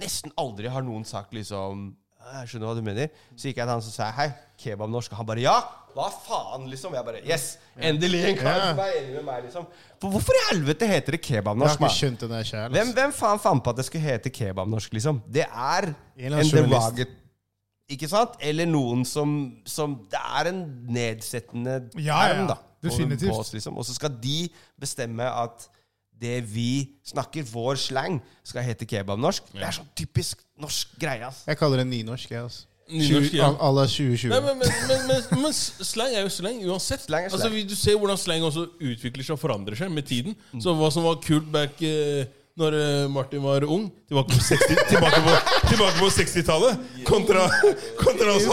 nesten aldri har noen sagt liksom Jeg skjønner hva du mener. Så gikk jeg til han som sa hei, kebabnorsk. Og han bare ja! Hva faen, liksom? Jeg bare yes! Endelig en kar Ja. som er enig med meg, liksom. For hvorfor i helvete heter det Jeg har ikke mann? skjønt den der sjæl. Hvem, hvem faen fant på at det skulle hete kebabnorsk, liksom? Det er En devaget Ikke sant? Eller noen som, som Det er en nedsettende Ja, ja, term, da. på- definitivt. oss, liksom. Og så skal de bestemme at det vi snakker, vår slang, skal hete kebabnorsk. Det er sånn typisk norsk greie, ass. Jeg kaller det nynorsk, jeg. Altså. Nynorsk, ja. À la 2020. Nei, men, men, men, men, men slang er jo slang uansett. Slang er slang. Altså, vi- du ser hvordan slang også utvikler seg og forandrer seg med tiden. Så hva som var kult back eh, når eh, Martin var ung, tilbake på 60 tilbake på, tilbake på 60-tallet, kontra, kontra oss,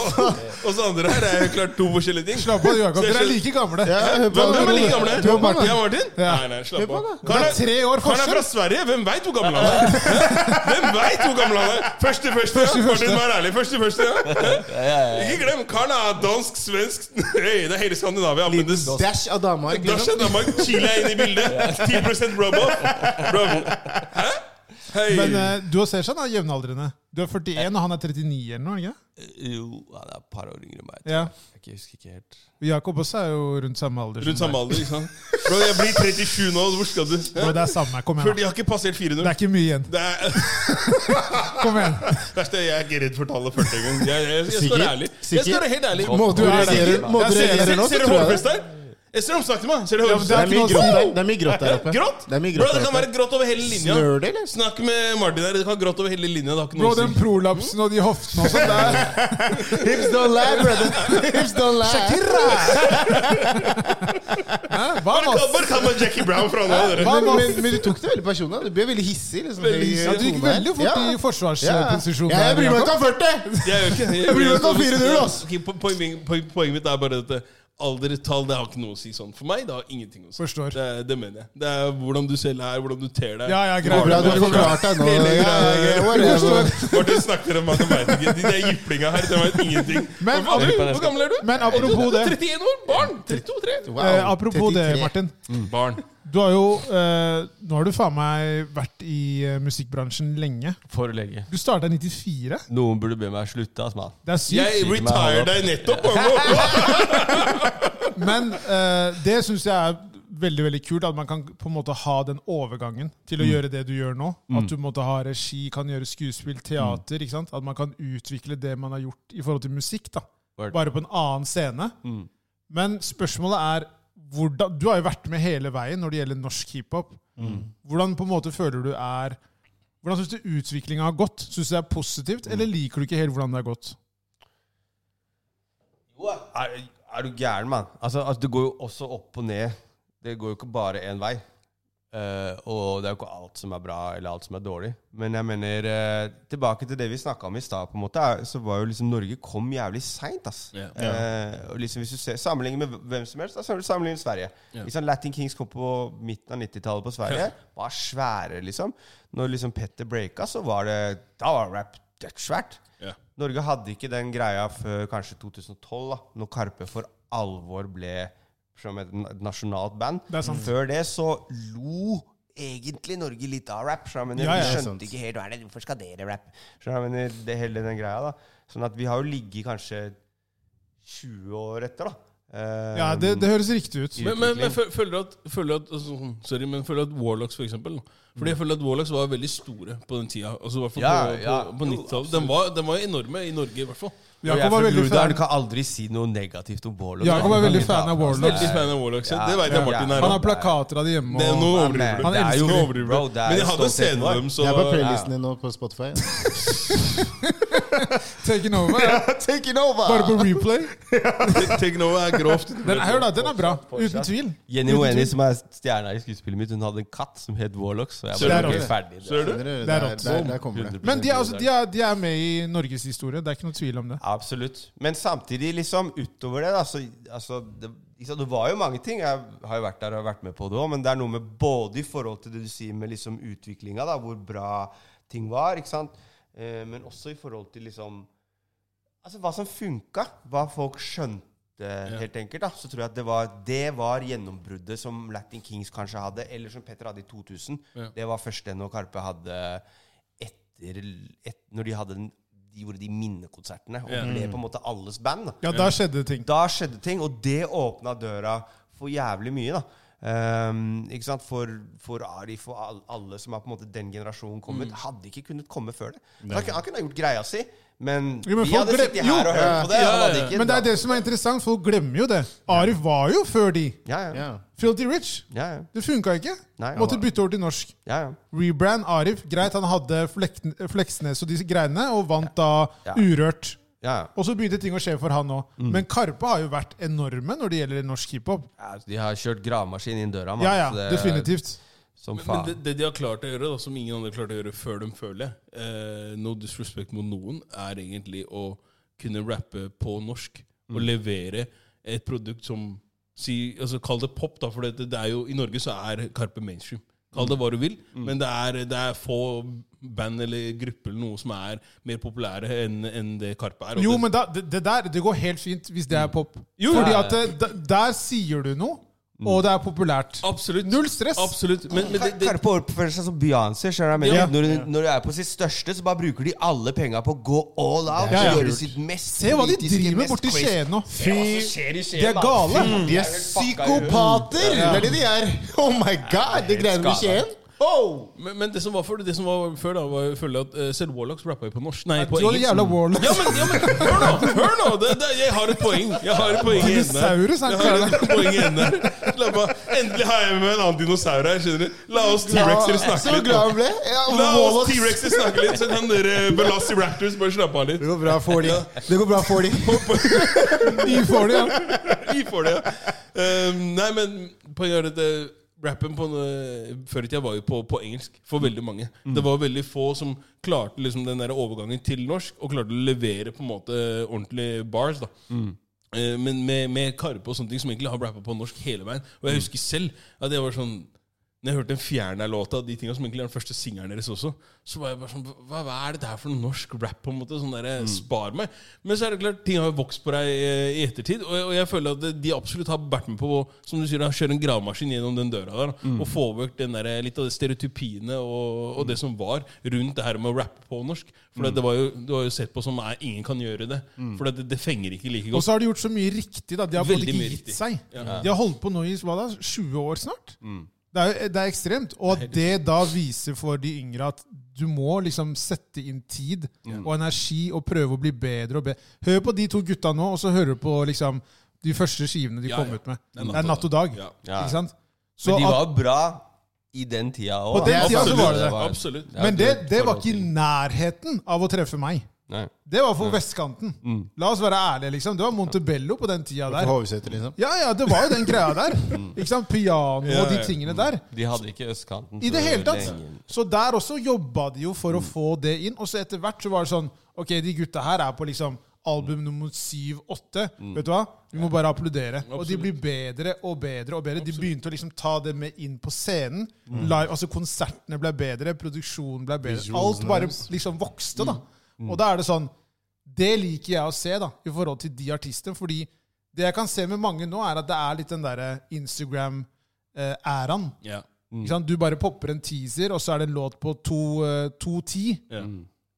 oss andre her, Det er jo klart to forskjellige ting. Slapp av, Jakob. Dere er like gamle. Ja, Hvem, hvem er like gamle? Du og Martin. Ja, Martin? Ja. Nei, nei, slapp av. Det er tre år Han er fra. Sverige. Hvem veit hvor gammel han er? Hvem veit hvor gammel han er? Første første. Første ja. første. Martin, vær ærlig. Første første. ja. Ikke glem, karen er dansk, svensk Hey, Det er hele Skandinavia. Dash av Danmark. Da Liksom. Danmark. Chile er inne i bildet. 10 rub-off. Hæ? Hei. Men uh, du og Seshan er jevnaldrende. Du er 41, og han er 39 eller noe? ikke? Jo, han er et par år yngre enn meg. Ja. Jeg husker ikke helt. Jakob også er jo rundt samme alder. Rundt samme alder, ikke sant? Bro, jeg blir 37 nå. Hvor skal du? Bro, det er samme. Kom Før igjen. de da. har ikke passert 400. Det er ikke mye igjen. Det er Kom igjen. verste, Jeg er ikke redd for tallet 40 engang. Jeg, jeg, jeg, jeg, står ærlig. Jeg står helt ærlig. Må du er Jeg reagerer nå, Ser du hårfest tror jeg ser det. der? Til meg. Ser du Ja, Det det er mye grått der, det er mye grått der oppe. Grått? Det er mye Bro, det kan være grått over hele linja. Snør det, eller? Snakk med Martin der. Det kan være grått over hele linja. Det har ikke Bro, noe Bro, den prolapsen og de hoftene og sånn, det er Hips don't lie, brother. Hips don't lie. Shakira! Bare kall- meg Jackie Brown fra nå av, Men, men, men du tok det veldig personlig. Du ble veldig hissig. Liksom. Veldig hissig. Ja, du gikk veldig fort i forsvarsposisjon. Ja, jeg bryr meg ikke om 40! Jeg gjør ikke Jeg bryr meg ikke om 4-0, ass. Ok, po- poenget, poeng- poenget mitt er bare dette. Alder, tall, det har ikke noe å si sånn. For meg, det har ingenting å si. Forstår. Det, det mener jeg. Det er hvordan du selv er, hvordan du ter deg. Ja, ja, Det bra, greit. du har forklart deg nå. Ja, ja, ja. Martin snakker om matematikken. De der jyplinga her, de vet ingenting. Men, Hvor gammel er du? men apropos det, 31 år! Barn! 32-3. Wow, eh, apropos det, 33. Martin. Barn. Du har jo eh, Nå har du faen meg vært i eh, musikkbransjen lenge. For lenge. Du starta i 94. Noen burde be meg slutte, ass, mann. Det er sykt. Jeg Syk retired deg nettopp. Men eh, det syns jeg er veldig veldig kult. At man kan på en måte ha den overgangen til å gjøre det du gjør nå. At du måtte ha regi, kan gjøre skuespill, teater. ikke sant? At man kan utvikle det man har gjort i forhold til musikk. da. Word. Bare på en annen scene. Mm. Men spørsmålet er hvordan, Du har jo vært med hele veien når det gjelder norsk hiphop. Hvordan på en måte føler du er Hvordan syns du utviklinga har gått? Syns du det er positivt, eller liker du ikke helt hvordan det har gått? Er, er du gæren, mann? Altså, altså, det går jo også opp og ned. Det går jo ikke bare én vei. Eh, og det er jo ikke alt som er bra, eller alt som er dårlig. Men jeg mener uh, Tilbake til det vi snakka om i stad, på en måte, er- så var jo liksom Norge kom jævlig seint. Eh, og liksom hvis du ser Sammenlignet med hvem som helst, da så sammenligner Sverige. Yeah. Liksom Latin Kings kom på midten av 90-tallet på Sverige. Var svære, liksom. Når liksom Petter breaka, så var det Da var rap dødssvært. Yeah. Norge hadde ikke den greia før kanskje 2012, da når Karpe for alvor ble som et nasjonalt band. Det. Før det så lo egentlig Norge litt av rap. Så jeg mener, Ja, ja, er skjønte sant. ikke helt hva er det, hvorfor skal dere rap? Så jeg mener, det hele den greia da Sånn at vi har jo ligget kanskje 20 år etter, da. Um, Ja, det, det høres riktig ut. Men, men, men føler du at, føler at altså, sånn, Sorry, men føler du at Warlocks, for eksempel Fordi jeg føler at Warlocks var veldig store på den tida. Altså, i hvert fall Ja, på, ja. på, på 90-tallet. Den, den var enorme i Norge, i hvert fall. Jakob var veldig fan. Du kan aldri si noe negativt om Warlock. Jakob er veldig fan av Warlock. Fan av Warlocks. Ja, det vet jeg Martin er. Han har plakater av det hjemme. Det er noe Ja, overdriver. Han er elsker er Men jeg hadde scenen dem, så Jeg er på playlisten din nå på Spotify. taking over. Ja. Taking over! Bare på replay. Taking over er grovt. Den, hør da, den er bra. Uten tvil. Jenny Oeni, som er stjerna i skuespillet mitt, hun hadde en katt som het Warlocks. Så jeg det? ferdig. Ser du? Der, Det er der, rått. der, der kommer det. Men de er, altså, de, er, de er med i norgeshistorie. Det er ikke noe tvil om det. Absolutt. Men samtidig, liksom, utover det, da, så altså, det, det var jo mange ting. Jeg har jo vært der og vært med på det òg, men det er noe med både i forhold til det du sier med liksom utviklinga, hvor bra ting var, ikke sant, eh, men også i forhold til liksom Altså hva som funka, hva folk skjønte, helt enkelt. da, Så tror jeg at det var, det var gjennombruddet som Latin Kings kanskje hadde, eller som Petter hadde i 2000. Ja. Det var først NO Karpe hadde etter et, Når de hadde den, de gjorde de minnekonsertene og Ja. ble på en måte alles band. da. Ja, da skjedde ting. Da skjedde ting, og det åpna døra for jævlig mye. da. Ehm, ikke sant? For, for Arif og all, alle som har på en måte den generasjonen kommet, Mm. hadde ikke kunnet komme før det. Han, kunne- han kunne ha gjort greia si, men, Jo, men vi hadde sittet her jo, og hørt på det. ja, ja. ikke Men det er det som er interessant. Folk glemmer jo det. Arif var jo før de. Ja, ja. Ja. Filthy Rich. ja, ja. Det funka ikke. Nei, Måtte bytte over til norsk. ja, ja. Rebrand Arif. Greit, han hadde Fleksnes og disse greiene, og vant da Ja. Urørt. Ja, ja. Og så begynte ting å skje for han òg. Mm. Men Karpe har jo vært enorme når det gjelder norsk hiphop. Ja, De har kjørt gravemaskin inn døra. Man. Ja, ja, det definitivt. Som Men, faen. men det, det de har klart å gjøre, da, som ingen andre klarte å gjøre før dem, føler jeg eh, No disrespect mot noen, er egentlig å kunne rappe på norsk. Og levere et produkt som si, altså Kall det pop, da, for det, det er jo, i Norge så er Karpe mainstream. Kall det hva du vil, men det er, det er få band eller gruppe eller noe som er mer populære enn en det Karpe er. og Jo, det, men da, det, det der det går helt fint hvis det er pop. Jo, Fordi at det, der sier du noe, og det er populært. Absolutt. Null stress. Absolutt. Men, men det, det, Karpe oppfører seg som Beyoncé. du Ja. Når, når de er på sitt største, så bare bruker de alle penga på å gå all out. Ja, ja. Gjøre sitt mest Se hva de driver med borti. Skien nå. Skien, De er gale. De er psykopater! Det er det de er. Oh my god! De greiene med Skien. Men, men det som var før, det som var før da, var føler at uh, selv Warlocks rappa jo på norsk. Nei, på Du har det engelsk. jævla Warlock. Ja, men, ja, men hør nå! Hør nå! Det, det, jeg har et poeng. Jeg har et poeng i enden her. Dinosaurus, han Jeg har kaller et poeng i enden her. Slapp av. Endelig har jeg med en annen dinosaur her. skjønner du? La oss T-rexere Så snakke litt. glad han ble. Ja, La oss Warlocks. T-rexer snakke litt, så kan dere Velociraptors bare slappe av litt. Det går bra for de. Det går bra for de. I får det, ja. Vi får det, ja. Um, nei, men poenget er at eh, rappen på, eh, før i tida var jo på, på engelsk for veldig mange. Det var veldig få som klarte liksom den der overgangen til norsk, og klarte å levere på en måte ordentlige bars. da Eh, Men med, med Karpe og sånne ting som egentlig har rappa på norsk hele veien. Og jeg husker selv at jeg var sånn Når jeg hørte den fjerne låta, de tingene som egentlig er den første singelen deres også, så var jeg bare sånn Hva, hva er dette her for noe norsk rap? på en måte, sånn der, Spar meg. Men så er det klart, ting har jo vokst på deg eh, i ettertid. Og jeg, og jeg føler at de absolutt har vært med på som du sier, å kjøre en gravemaskin gjennom den døra der. mm. Og få vekk den der, litt av de stereotypiene og, og det som var rundt det her med å rappe på norsk. For det var jo, du har jo sett på som er, ingen kan gjøre det. For det, det fenger ikke like godt. Og så har de gjort så mye riktig. da. De har Veldig ikke gitt riktig. seg. Ja. De har holdt på nå i hva da, 20 år snart. Det, er, det er ekstremt. Og at det da viser for de yngre at du må liksom sette inn tid og energi og prøve å bli bedre og bedre. Hør på de to gutta nå, og så hører du på liksom de første skivene de Ja, kom ja. ut med. Det er natt og dag. Ja. Ja. Ikke sant? Så Men de var bra i den tida òg. På den tida så var det det. Absolutt. men det, det var ikke i nærheten av å treffe meg. Nei. Det var for vestkanten. La oss være ærlige, liksom. Det var Montebello på den tida der. Liksom. Ja, ja, det var jo den greia der. Ikke sant? Piano Ja, og de tingene der. De hadde ikke østkanten. I det hele tatt. lenge. Så der også jobba de jo for å få det inn. Og så etter hvert så var det sånn Ok, de gutta her er på liksom album nummer syv-åtte. Vet du hva? Vi må bare applaudere. Og de blir bedre og bedre og bedre. De begynte å liksom ta det med inn på scenen. Live, altså Konsertene ble bedre, produksjonen ble bedre. Alt bare liksom vokste, da. Og da er det sånn Det liker jeg å se, da, i forhold til de artistene. Fordi det jeg kan se med mange nå, er at det er litt den derre Instagram-æraen. Yeah. Mm. Du bare popper en teaser, og så er det en låt på to, eh, 2.10. Ja.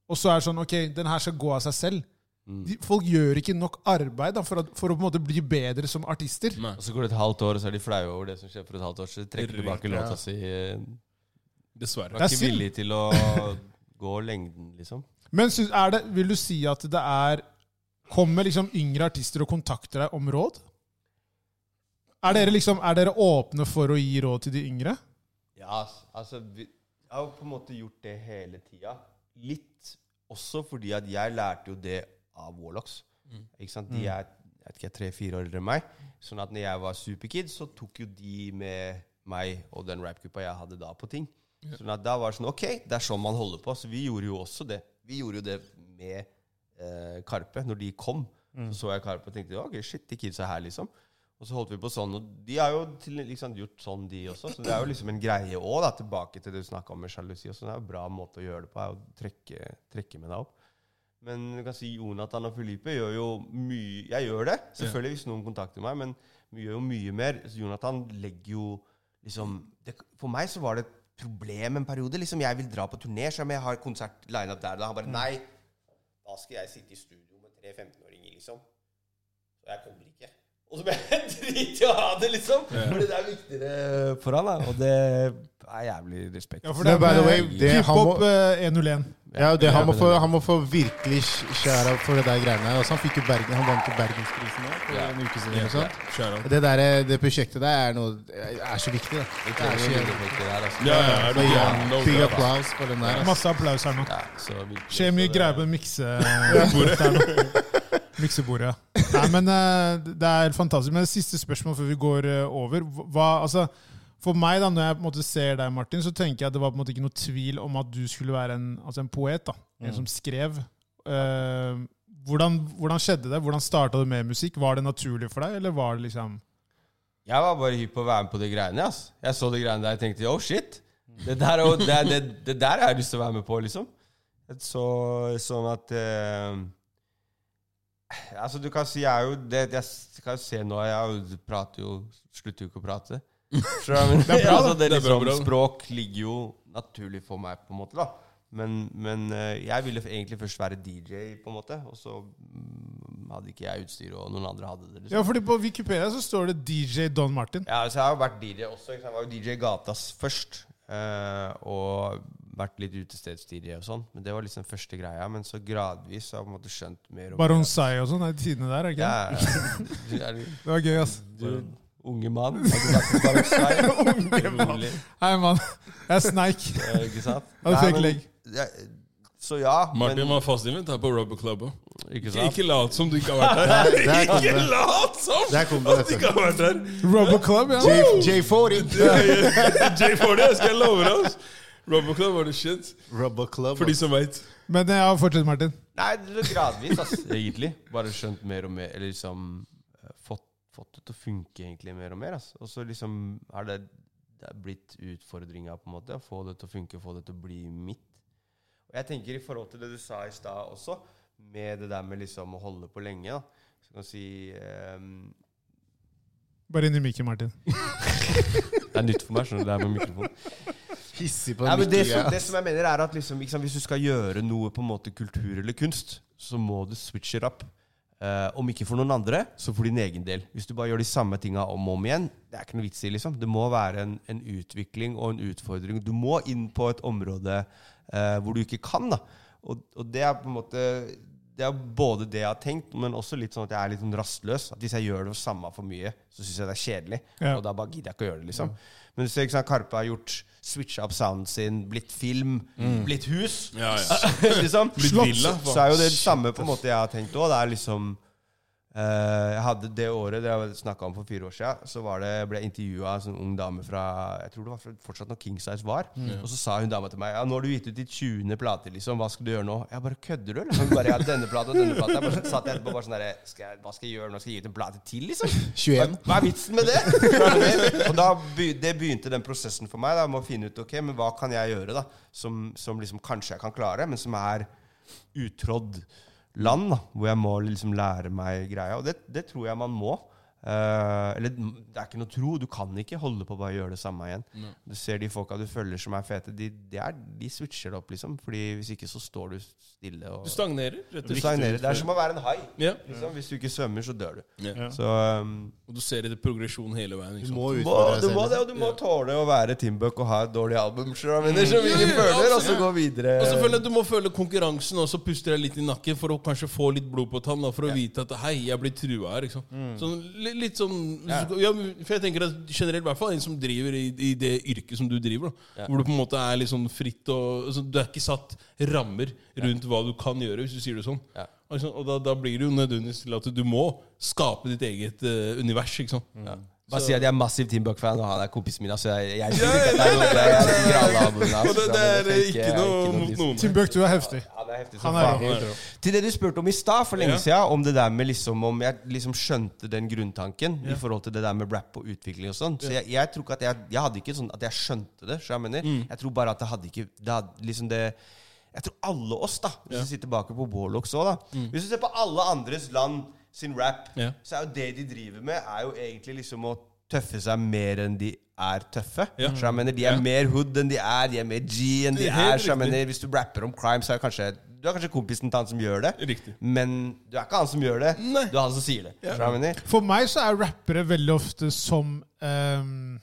Og så er det sånn Ok, den her skal gå av seg selv. De, folk gjør ikke nok arbeid da, for, at, for å på en måte bli bedre som artister. Nei. Og så går det et halvt år, og så er de flaue over det som skjer for et halvt år Så de Trekker tilbake låta si. eh, Dessverre. Var er ikke villig til å gå lengden, liksom. Men er det, vil du si at det er Kommer liksom yngre artister og kontakter deg om råd? Er dere liksom, er dere åpne for å gi råd til de yngre? Ja, altså vi, Jeg har jo på en måte gjort det hele tida. Litt også fordi at jeg lærte jo det av Warlocks. Ikke sant? De er jeg vet ikke, tre-fire år eldre enn meg. Sånn at når jeg var superkid, så tok jo de med meg og den rapgruppa jeg hadde da, på ting. Sånn at da var det sånn Ok, det er sånn man holder på. Så vi gjorde jo også det. Vi gjorde jo det med eh, Karpe. Når de kom, så så jeg Karpe og tenkte ok, shit, de kidsa her, liksom. Og så holdt vi på sånn, og de har jo til, liksom, gjort sånn, de også. Så det er jo liksom en greie òg, tilbake til det du snakka om med sjalusi. sånn. Det er jo en bra måte å gjøre det på, er å trekke, trekke med deg opp. Men du kan si Jonathan og Felipe gjør jo mye Jeg gjør det, selvfølgelig, hvis noen kontakter meg, men vi gjør jo mye mer. Så Jonathan legger jo liksom det, For meg så var det et problem en periode. liksom Jeg vil dra på turné, så jeg har konsert line-up der. Da han bare Nei, da skal jeg sitte i studio med tre 15-åringer, liksom. Og jeg kommer ikke. Og så ble jeg drit i å ha det, liksom. Fordi det er viktigere for han, da. Og det er jævlig respekt. Ja, for det er by the er way, hiphop eh, 101. Ja, det, han, må få, han må få virkelig skjæra for det der greiene Altså, han fikk jo Bergen, han vant jo Bergensprisen nå for en uke siden. Shout. Det, der, det prosjektet der er, noe, er så viktig. da. Det er så viktig altså. Ja, ja, er ja, Big applaus for den der. ass. Masse applaus her nå. Ja, så Skjer mye greier på miksebordet. Miksebordet. Nei, men eh, det er fantastisk. Men det siste spørsmål før vi går eh, over. Hva, altså, for meg, da, når jeg på en måte ser deg, Martin, så tenker jeg at det var på en måte ikke noe tvil om at du skulle være en, altså en poet. da. En som skrev. Uh, hvordan, hvordan skjedde det? Hvordan starta du med musikk? Var det naturlig for deg, eller var det liksom Jeg var bare hypp på å være med på de greiene. ass. Jeg så de greiene der og tenkte oh shit. Det der, er det, det, det der har jeg lyst til å være med på, liksom. Så, sånn at eh, Altså, du kan si jeg er jo det, Jeg kan se nå Jeg er prater jo Slutter jo ikke å prate. Det er bra, altså, det, Det er bra, liksom, bra. Språk ligger jo naturlig for meg, på en måte. da men, men eh, jeg ville egentlig først være DJ, på en måte. Og så mm, hadde ikke jeg utstyr, og noen andre hadde det. liksom. Ja, fordi på Wikipedia så står det DJ Don Martin. Ja, så jeg har jo vært DJ også. ikke? Jeg var jo DJ Gatas først. eh, og vært litt utesteds-DJ og sånn. Men det var liksom første greia. Men så gradvis har jeg på en måte skjønt mer om Baron Sai og sånn. er de tidene der, er ikke Ja, det? du er jo- Det var gøy, ass. du, unge mann. Har? Unge mann. Hei, mann. Jeg sneik. Eh, Ikke sant? Hadde Nei, fake men- leg. Så ja, Martin men var fast invitert på Rubber Club òg. Ikke Ikke, lat som du ikke har vært der. Ikke lat som at du ikke har vært der! Rubber Club, ja. J- J40. J40, jeg skal love deg. ass. Rubber Club var det shit. Rubber Club. For de som veit. Men ja, fortsett, Martin. Nei, det er gradvis, ass, egentlig. Bare skjønt mer og mer. Eller liksom fått, det til å funke egentlig mer og mer. ass. Og så liksom er det, det er blitt utfordringa på en måte, å få det til å funke, få det til å bli mitt. Og jeg tenker i forhold til det du sa i stad også, med det der med liksom å holde på lenge, da. Så kan du si um... Bare inn i mikken, Martin. Det er nytt for meg, skjønner du, det her med mikrofon. Hissig på Nei, men det, som, det som jeg mener er at liksom, liksom, Hvis du skal gjøre noe på en måte kultur eller kunst, så må du switche it up. Eh, om ikke for noen andre, så for din egen del. Hvis du bare gjør de samme tinga om og om igjen, det er ikke noe vits i. liksom. Det må være en, en utvikling og en utfordring. Du må inn på et område uh, hvor du ikke kan. da. Og, og det er på en måte det er både det jeg har tenkt, men også litt sånn at jeg er litt sånn rastløs. At Hvis jeg gjør det samme for mye, så syns jeg det er kjedelig. Ja. Og da bare gidder jeg ikke å gjøre det. liksom. Men du ser ikke sant, Karpe har gjort switcha opp sounden sin, blitt film, blitt hus. Ja, ja. liksom. Blitt villa. Så er jo det samme på en måte jeg har tenkt òg. Det er liksom Jeg hadde det året det jeg snakka om for fire år siden, så var det, ble jeg intervjua av en sånn ung dame fra Jeg tror det var fortsatt når King Size var. Og så sa hun dama til meg Ja, nå har du gitt ut ditt 20. plate, liksom. Hva skal du gjøre nå? Jeg bare kødder du, eller? Hun bare, ja, denne plata og denne plata. Jeg bare satt etterpå bare sånn derre Hva skal jeg gjøre nå? Skal jeg gi ut en plate til, liksom? 21. Hva er vitsen med det? Og da det begynte den prosessen for meg. Da, med å finne ut ok, men hva kan jeg gjøre da som, som liksom kanskje jeg kan klare, men som er utrådd land. da Hvor jeg må liksom lære meg greia. Og det, det tror jeg man må. Uh, eller det er ikke noe tro. Du kan ikke holde på å bare gjøre det samme igjen. Du ser de folka du følger som er fete, de, de, er, de switcher det opp, liksom. Fordi hvis ikke så står du stille. Og, Du stagnerer, rett og slett. stagnerer. Det er som å være en hai. Ja. Liksom. Hvis du ikke svømmer, så dør du. Ja. Så um, Og du ser etter progresjon hele veien. Du Ikke sant? må du må, utfordre du må det, og du må tåle å være Timbuk og ha et dårlig album som ingen føler, og så gå videre. Og så føler jeg at Du må føle konkurransen og så puste deg litt i nakken for å kanskje få litt blod på tann. For å vite at hei, jeg blir trua her. Liksom. Sånn, li- litt sånn ja. For jeg tenker at generelt, i hvert fall en som driver i, i det yrket som du driver, da, hvor du på en måte er litt sånn fritt og altså, Du er ikke satt rammer rundt hva du kan gjøre, hvis du sier det sånn. Ja. Og? Og da, da blir det jo nødvendigvis til at du må skape ditt eget uh, univers. ikke sant? Ja. Bare si at jeg er massiv Timbuk-fan, og han er kompisen min. Altså, jeg, jeg, jeg, det, det er ikke noe mot noen. du er heftig. Ja, det er heftig som Han er faen. Til det du spurte om i stad, for lenge Ja. siden, om det der med liksom Om jeg liksom skjønte den grunntanken i forhold til det der med rap og utvikling og sånn. Så jeg, jeg tror ikke at jeg Jeg hadde ikke sånn at jeg skjønte det. Så jeg mener Mm. Jeg tror bare at det hadde ikke Det hadde liksom det Jeg tror alle oss, da hvis vi sitter tilbake på Warlocks òg, da Hvis du ser på alle andres land sin rap, Mm. Ja. så er jo det de driver med, er jo egentlig liksom å tøffe seg mer enn de er tøffe. Ja. Så jeg mener De er Ja. mer hood enn de er, de er mer G enn de er. Så jeg riktig. mener Hvis du rapper om crime, så er kanskje du er kanskje kompisen til han som gjør det. Riktig. Men du er ikke han som gjør det. Nei. Du er han som sier det. Mener? For meg så er rappere veldig ofte som um,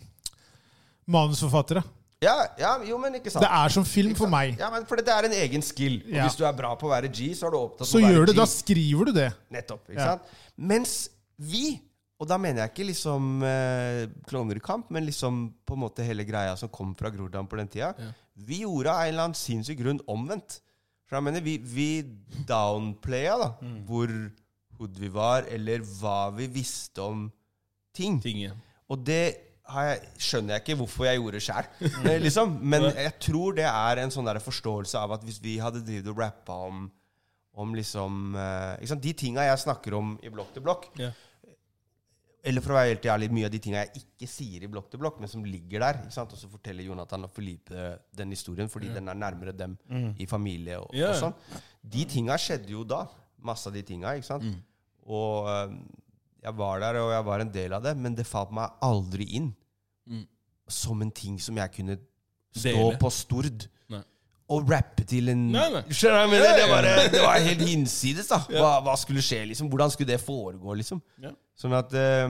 manusforfattere. Ja, ja, jo, men ikke sant. Det er som film for meg. Ja, men for det er en egen skill. Og Ja. hvis du er bra på å være G, så er du opptatt av å være G. Så gjør du, det, da skriver du det. Nettopp. ikke Ja. sant? Mens vi, og da mener jeg ikke liksom eh, Kloner i kamp, men liksom på en måte hele greia som kom fra Groruddalen på den tida, Ja. vi gjorde av en eller annen sinnssyk grunn omvendt. For jeg mener, Vi, vi downplaya da, Mm. hvor hood vi var, eller hva vi visste om ting. Ting, ja. Og det jeg, skjønner jeg ikke hvorfor jeg gjorde sjæl. liksom. Men jeg tror det er en sånn der forståelse av at hvis vi hadde drevet og rappa om, om liksom eh, sant? De tinga jeg snakker om i Blokk til blokk, yeah. eller for å være helt ærlig, mye av de tinga jeg ikke sier i Blokk til blokk, men som ligger der. Og så forteller Jonathan og Felipe den historien fordi den er nærmere dem i familie og, yeah. og sånn. De tinga skjedde jo da. Masse av de tinga. ikke sant? Og eh, jeg var der, og jeg var en del av det, men det falt meg aldri inn Mm. som en ting som jeg kunne stå Dele. på Stord Nei. og rappe til en Nei, nei. Skjønner du hva jeg mener? Det, var, det var helt hinsides, da. Hva, hva skulle skje, liksom? Hvordan skulle det foregå, liksom? Ja. Sånn at eh,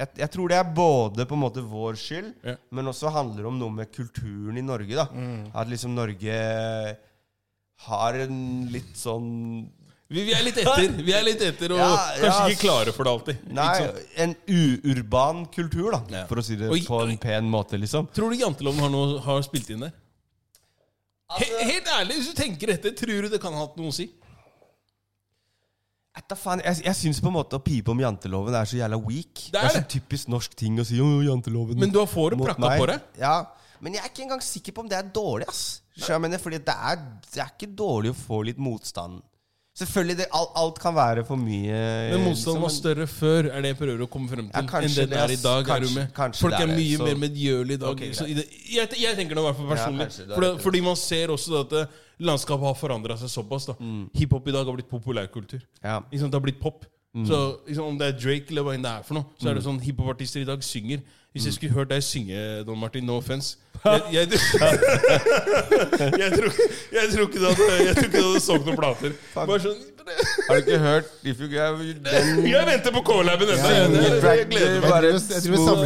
jeg, jeg tror det er både på en måte vår skyld, Ja. men også handler om noe med kulturen i Norge, da. At liksom Norge har en litt sånn Vi, vi er litt etter, vi er litt etter og Ja, kanskje ja, ikke klare for det alltid. Nei, en uurban kultur, da. Ja. For å si det Oi, på en pen måte, liksom. Tror du janteloven har, noe, har spilt inn der? He, helt ærlig, hvis du tenker etter, tror du det kan ha hatt noe å si? Etta faen, jeg, jeg syns på en måte å pipe om janteloven er så jævla weak. Det er så det. typisk norsk ting å si. om janteloven Men du har får det prakka på det. Ja, men jeg er ikke engang sikker på om det er dårlig. ass Så jeg mener, fordi det er, det er ikke dårlig å få litt motstand Selvfølgelig, det, alt, alt kan være for mye. Men motstanden var større før, er det jeg prøver å komme frem til. Ja, enn det det, er i dag. er Kanskje- med? Folk er, er mye så- mer medgjørlige i dag. Okay, så jeg, jeg tenker det i hvert fall personlig. Ja, det er For det, fordi man ser også at eh, landskapet har forandra seg såpass. da Hiphop i dag har blitt populærkultur. Ja. Liksom. Det har blitt pop. Så liksom, Om det er Drake eller hva enn det er for noe, så er det sånn hiphopartister i dag synger. Hvis jeg skulle hørt deg synge, Don Martin, no offense Jeg, jeg, jeg, tror, jeg tror ikke du hadde, jeg tror ikke du hadde solgt noen plater. Bare sånn Har du ikke hørt If you have den Jeg venter på K-laben ennå! Jeg, jeg, gleder meg. Bare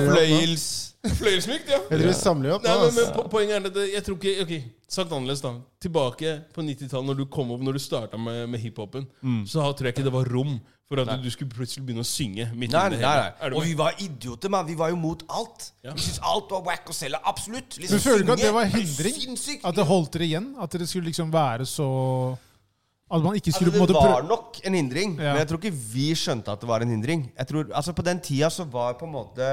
fløyels Fløyelsmykt, ja. Jeg tror vi samler opp nå. Nei, men, men po- Poenget er at jeg tror ikke Ok, sagt annerledes, da. Tilbake på 90-tallet, når du kom opp Når du starta med, med hiphopen, så tror jeg ikke det var rom for at du skulle plutselig begynne å synge. midt Nei, nei, nei. Og vi var idioter, mann. Vi var jo mot alt. Ja. Vi syntes alt var wack å selge. Absolutt. Liksom, du føler ikke at det var hindring? Sinnssykt. At det holdt dere igjen? At det skulle liksom være så At man ikke Altså, skulle på en det måte var nok en hindring, Ja. men jeg tror ikke vi skjønte at det var en hindring. Jeg tror, altså På den tida så var på en måte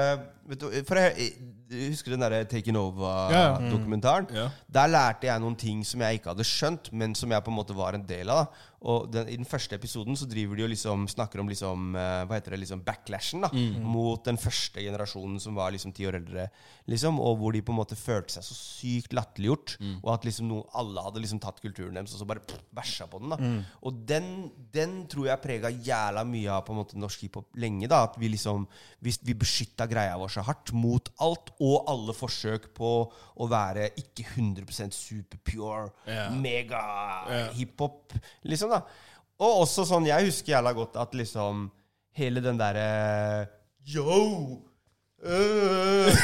vet du, for jeg, Husker du den derre Taken Ja, ja. Over-dokumentaren? Ja. Der lærte jeg noen ting som jeg ikke hadde skjønt, men som jeg på en måte var en del av. Og den, I den første episoden så driver de og liksom snakker om liksom, eh, hva heter det, liksom backlashen da, mot den første generasjonen som var liksom ti år eldre. liksom, Og hvor de på en måte følte seg så sykt latterliggjort. Og at liksom noe, alle hadde liksom tatt kulturen deres og så bare pff, bæsja på den. da. Og den, den tror jeg prega jævla mye av på en måte norsk hiphop lenge. da, At vi liksom, vi, vi beskytta greia vår så hardt mot alt og alle forsøk på å være ikke 100% superpure, yeah. mega-hiphop, liksom. da. Og også sånn, jeg husker jævla godt at liksom hele den derre Yo! øh,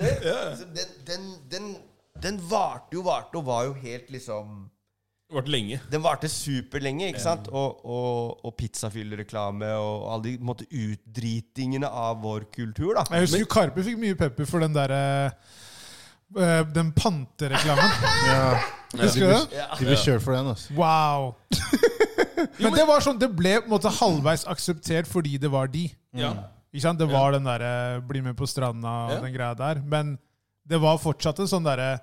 Den, den, den, den varte jo, varte og var jo helt liksom Det varte lenge. den varte superlenge, ikke sant? Og, og, og pizzafyllreklame og alle de måte, utdritingene av vår kultur, da. Jeg husker jo Karpe fikk mye pepper for den derre øh, Den pantereklamen. Ja. Husker du det? De ble kjørt for den, altså. Wow! Men det var sånn, det ble på en måte halvveis akseptert fordi det var de. Ja. Ikke sant? Det var den derre 'bli med på stranda' og Ja. den greia der. Men det var fortsatt en sånn derre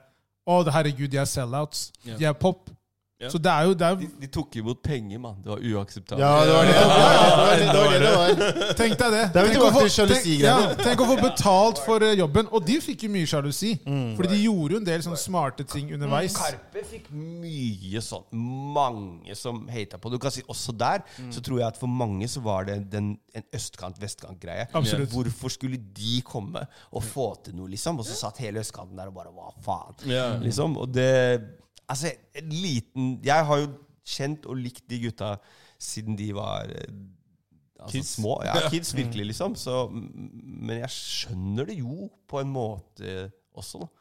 'Å, herregud, de er sellouts. De er pop'. Ja. Så det er jo, det er jo de tok imot penger, mann. Det var uakseptabelt. Ja, det var det. Det var det det var. Det det. Tenk deg det. Da er Tenk å få- tenk- ja, Tenk å få betalt for eh, jobben. Og de fikk jo mye sjalusi. Fordi de gjorde jo en del sånne smarte ting underveis. Karpe fikk mye sånn. Mange som hata på. Du kan si også der så tror jeg at for mange så var det den, en østkant-vestkant-greie. Absolutt. Hvorfor skulle de komme og få til noe, liksom? Og så satt hele østkanten der og bare Hva faen? Liksom. Og det Altså, en liten Jeg har jo kjent og likt de gutta siden de var eh, altså, Kids. små. Ja, kids, virkelig, liksom. Så, mm, men jeg skjønner det jo på en måte også, da.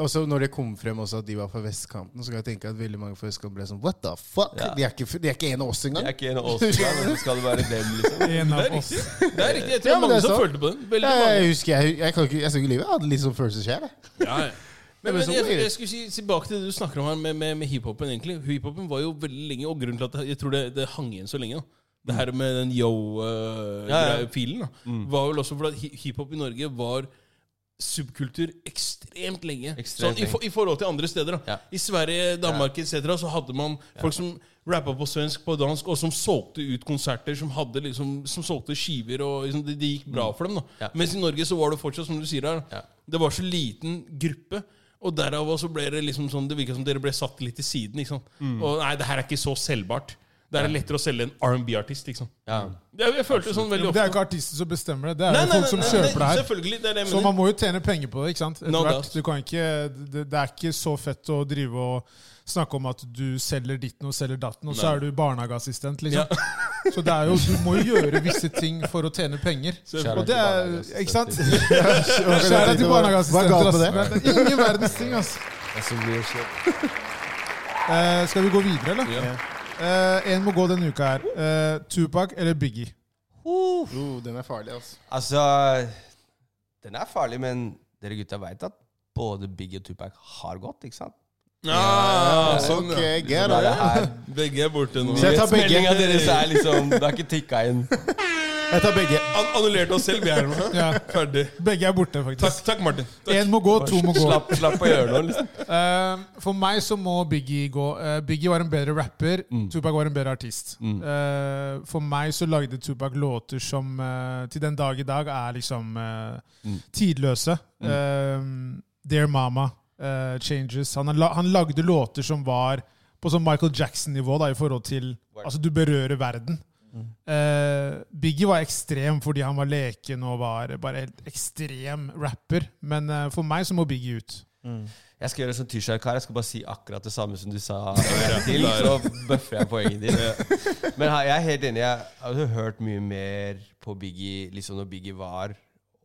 Også når det kom frem også at de var fra vestkanten, så kan jeg tenke at veldig mange fra vestkanten ble sånn What the fuck? Ja. De, er ikke, de er ikke en av oss engang. De er ikke en av oss, engang, skal det være dem, liksom. En Det er oss. riktig. Det er riktig. Jeg tror Ja, mange som følte på den. Veldig Jeg, mange. jeg husker, jeg, jeg, kan ikke, jeg jeg, jeg. Jeg hadde litt sånn følelse sjøl. Ja, ja. Men, men jeg, jeg skulle si tilbake til det du snakker om her med, med, med hiphopen. egentlig Hiphopen var jo veldig lenge, og grunnen til at det- jeg tror det, det hang igjen så lenge da. Det her med den Ja, ja. yo-filen da var vel også fordi hiphop i Norge var subkultur ekstremt lenge. Ekstremt sånn, i, I forhold til andre steder. Ja. I Sverige, Danmark etc. så hadde man folk som rappa på svensk, på dansk, og som solgte ut konserter, som hadde liksom Som solgte skiver, og liksom, det, det gikk bra for dem. da Ja. Mens i Norge så var det fortsatt, som du sier her, Ja. det var så liten gruppe. Og derav også ble det liksom sånn Det virka som dere ble satt litt til siden. Liksom. Mm. Og nei, det her er ikke så selvbart. Det er lettere å selge en R&B-artist. liksom. Ja. Jeg, jeg følte sånn veldig Det er ikke artisten som bestemmer det. Det er Nei, jo nei, folk nei, som nei, kjøper nei, det her. Selvfølgelig. Det er det jeg Så mener. man må jo tjene penger på det. ikke sant? Etter No hvert. Du kan ikke, det, det er ikke så fett å drive og snakke om at du selger ditten og selger datten, og så er du barnehageassistent. liksom. Så det er jo, du må jo gjøre visse ting for å tjene penger. Kjære Og det er, ikke sant? Kjære til er barnehageassistenter. er Ingen verdens ting, ass. Eh, skal vi gå videre, eller? Ja. Eh, en må gå denne uka her. Uh, Tupac eller Biggie? Uh. den er farlig, altså. Altså Den er farlig, men dere gutta veit at både Biggie og Tupac har gått, ikke sant? Ja, sånn, ja. Okay, get liksom, er. Begge er borte nå. Så jeg tar begge. Deres er liksom Det har ikke tikka inn. Jeg tar begge. An annullerte oss selv, vi er her nå. Ja. Ferdig. Begge er borte, faktisk. takk Martin. Takk. Én må gå, to må gå. Slapp, slapp å gjøre noe. Liksom. Uh, for meg så må Biggie gå. Uh, Biggie var en bedre rapper. Mm. Tupac var en bedre artist. Eh, for meg så lagde Tupac låter som til den dag i dag er liksom Mm. tidløse. Eh, Dear Mama, eh, Changes. Han, han lagde låter som var på sånn Michael Jackson-nivå da, i forhold til Altså, du berører verden. Uh, Biggie var ekstrem fordi han var leken og var bare helt ekstrem rapper. Men uh, for meg så må Biggie ut. Jeg skal gjøre det som Tyskjær-kar. Jeg skal bare si akkurat det samme som du sa. til, Så bøffer jeg poenget ditt. Men jeg er helt enig. Jeg hadde hørt mye mer på Biggie liksom når Biggie var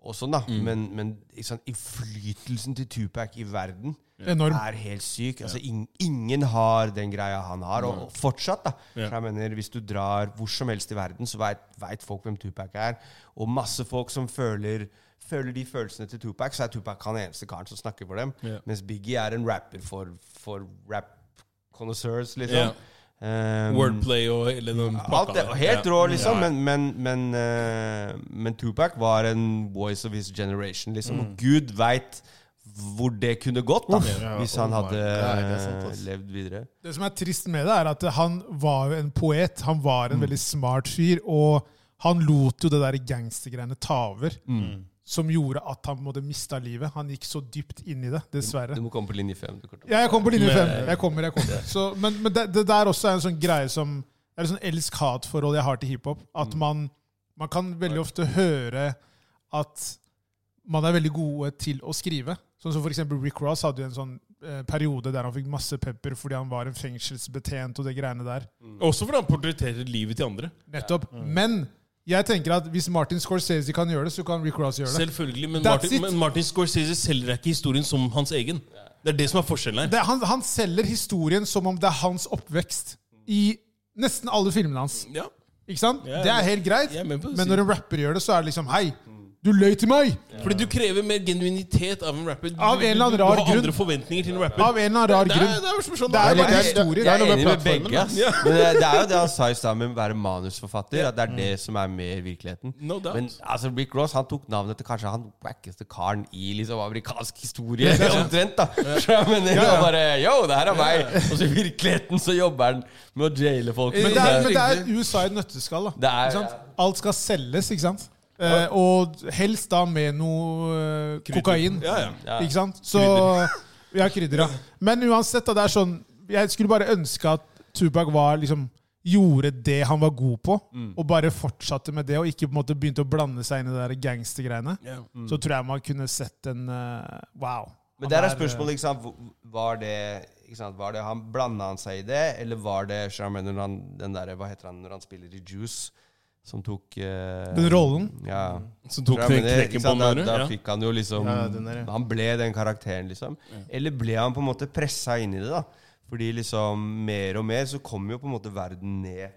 og sånn, da. Men, men ikke sant, innflytelsen til Tupac i verden Enorm. er helt syk. Altså, in, ingen har den greia han har. Og, og fortsatt, da. Ja. For jeg mener, Hvis du drar hvor som helst i verden, så veit folk hvem Tupac er. Og masse folk som føler Føler de følelsene til Tupac, så er Tupac han eneste karen som snakker for dem. Ja. Mens Biggie er en rapper for, for rap connoisseurs, liksom. Ja. Um, Wordplay og hele den Alt der. helt Ja. rå, liksom. Ja. Men, men, men, uh, men Tupac var en voice of his generation, liksom. Og Gud veit hvor det kunne gått, da. Ja, hvis han hadde sant, eh, levd videre. Det som er trist med det, er at han var jo en poet. Han var en veldig smart fyr. Og han lot jo det der gangstergreiene ta over. Som gjorde at han måte mista livet. Han gikk så dypt inn i det, dessverre. Du må komme på linje fem. Du, Ja, jeg kommer på linje fem. Jeg kommer, jeg kommer. Så, men men det, det der også er en sånn greie som Det er et sånn elsk-hat-forhold jeg har til hiphop. At man, man kan veldig ofte høre at man er veldig gode til å skrive. Sånn som for eksempel Rick Ross hadde jo en sånn eh, periode der han fikk masse pepper fordi han var en fengselsbetjent og det greiene der. Også fordi han portretterer livet til andre. Nettopp. Men jeg tenker at hvis Martin Scorsese kan gjøre det, så kan Rick Ross gjøre det. Selvfølgelig, men Martin, men Martin Scorsese selger ikke historien som hans egen. Det er det som er forskjellen her. det han, han selger historien som om det er hans oppvekst i nesten alle filmene hans. Ja, Ikke sant? Ja, det er helt greit. er Men når en rapper gjør det, så er det liksom Hei, du løy til meg! Fordi du krever mer genuinitet av en rapper. Du, Av en eller annen rar grunn. du har grunn. andre forventninger til en rapper. Av en eller annen rar grunn. det er sånn Det er det bare det er- historie. Jeg er enig med begge. ass. Ja. Men det, det er jo det han sa i stad med å være manusforfatter. At det er det som er mer virkeligheten. No doubt. Men altså, Rick Ross han tok navnet til kanskje han wackeste karen i liksom amerikansk historie. Omtrent, da. Jeg mener, det var bare Yo, det her er meg! Og så i virkeligheten så jobber han med å jaile folk. Men det er, men det er. USA i et nøtteskall. da. Det er- Ikke sant? Alt skal selges, ikke sant? Eh, og helst da med noe eh, kokain. Ja, ja. Ja. Ikke sant? Så Ja, krydder, ja. Men uansett, da, det er sånn Jeg skulle bare ønske at Tupac var liksom Gjorde det han var god på, og bare fortsatte med det, og ikke på en måte begynte å blande seg inn i det der gangstergreiene. Ja. Så tror jeg man kunne sett en eh, Wow. Men der er eh, spørsmålet, ikke sant, var det, ikke sant, var det han Blanda han seg i det, eller var det Charmaine når han, den der, hva heter han når han spiller i Juice, som tok eh, Den rollen? Ja. Som tok den knekken på den ham. Da, da Ja. fikk han jo liksom Ja, der, ja. Han ble den karakteren, liksom. Eller ble han på en måte pressa inn i det, da? Fordi liksom mer og mer så kom jo på en måte verden ned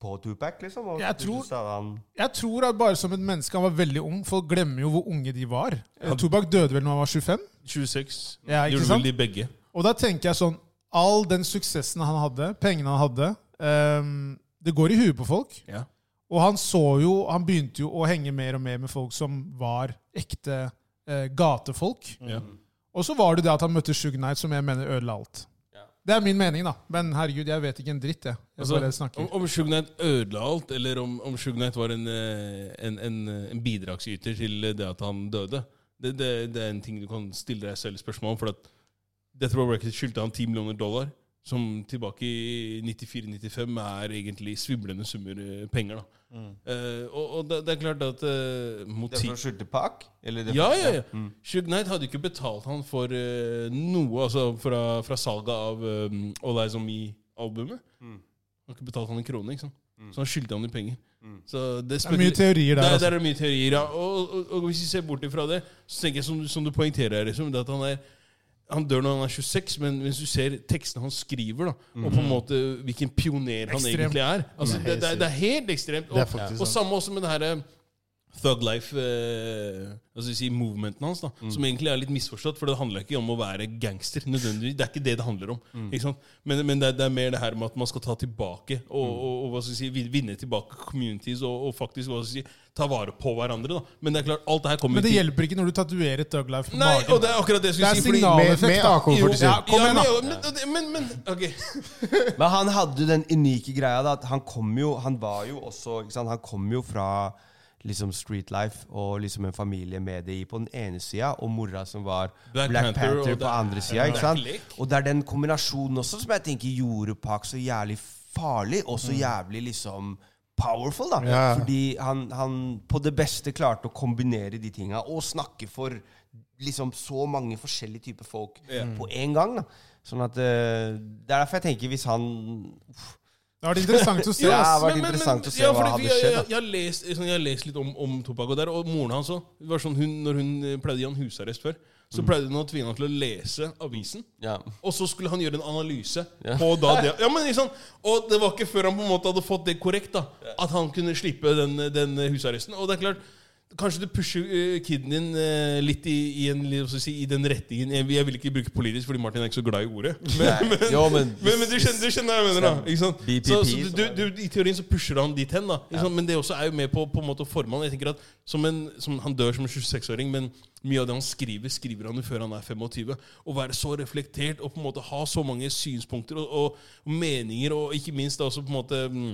på Tupac, liksom. Og Jeg tror- han Jeg tror at bare som et menneske Han var veldig ung. Folk glemmer jo hvor unge de var. Tupac døde vel når han var 25? 26. Ja, ikke Gjorde vel de begge. Og da tenker jeg sånn All den suksessen han hadde, pengene han hadde um, Det går i huet på folk. Ja. Og han så jo Han begynte jo å henge mer og mer med folk som var ekte eh, gatefolk. Mm. Og så var det det at han møtte Shug Knight, som jeg mener ødela alt. Ja. Det er min mening, da. Men herregud, jeg vet ikke en dritt, jeg. Jeg Altså, om, om Shug Knight ødela alt, eller om, om Shug Knight var en, eh, en, en, en bidragsyter til det at han døde, det, det, det er en ting du kan stille deg selv spørsmål om. For at Death Row Records skyldte han 10 millioner dollar, som tilbake i 94-95 er egentlig svimlende summer eh, penger. da. Eh, og og det, det er klart at uh, Det er for å skylde pakk? Ja, ja, ja. Mm. Shug Knight hadde ikke betalt han for uh, noe altså fra, fra salget av um, All Eyes On Me-albumet. Mm. Han har ikke betalt han en krone, ikke sant? Mm. så han skyldte han i penger. Mm. Så det, Det er mye teorier der, Det, der det er mye teorier, ja. Og, og, og hvis vi ser bort ifra det, så tenker jeg som, som du poengterer, liksom, det at han er han dør når han er 26, men hvis du ser tekstene han skriver, da, og på en måte hvilken pioner han Ekstremt. egentlig er altså, Mm. det, det, er- det er helt ekstremt. Det er Og, faktisk og sant. samme også med det her eh, thug life eh, Altså si, movementen hans, da, som egentlig er litt misforstått. For det handler ikke om å være gangster. nødvendigvis, Det er ikke det det handler om. ikke sant? Men, men det, er, det er mer det her med at man skal ta tilbake og, og, og hva skal jeg si, vin- vinne tilbake communities og, og faktisk hva skal jeg si, ta vare på hverandre. da. Men det er klart, alt det her kommer Men det hjelper ikke når du tatuerer Thug Life på Nei, magen. og det er akkurat det jeg Det skulle er si. fordi- Med, med da. AK-47. Ja, kom ja, igjen, da. men, men, men, men ok. Men han hadde den unike greia da, at han kom jo Han var jo også ikke sant? Han kom jo fra liksom street life og liksom en familie med det i på den ene sida, og mora som var Black Black, Panther, Panther, og på er- andre sida. det ikke sant? Og det er den kombinasjonen også som jeg tenker gjorde Park så jævlig farlig, og så jævlig liksom powerful, da. Ja. Fordi han, han på det beste klarte å kombinere de tinga og snakke for liksom så mange forskjellige typer folk Ja. på en gang. da Sånn at eh, Det er derfor jeg tenker hvis han Det har vært interessant å se. Ja, det var men, interessant å se hva hadde jeg, skjedd, Jeg, jeg, jeg, har lest, sånn, jeg har lest litt om, om Tupac, der, og moren hans òg. Sånn, hun, når hun eh, pleide å gi han husarrest før, så pleide han å tvinge han til å lese avisen. Ja. Og så skulle han gjøre en analyse Ja. på da det ja, men liksom. Og det var ikke før han på en måte hadde fått det korrekt, da at han kunne slippe den, den husarresten. Og det er klart Kanskje du pusher eh, kiden din eh, litt i, i, en, si, i den retningen jeg, jeg vil ikke bruke politisk, fordi Martin er ikke så glad i ordet. Men, men, jo, men, men, du, kjenner, du kjenner hva jeg mener, da. Ikke sant? BPP, Så, så du, så- du, du, I teorien så pusher han dit hen, da. Sant? Men det også er jo med på, på en måte å forme han. Jeg tenker at som en, som Han dør som en 26-åring, men mye av det han skriver, skriver han før han er 25. Å være så reflektert og på en måte ha så mange synspunkter og, og, og meninger, og ikke minst da også på en måte mm,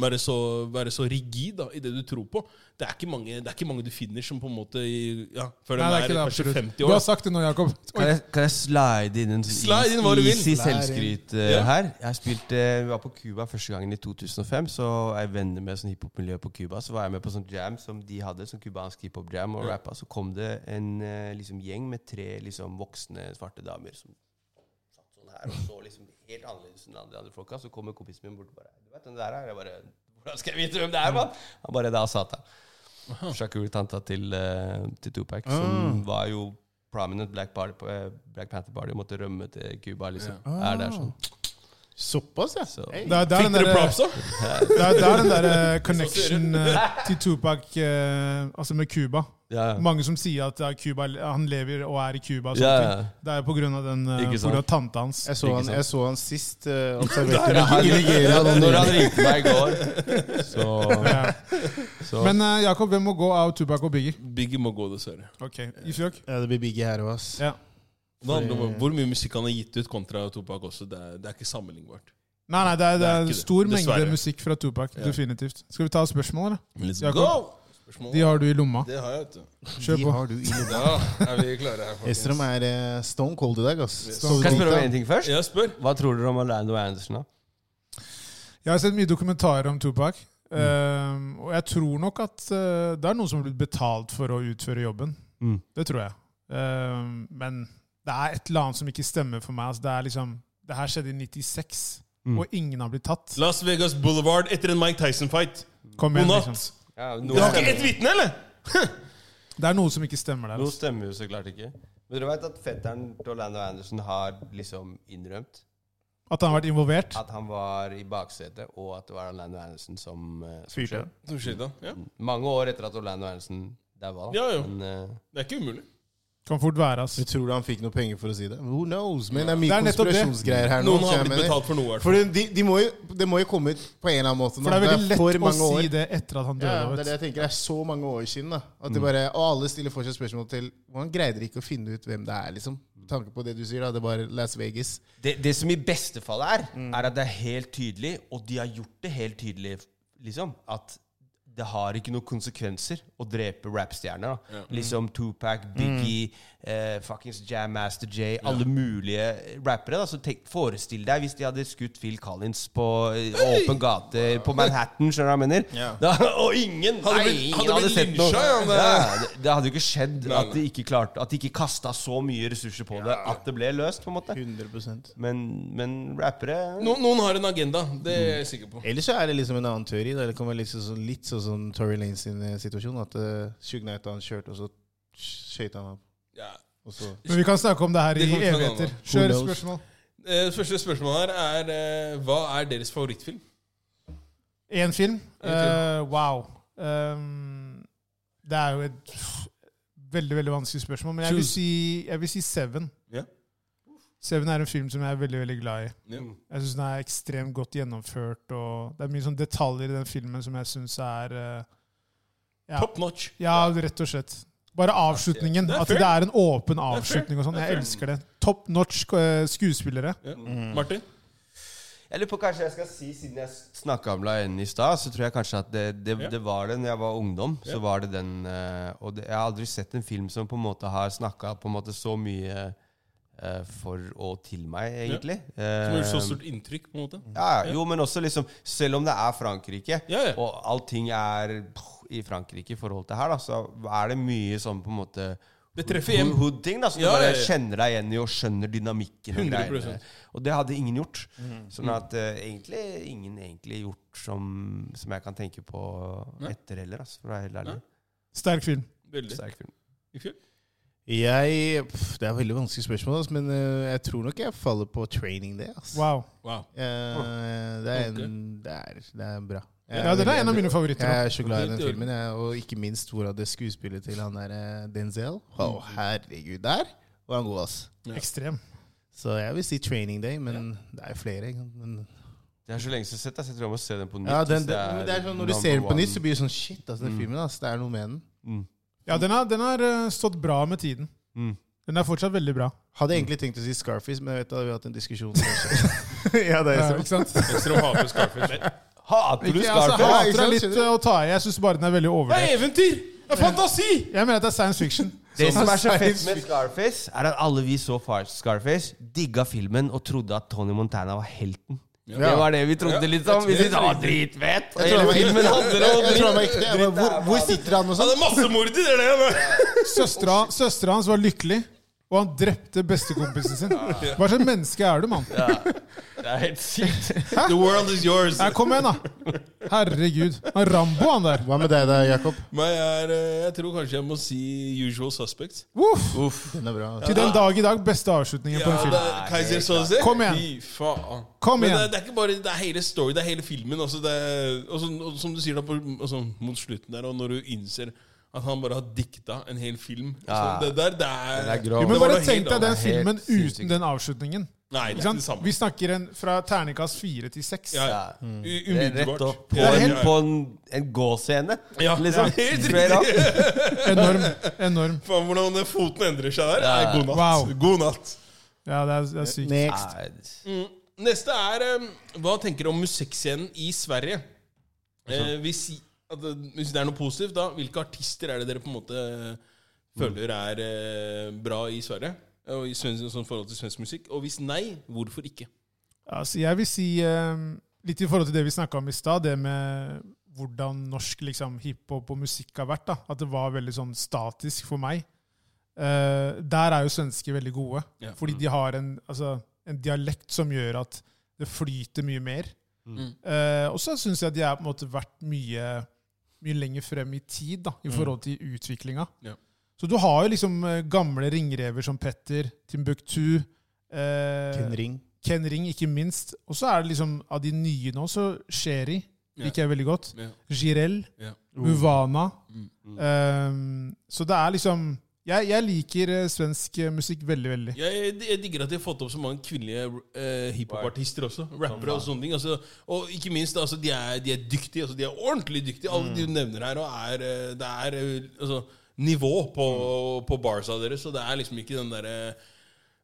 være så, være så rigid da, i det du tror på. Det er, ikke mange, det er ikke mange du finner som på en måte ja, Før de er er, ikke kanskje absolutt. 50 Du har sagt det nå, Jakob. kan jeg, kan jeg slide inn en Slide inn easy selvskryt uh, Ja. her? Jeg spilte, Vi var på Cuba første gangen i 2005, så jeg venner med sånn hiphop-miljø på Cuba. Så var jeg med på sånn jam som de hadde, sånn cubansk hiphop-jam, og Ja. rappa. Så kom det en eh, liksom, gjeng med tre liksom, voksne svarte damer som satt sånn her og så liksom helt annerledes enn de andre folka. Så kommer kompisen min bort og bare Du vet den der er? Jeg bare Hvordan skal jeg vite hvem det er, mann? Han bare Da satan. Shakur, tanta til, uh, til Tupac, som var jo prominent Black, party, eh, Black Panther Party, måtte rømme til Cuba, liksom. Er der sånn. Såpass, ja. Så- Hey. Det er, det er Fikk den dere der, props, da? det er, det er den derre eh, connection eh, til Tupac eh, altså med Cuba. Ja, Mange som sier at ja, Cuba, han lever og er i Cuba. ja. ja. Det er på grunn av den Ikke på sant? grunn av tanta hans. Jeg så, han, jeg så han sist uh, observerte han- i Nigeria. Når han ringte meg i går, så, Ja. så Men uh, Jakob, hvem må gå av Tupac og Biggie? Biggie må gå, dessverre. Okay. Ja, det blir Biggie her òg, ass. Det handler om hvor mye musikk han har gitt ut kontra Topak også. Det er, det er ikke sammenlignbart. Nei, nei, det er, det Det er er det. stor mengde Dessverre. musikk fra Tupac. Ja. Definitivt. Skal vi ta spørsmål, eller? Let's Jakob? go! Spørsmål? De har du i lomma. Det har jeg, vet du. Kjør De har du i lomma. Ja, er vi klare her, folkens? Estrom er eh, stone cold i dag, ass. Kan jeg spørre om en ting først? Ja, spør. Hva tror dere om Orlando Anderson? da? Jeg har sett mye dokumentarer om Tupac. Mm. eh, og jeg tror nok at eh, det er noen som har blitt betalt for å utføre jobben. Mm. Det tror jeg. Eh, men det er et eller annet som ikke stemmer for meg. Altså, det er liksom Det her skjedde i 96, Mm. og ingen har blitt tatt. Las Vegas Boulevard etter en Mike Tyson-fight. Kom God igjen, natt. liksom. Ja, noe, har ikke ett vitne, eller? Det er noe som ikke stemmer der. noe Altså. stemmer jo så klart ikke. Men dere vet at fetteren til Orlando Anderson har liksom innrømt At han har vært involvert. at han var i baksetet, og at det var Orlando Anderson som, eh, som Fyrte. skjedde, ja. Mange år etter at Orlando Anderson daua. Ja, ja. Men uh, Det er ikke umulig. Kan fort være, Du altså. tror du han fikk noe penger for å si det? Who knows? Men det er mye Det er nettopp det. konspirasjonsgreier her nå. Noen så har jeg blitt mener- betalt for noe. i hvert For fall. de, de må jo, det må jo komme ut på en eller annen måte. nå. For det er veldig lett for å mange år. si det etter at han døde. Ja, det er det du. jeg tenker. Det er så mange år siden. da At det bare, Og alle stiller fortsatt spørsmål til Hvordan greide de ikke å finne ut hvem det er? liksom Med tanke på det du sier, da. Det var Las Vegas. det, det som i beste fall er, er at det er helt tydelig, og de har gjort det helt tydelig, liksom, at det har ikke noen konsekvenser å drepe rappstjerner. Ja. Liksom Tupac, Biggie, eh, fuckings Jam Master J, alle mulige rappere. da. Så tenk, Forestill deg hvis de hadde skutt Phil Collins på eh, åpen gate på Manhattan, skjønner du hva jeg mener? Ja. Da, og ingen Hadde nei, ingen hadde hadde sett noe. ja, det- Ja, det, det hadde jo ikke skjedd Nei, at de ikke klarte At de ikke kasta så mye ressurser på det at det ble løst, på en måte. 100% Men, men rappere No, noen har en agenda, det er jeg sikker på. Ellers så er det liksom en annen teori. Da. Det kan være liksom sånn, litt sånn som Tory Lane sin eh, situasjon. At uh, Shug Knight han kjørte, og så skøyta han opp. Ja. Og så Men vi kan snakke om det her Det i evigheter. Kjør spørsmål. Det første spørsmål her er eh, Hva er deres favorittfilm? Én film? En film. Eh, wow. Um, Det er jo et veldig veldig vanskelig spørsmål, men jeg vil si, jeg vil si Seven. Yeah. Seven er en film som jeg er veldig veldig glad i. Yeah. Jeg syns den er ekstremt godt gjennomført. og Det er mye sånn detaljer i den filmen som jeg syns er uh, ja. Top notch. ja, rett og slett. Bare avslutningen. At det er en åpen avslutning. og sånn. Jeg elsker det. Top notch eh, skuespillere. Ja. Mm. Martin? Jeg lurer på kanskje jeg skal si, Siden jeg snakka om La N i stad, så tror jeg kanskje at det, det, Ja. det var det når jeg var ungdom. Så var det den eh, Og det, jeg har aldri sett en film som på en måte har snakka på en måte så mye eh, for og til meg, egentlig. Som har gjort så stort inntrykk, på en måte. ja, jo, men også liksom Selv om det er Frankrike, Ja, ja. og allting er i Frankrike i forhold til her, da, så er det mye sånn på en måte Det treffer hjem. Hood-ting, da, så Ja, du bare ja, ja. kjenner deg igjen i og skjønner dynamikken. Og, 100%. greiene. og det hadde ingen gjort. Mm. Sånn at uh, egentlig ingen egentlig gjort som, som jeg kan tenke på Nei. etter heller, altså, for å være helt ærlig. Sterk film. Veldig. Sterk film. I? Jeg, pff, det er veldig vanskelig spørsmål, altså, men uh, jeg tror nok jeg faller på training day. Altså. Wow. Wow. Uh, det, er en, det, er, det er bra. Jeg Ja, den er en av mine favoritter. Jeg er så glad i den filmen, jeg, og ikke minst hvor det skuespillet til han der eh, Denzel. Å, herregud, der var han god, ass. Ja. Ekstrem. Så jeg vil si Training Day, men det er jo flere. Men, Det er så lenge siden jeg har sett den, så jeg tror jeg må se den på nytt. ja, den, det, er, det er sånn, Når du ser den på nytt, så blir det sånn Shit, altså, den Mm. filmen. ass, Det er noe med den. mm. Ja, den har, den har eh, stått bra med tiden. Mm. Den er fortsatt veldig bra. Hadde egentlig tenkt å si Scarface, men jeg vet da vi har hatt en diskusjon. ja, det er Ja, ikke sant? Ekstrem hater Scarface. Hater du Scarface? jeg Scarface? hater er litt å ta i. Jeg syns bare den er veldig Det er overdrevet. eventyr! Det er fantasi! Jeg mener at det er science fiction. Det som er så fett med Scarface, er at alle vi så far- Scarface, digga filmen og trodde at Tony Montana var helten. Ja. Det var det vi trodde, litt liksom. Vi jeg tror syntes han var det dritfett. Og Jeg tror hele var filmen ekte. handler Jeg, om jeg tror han var ekte. Jeg bare, hvor, hvor sitter han og sånn? masse massemorder, det er det han er! Søstera søstera hans var lykkelig, og han drepte bestekompisen sin. Hva slags menneske er du, mann? Ja, det er helt sykt. The world is yours. Her, kom igjen, da. Herregud. Han Rambo, han der. Hva med deg da, Jakob? Jeg, er, eh, jeg tror kanskje jeg må si Usual Suspects. Uff. Den er bra. Til den dag i dag, beste avslutningen på en film. det er Kaiser Soze. Kom igjen. Kom igjen. det, det er ikke bare Det er hele story, det er hele filmen. Også det, er- og, så, og som du sier da på, altså, mot slutten der, og når du innser at han bare har dikta en hel film Ja. så Det der, det er, er grov. Jo, men bare tenk deg den filmen uten den avslutningen. Nei, det er ikke det samme. Vi snakker en fra terningkast fire til seks. Ja, ja. Mm. U- Det er Rett opp på Ja, en, ja, ja. på en, en gåscene. Ja, Liksom. helt riktig. Enorm. enorm. Faen, hvordan foten endrer seg der. Ja. Nei, god natt. Wow. God natt. Ja, det er, det er sykt. Next. Mm. Neste er eh, Hva tenker du om musikkscenen i Sverige? Eh, hvis, at, det- hvis det er noe positivt, da hvilke artister er det dere på en måte eh, føler er eh, bra i Sverige? Og i svensk, sånn forhold til svensk musikk? Og hvis nei, hvorfor ikke? Altså, jeg vil si eh, litt i forhold til det vi snakka om i stad, det med hvordan norsk liksom, hiphop og musikk har vært. da, At det var veldig sånn statisk for meg. Eh, der er jo svensker veldig gode. Ja. Fordi de har en, altså, en dialekt som gjør at det flyter mye mer. Mm. Eh, og så syns jeg de har på en måte vært mye, mye lenger frem i tid da, i forhold til utviklinga. Ja. Så du har jo liksom eh, gamle ringrever som Petter, Timbuktu eh, Ken Ring. Ken Ring, ikke minst. Og så er det liksom av de nye nå, så Sheri liker jeg veldig godt. Ja. Jirel, Ja. Muvana. Mm. Um, så det er liksom Jeg, jeg liker eh, svensk eh, musikk veldig, veldig. Jeg, jeg digger at de har fått opp så mange kvinnelige eh, hiphopartister også. Rappere og sånne ting. Altså, og ikke minst, altså, de, er, de er dyktige. Altså, de er ordentlig dyktige. Alle de du nevner her, og er, eh, det er altså, nivå på, på barsa deres. Så det er liksom ikke den derre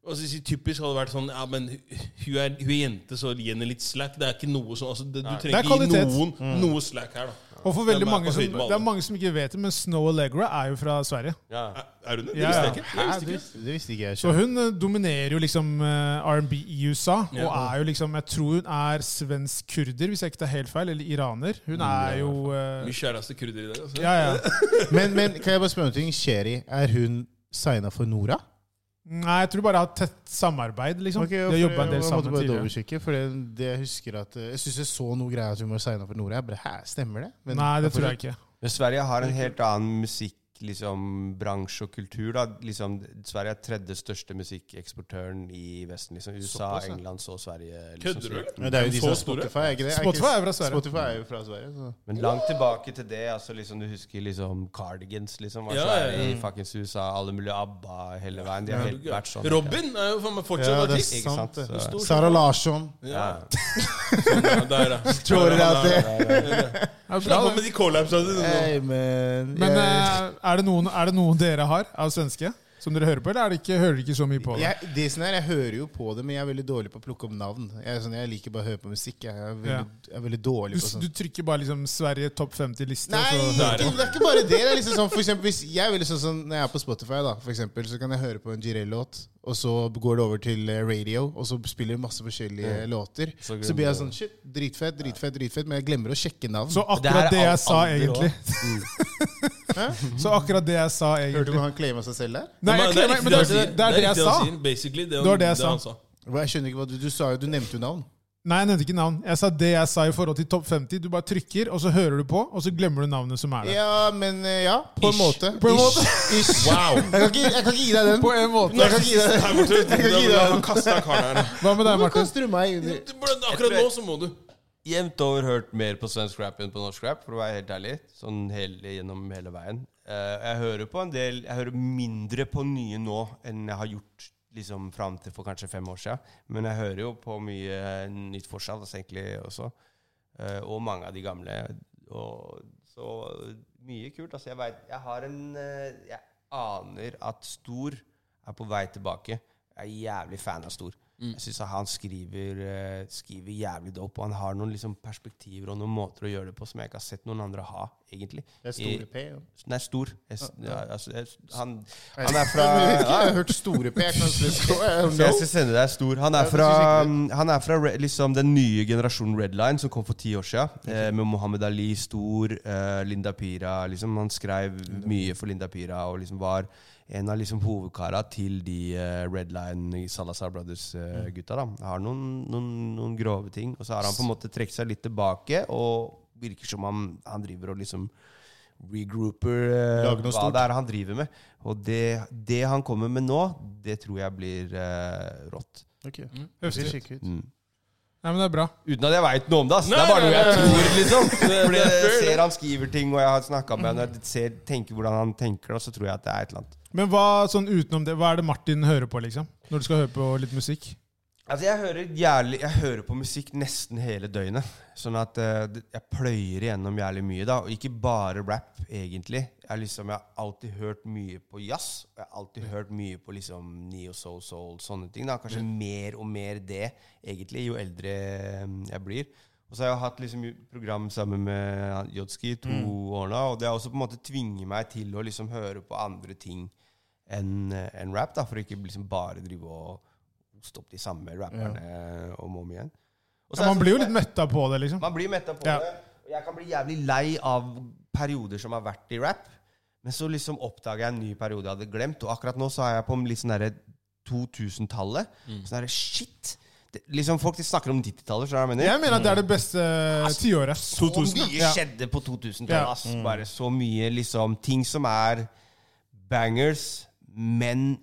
jeg si, Typisk hadde vært sånn Ja, men hun er, hun er jente, så gi henne litt slack. Det er ikke noe sånn altså, det, Du trenger er ikke noen, mm. noe slack her, da. Og for veldig mange som. Det er mange som ikke vet det, men Snow Allegra er jo fra Sverige. Ja. Er, hun det? Det visste jeg ikke. Jeg det, visste ikke. det visste ikke jeg. Så hun eh, dominerer jo liksom eh, R&B i USA, og er jo liksom Jeg tror hun er svensk kurder, hvis jeg ikke tar helt feil, eller iraner. Hun er jo eh, Mye kjæreste kurder i dag. Altså. Ja, ja. Men, men kan jeg bare spørre om en ting? Sheri, er hun signa for Nora? Nei, jeg tror bare jeg har tett samarbeid, liksom. Okay, for jobba en del jeg måtte sammen bare tidligere. for det, det jeg husker at eh, Jeg syns jeg så noe greier at hun var signa for Nora. Jeg bare, Hæ, stemmer det? Men Nei, det jeg tror jeg ikke. Men Sverige har en helt annen musikk liksom, bransje og kultur. da liksom, Sverige er tredje største musikkeksportøren i Vesten. liksom USA, Såpass, ja. England, så Sverige. Liksom, Kødder du? Men det er jo de som store? Spotify, er ikke det? Spotify er fra Sverige. Spotify er jo fra Sverige. Så. Men langt tilbake til det. altså liksom Du husker liksom Cardigans, liksom. Var Ja, svære ja, ja. i fuckings USA. Alle mulige ABBA hele veien. De har helt vært sånn. Robin er jo faen meg fortsatt Ja, det er artist. Ikke sant? sant. det. Så- Sara Larsson. Ja. Ja. Sånn, ja, der, ja. Tror dere at det Det Slapp bra, med de collapsene dine. nå. Hey. Men eh, er det, noen, er det noen dere har av svenske som dere hører på, eller er det ikke, hører dere ikke så mye på det? jeg, det sånn her, jeg hører jo på det, men jeg er veldig dårlig på å plukke opp navn. Jeg, er sånn, jeg liker bare å høre på musikk. Jeg er veldig, Ja. jeg er veldig dårlig Du, på sånn. du trykker bare liksom Sverige topp 50-liste, Nei, og så det, ikke, det er ikke bare det. det er liksom sånn, for eksempel, hvis jeg er veldig sånn, sånn Når jeg er på Spotify, da, for eksempel, så kan jeg høre på en Jireel-låt, og så går det over til eh, radio, og så spiller de masse forskjellige låter. Så Så blir jeg sånn Shit, dritfett, dritfett, dritfett, men jeg glemmer å sjekke navn. Så akkurat det, det jeg sa, egentlig. Hæ? Så akkurat det jeg sa, egentlig. Hørte du han claima seg selv der? Nei, jeg riktig men det er det, jeg sa. det, var det jeg sa. Jeg skjønner ikke hva du, du sa. jo- Du nevnte jo navn. Nei, jeg nevnte ikke navn. Jeg sa det jeg sa i forhold til topp 50. Du bare trykker, og så hører du på, og så glemmer du navnet som er der. Ja, men eh, ja, på en Ish. måte. På en måte. Ish. Ish. Jeg, kan ikke, jeg kan ikke gi deg den. På en måte. Jeg kan ikke gi deg den. Her borte, Jeg kan gi deg den. kastet karen her. Hva med deg, Martin? kaster du meg under Akkurat nå så må du. Jevnt over hørt mer på svensk rap enn på norsk rap, for å være helt ærlig. Sånn hele, gjennom hele veien. Eh, jeg hører på en del Jeg hører mindre på nye nå enn jeg har gjort liksom fram til for kanskje fem år siden. Men jeg hører jo på mye nytt fortsatt, altså, egentlig også. Uh, og mange av de gamle. Og så mye kult. Altså, jeg vet Jeg har en uh, Jeg aner at Stor er på vei tilbake. Jeg er jævlig fan av Stor. Jeg syns han skriver, eh, skriver jævlig dope, og han har noen liksom, perspektiver og noen måter å gjøre det på som jeg ikke har sett noen andre ha, egentlig. Det er store P. jo. Er stor. Jeg, ja, altså, jeg, han, Han er fra Jeg har hørt store P. Jeg kan slå, I don't så jeg skal sende deg stor. Han er fra, han er fra liksom, den nye generasjonen Redline som kom for ti år siden. Eh, med Mohammed Ali, Stor, eh, Linda Pira. Liksom, han skrev mye for Linda Pira og liksom var en av liksom, hovedkara til de Red Redline Salazar Brothers-gutta. da Har noen, noen, noen grove ting. Og så har han på en måte trukket seg litt tilbake, og virker som han, han driver og liksom regrouper eh, hva stort. det er han driver med. Og det, det han kommer med nå, det tror jeg blir uh, rått. Ok. mm. Høres ut. Mm. Nei, men det er bra. Uten at jeg veit noe om det. ass. Det er bare noe jeg nei, nei. tror, liksom. Fordi jeg ser han skriver ting, og jeg har snakka med han, og jeg ser, tenker hvordan han tenker, og så tror jeg at det er et eller annet. Men hva, sånn utenom det, hva er det Martin hører på, liksom? Når du skal høre på litt musikk? Altså, jeg hører, jævlig, jeg hører på musikk nesten hele døgnet. Sånn at uh, jeg pløyer igjennom jævlig mye, da. Og ikke bare rap, egentlig. Jeg, liksom, jeg har alltid hørt mye på jazz. Og jeg har alltid hørt mye på liksom neo soul, soul, sånne ting. da Kanskje mer og mer det, egentlig, jo eldre eh, jeg blir. Og så har jeg hatt liksom program sammen med Jodski to år nå, og det har også på en måte tvinget meg til å liksom høre på andre ting enn en rap, da, for å ikke liksom bare drive og hoste opp de samme rapperne om og om igjen. Og så Ja, man blir jo sånn- litt metta på det, liksom. man blir metta på Ja. det. Og jeg kan bli jævlig lei av perioder som har vært i rap. Men så liksom oppdager jeg en ny periode jeg hadde glemt. Og akkurat nå så er jeg på litt sånn derre 2000-tallet. Sånn derre shit. Det, liksom Folk de snakker om 90-tallet. skjønner du hva jeg mener? Jeg mener at det er det beste tiåret. Så 2000, mye ja. skjedde på 2000-tallet. Ja. ass. Bare så mye liksom ting som er bangers, men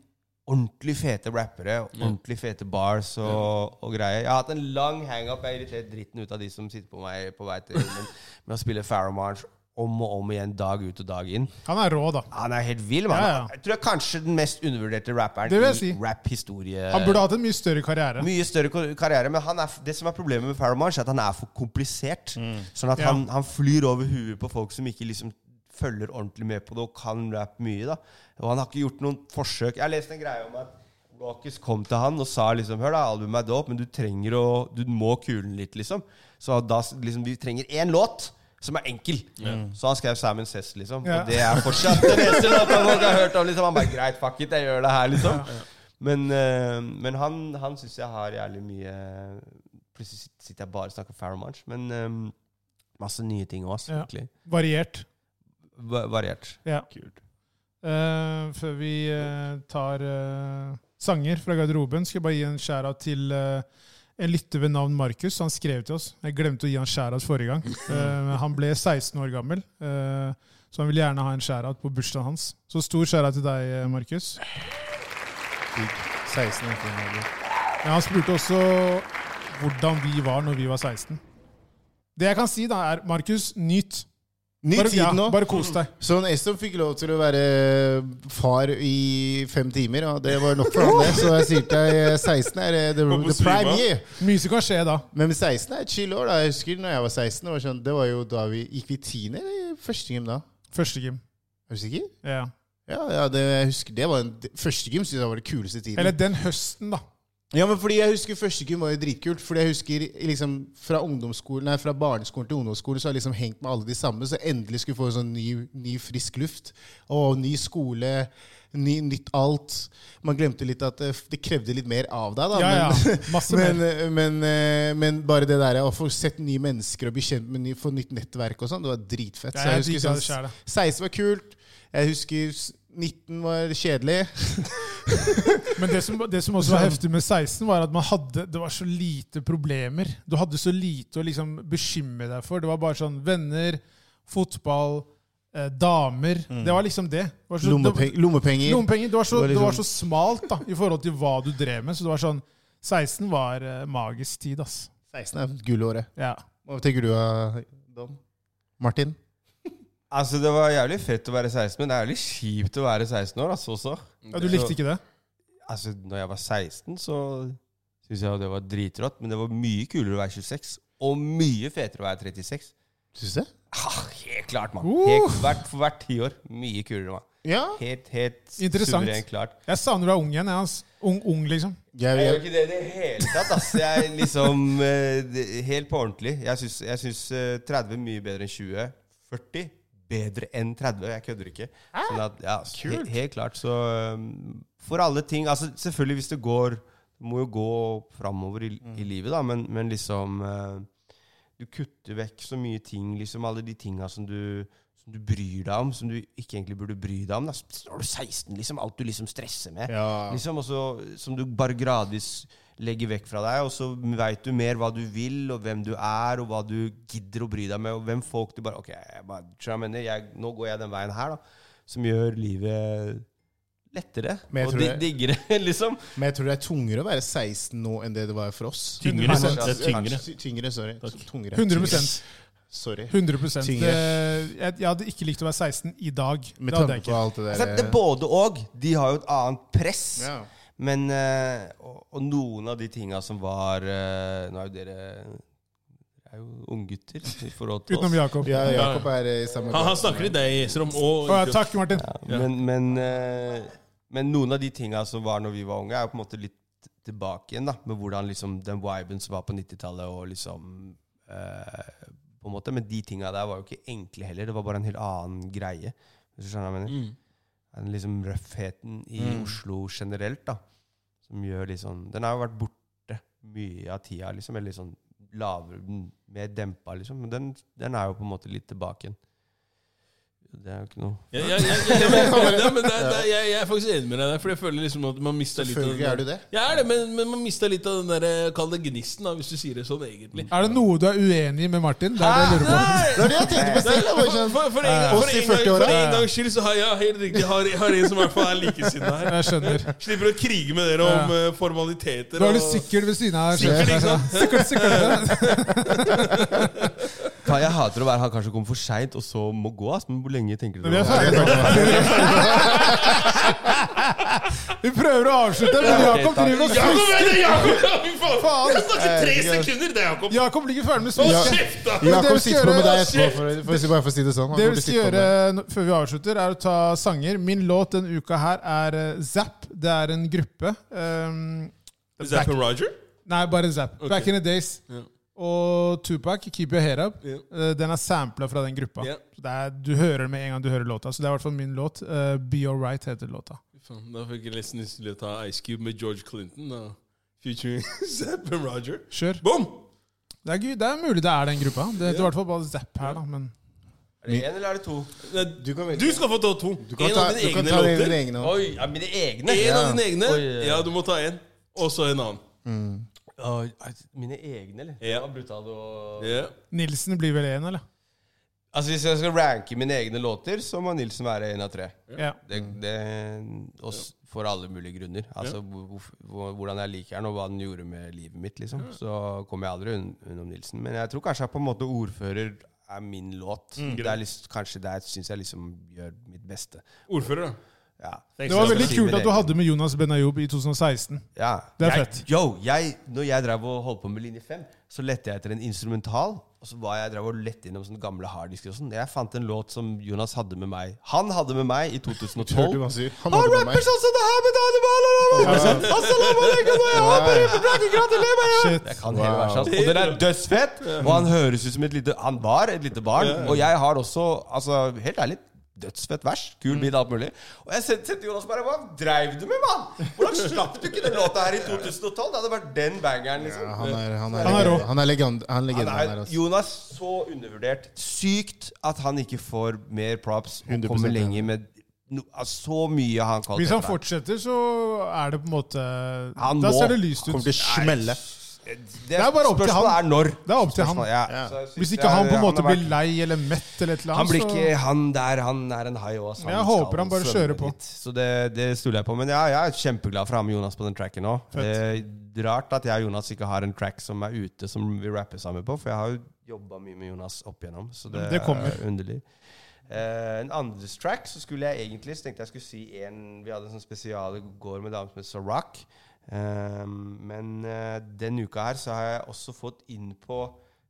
ordentlig fete rappere. Ordentlig fete bars og, og greier. Jeg har hatt en lang hangup. Jeg har irritert dritten ut av de som sitter på meg på vei til men, med å spille Farrow March om og om igjen, dag ut og dag inn. Han er rå, da. Han er helt vill, mann. Ja, ja. Jeg tror jeg er kanskje den mest undervurderte rapperen Det vil jeg i si. rap-historie. Han burde hatt en mye større karriere. Mye større karriere, men han er, det som er problemet med Farrow March, er at han er for komplisert. Sånn at Ja. han, han flyr over huet på folk som ikke liksom følger ordentlig med på det og kan rap mye. da Og han har ikke gjort noen forsøk. Jeg leste en greie om at Rockis kom til han og sa liksom Hør, da, albumet er dope, men du trenger å Du må kule den litt, liksom. Så da liksom Vi trenger én låt som er enkel. Så han skrev Simon Cess, liksom. Ja. Og det er fortsatt det beste låta folk har hørt om. liksom Han bare Greit, fuck it, jeg gjør det her, liksom. Men, uh, men han, han syns jeg har jævlig mye Plutselig sitter jeg bare og snakker Farrow Munch. Men um, masse nye ting òg, Ja. Variert. Va variert. Ja. Eh, før vi uh, tar uh, sanger fra garderoben, skal jeg bare gi en shout-out til en lytter ved navn Markus. Han skrev til oss. Jeg glemte å gi han shout-out forrige gang. Han ble 16 år gammel. Så han vil gjerne ha en shout-out på bursdagen hans. Så stor shout-out til deg, Markus. 16 år gammel. Ja, han spurte også hvordan vi var når vi var 16. Det jeg kan si, da, er Markus, nyt. Ny Bare, tid ja, nå. bare kos deg. Så Eston fikk lov til å være far i fem timer, og det var nok for han. det. Så jeg sier til deg 16 er eh, the, the prime year. Mye som kan skje da. Men 16 er et chill år. da. Jeg husker når jeg var 16. Det var, sånn, det var jo da vi Gikk vi tiende eller første gym da? Første gym. Er du sikker? Ja. Ja, ja det, jeg husker det var en, Første gym synes jeg var det kuleste tiden. Eller den høsten, da. Ja, men fordi jeg husker første gym var jo dritkult. Fordi jeg husker liksom fra ungdomsskolen, nei, fra barneskolen til ungdomsskolen så har jeg liksom hengt med alle de samme. Så endelig skulle få sånn ny, ny frisk luft. Og ny skole, ny, nytt alt. Man glemte litt at det, det krevde litt mer av deg, da. Ja, ja. Masse men, mer. men, men, men bare det der å få sett nye mennesker og bli kjent med ny, få nytt nettverk og sånn, det var dritfett. Ja, Så jeg jeg husker sånn, 16 var kult. Jeg husker 19 var kjedelig. Men det som, det som også var heftig med 16, var at man hadde, det var så lite problemer. Du hadde så lite å liksom bekymre deg for. Det var bare sånn venner, fotball, eh, damer. Det var liksom det. det var så, Lommepeng, lommepenger. Det, lommepenger. Det var, så, Det var det var liksom- så smalt da, i forhold til hva du drev med. Så det var sånn 16 var eh, magisk tid, ass. 16 er gullåret. Ja. Hva tenker du, Don? Dom? Martin? Altså, det var jævlig fett å være 16, men det er jævlig kjipt å være 16 år altså, også. ja, Du likte ikke det? Altså, når jeg var 16, så syntes jeg det var dritrått, men det var mye kulere å være 26. Og mye fetere å være 36. Syns du det? Ah, helt klart, mann. Uh. Hvert, for hvert tiår. Mye kulere, mann. Ja. Helt, helt Interessant. suverent klart. Jeg savner å være ung igjen. Jeg, ass. Ung, ung, liksom. Jeg, Jeg gjør ikke det i det hele tatt, ass. Jeg er liksom uh, Helt på ordentlig. Jeg syns, jeg syns eh, 30 er mye bedre enn 20. 40 bedre enn 30. Jeg kødder ikke. Sånn at, ja, he, helt klart. Så um, for alle ting Altså selvfølgelig hvis det går Det må jo gå framover i, i livet, da, men, men liksom uh, Du kutter vekk så mye ting, liksom alle de tinga som du du bryr deg om, som du ikke egentlig burde bry deg om. Da. står du er 16, liksom. Alt du liksom stresser med. ja. Liksom også, som du bare gradvis legger vekk fra deg, og så veit du mer hva du vil, og hvem du er, og hva du gidder å bry deg med, og hvem folk du bare Ok, jeg bare, tror jeg mener, jeg, nå går jeg den veien her, da. Som gjør livet lettere og tror det- diggere, liksom. Men jeg tror det er tungere å være 16 nå enn det det var for oss. Tyngre. Altså, Det er tyngre. Ty- Tyngre, sorry. Tungere. 100% Sorry. 100 Tyngre. jeg, jeg hadde ikke likt å være 16 i dag. Med tanke på alt det Altså, der det er både og. De har jo et annet press. ja. Men eh, og, og noen av de tinga som var eh, Nå er jo dere er jo unggutter i forhold til Utenom oss. Jakob. ja, Jakob er i samme Han, han snakker i deg. Og, ja, takk, Martin. Ja. Men, men, eh, men noen av de tinga som var når vi var unge, er jo på en måte litt tilbake igjen. da Med hvordan liksom den viben som var på 90-tallet, og liksom eh, på en måte Men de tinga der var jo ikke enkle heller. Det var bare en helt annen greie. Hvis du skjønner hva jeg mener? Mm. Den liksom røffheten i Mm. Oslo generelt, da. Som gjør liksom Den har jo vært borte mye av tida, liksom. Eller liksom lavere, mer dempa, liksom. Men den, den er jo på en måte litt tilbake igjen. Det er jo ikke noe men, det, er- det, er- jeg, jeg er faktisk enig med deg der, for jeg føler liksom at man mista litt av den Selvfølgelig er du det. Ja, er det, men, men man mista litt av den der Kall det gnisten, da, hvis du sier det sånn, egentlig. Er det noe du er uenig med Martin? Det er det jeg lurer på. Det var det jeg tenkte på selv. jeg var For, for, en, Oss for, i en gang, 40-åra. for en gangs skyld så har jeg helt riktig Jeg har, jeg har en som i hvert fall er likesinna her. Jeg skjønner. Slipper å krige med dere om eh, formaliteter. Du har det og- sikkert ved siden av. Sikkert, ikke sant? Sikkert, sikkert. Jeg hater å være han kanskje kommer for seint og så må gå. ass. Men hvor lenge tenker du vi er? Vi prøver å avslutte, men Jakob driver og smisker. er faen! Snakket tre sekunder! Det Jakob. Jakob ligger ferdig med vi Jakob sitter på med deg etterpå, for å si det sånn. Det vi skal gjøre før vi avslutter, er å ta sanger. Min låt denne uka her er eh, Zapp. Det er en gruppe. Um, Zapp og Roger? nei, bare Zapp. Back in the days. Og Tupac, Keep Your Head Up. Eh, Den er sampla fra den gruppa. Yeah. Det er, du hører det med en gang du hører låta. Så det er i hvert fall min låt. Uh, Be Alright heter låta. Da fikk jeg nesten lyst til å ta Ice Cube med George Clinton. Da. Featuring Zapp og Roger. Kjør. Boom! Det er, det er mulig det er den gruppa. Det, er i hvert fall bare Zapp her, da. Men Er det én eller er det to? Du kan. Du skal få ta to. Du kan en ta, av du dine kan egne låter. dine egne. Oi, ja, mine egne? En Ja. av dine egne. Oi, ja. Ja, du må ta en. Og så en annen. Mm. Oi, mine egne, eller? Ja. Var brutalt. Nilsen blir vel én, eller? Altså Hvis jeg skal ranke mine egne låter, så må Nilsen være en av tre. Ja. Det, det, og s- for alle mulige grunner. Altså hvor- Hvordan jeg liker den, og hva den gjorde med livet mitt. liksom Så kommer jeg aldri un unnom Nilsen. Men jeg tror kanskje jeg på en måte ordfører er min låt. Det er liksom, kanskje der syns jeg liksom gjør mitt beste. Ordfører, da. Ja. Det var veldig kult at du hadde med Jonas Benayoub i 2016. Ja. Det er jeg, fett. Yo, jeg, når jeg drev og holdt på med linje 5, så lette jeg etter en instrumental. Og så var jeg drev og lette innom sånne gamle harddisker og sånn. Jeg fant en låt som Jonas hadde med meg. Han hadde med meg i 2012. han sier? Han Han rapper sånn som det her med jeg! Shit. Jeg kan hele verset. hans. Og den er dødsfett! Og han høres ut som et lite Han var et lite barn. Og jeg har også, altså, helt ærlig Dødsfett vers. Kul beat, alt mulig. Og jeg sendte til Jonas bare Hva dreiv du med, mann? Hvordan slapp du ikke den låta her i 2012? Det hadde vært den bangeren, liksom. Ja, han er, han er, Han er. Han er legend. Han er legende, Han han er, er, altså. Jonas, så undervurdert. Sykt at han ikke får mer props og 100% kommer lenger med no, altså, så mye han kvalitet. Hvis han fortsetter, så er det på en måte Han Da må- ser det lyst ut. Kommer til å smelle. Det er bare opp til han. er når. Det er opp til han. Ja. Ja. Hvis ikke han på en måte blir lei eller mett eller et eller Han annet, blir så ikke Han der, han er en hai òg. Jeg håper han bare kjører på. Så det, det stoler jeg på. Men ja, jeg er kjempeglad for å ha med Jonas på den tracken òg. Det rart at jeg og Jonas ikke har en track som er ute, som vi rapper sammen på. For jeg har jo jobba mye med Jonas opp igjennom. Så det, Det er underlig. Uh, en andres track så skulle jeg egentlig Så tenkte jeg skulle si en Vi hadde en sånn spesial i går med dame som het Sarak. Eh, men eh, denne uka her så har jeg også fått inn på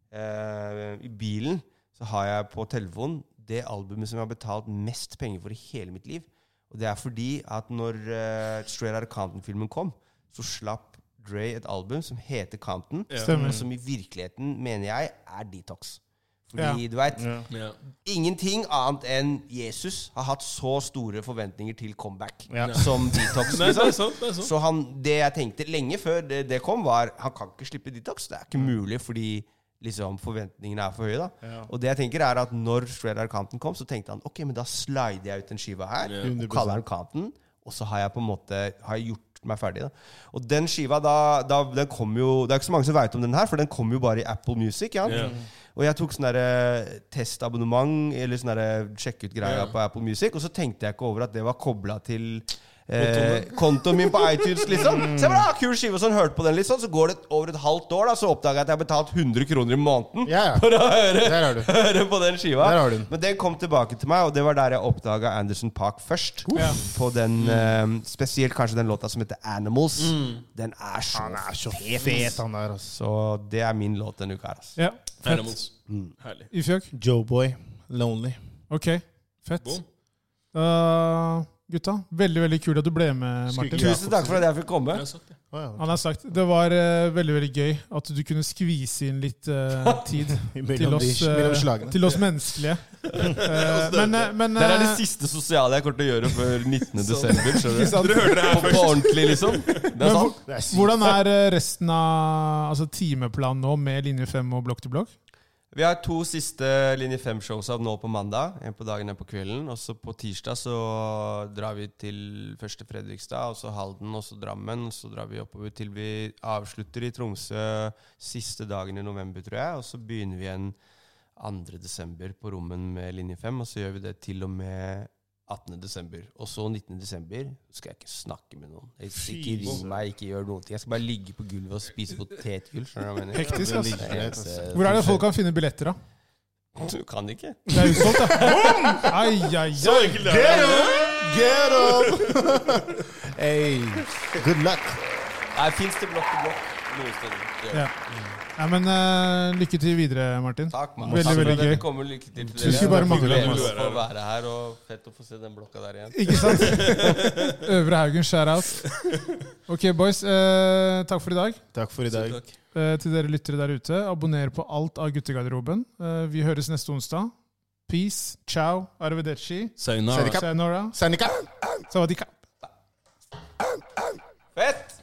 eh, I bilen så har jeg på telefonen det albumet som jeg har betalt mest penger for i hele mitt liv. Og det er fordi at når uh, Straight Outta Compton-filmen kom, så slapp Dre et album som heter Compton, ja. som i virkeligheten, mener jeg, er Detox. Fordi, Ja. du vet, Ja. Ingenting annet enn Jesus har hatt så store forventninger til comeback Ja. som Detox. Nei, det Liksom. sant. det. Så han, det jeg tenkte lenge før det, det kom, var han kan ikke slippe Detox. Det er ikke mulig fordi liksom, forventningene er for høye. da Ja. Og det jeg tenker er at når Shred Arcanton kom, så tenkte han ok, men da slider jeg ut den skiva her Ja. og kaller den Canton, Og så har jeg på en måte har jeg gjort meg ferdig. da Og den skiva, da, da den kom jo Det er ikke så mange som veit om den her, for den kom jo bare i Apple Music. Ja? Ja. Og jeg tok sånn derre testabonnement, eller sånn sjekke sjekk ut-greia Ja. på Apple Music, og så tenkte jeg ikke over at det var kobla til eh, Kontoen min på iTunes, liksom. Så jeg bare, ah, kul skive, sånn, hørte på den litt sånn, så går det over et halvt år, da, så oppdaga jeg at jeg har betalt 100 kroner i måneden Ja, ja. for å høre, Der har du. høre på den skiva. Der har du den. Men den kom tilbake til meg, og det var der jeg oppdaga Anderson Park først. Ja. På den, eh, Spesielt kanskje den låta som heter Animals. Den er så, Han er så fet. fet, han der. Altså. Så det er min låt denne uka her. Altså. Ja, fett. Animals. Herlig. Ifjok? Joeboy. Lonely. Ok, fett. Boom. Uh, gutta, veldig veldig kult at du ble med, Martin. Tusen takk for at jeg fikk komme. Han har sagt Det var uh, veldig veldig gøy at du kunne skvise inn litt uh, tid til oss, slagene. til oss menneskelige. Eh, men men Det er det siste sosiale jeg kommer til å gjøre før 19. desember. skjønner Ikke sant? du? Dere hørte det her først. på ordentlig, liksom. Det er sant. Hvordan er resten av altså, timeplanen nå med linje 5 og blokk til blokk? Vi har to siste linje 5-shows av nå på mandag. En på dagen, en på kvelden. Og så på tirsdag så drar vi til første Fredrikstad, og så Halden, og så Drammen. Og så drar vi oppover til vi avslutter i Tromsø siste dagen i november, tror jeg. Og så begynner vi igjen 2. desember på Rommen med linje 5, og så gjør vi det til og med 18. desember. Og så 19. desember skal jeg ikke snakke med noen. Jeg skal ikke ringe meg, ikke gjøre noen ting. Jeg skal bare ligge på gulvet og spise potetgull. Skjønner du hva jeg mener? Hektisk, ass. Er eneste Hvor er det som folk kan finne billetter, da? Du kan ikke. Det er utsolgt, da. Ai, ai, ai. Get up! Get up! hey, good luck. Fins det blokk til blokk noen steder? Gjør. Ja. Ja, men uh, Lykke til videre, Martin. Takk, man. Veldig, Takk, veldig, veldig gøy. Lykke til til. Bare mangle være her, og fett å få se den blokka der igjen. Ikke sant? Øvre Haugen, share-out. Ok, boys. Uh, takk for i dag. Takk for i dag. Uh, til dere lyttere der ute, abonner på alt av Guttegarderoben. vi høres neste onsdag. Peace, ciao, arrivederci. Sayonara. Sayonara. Sayonara. Sayonara. Fett!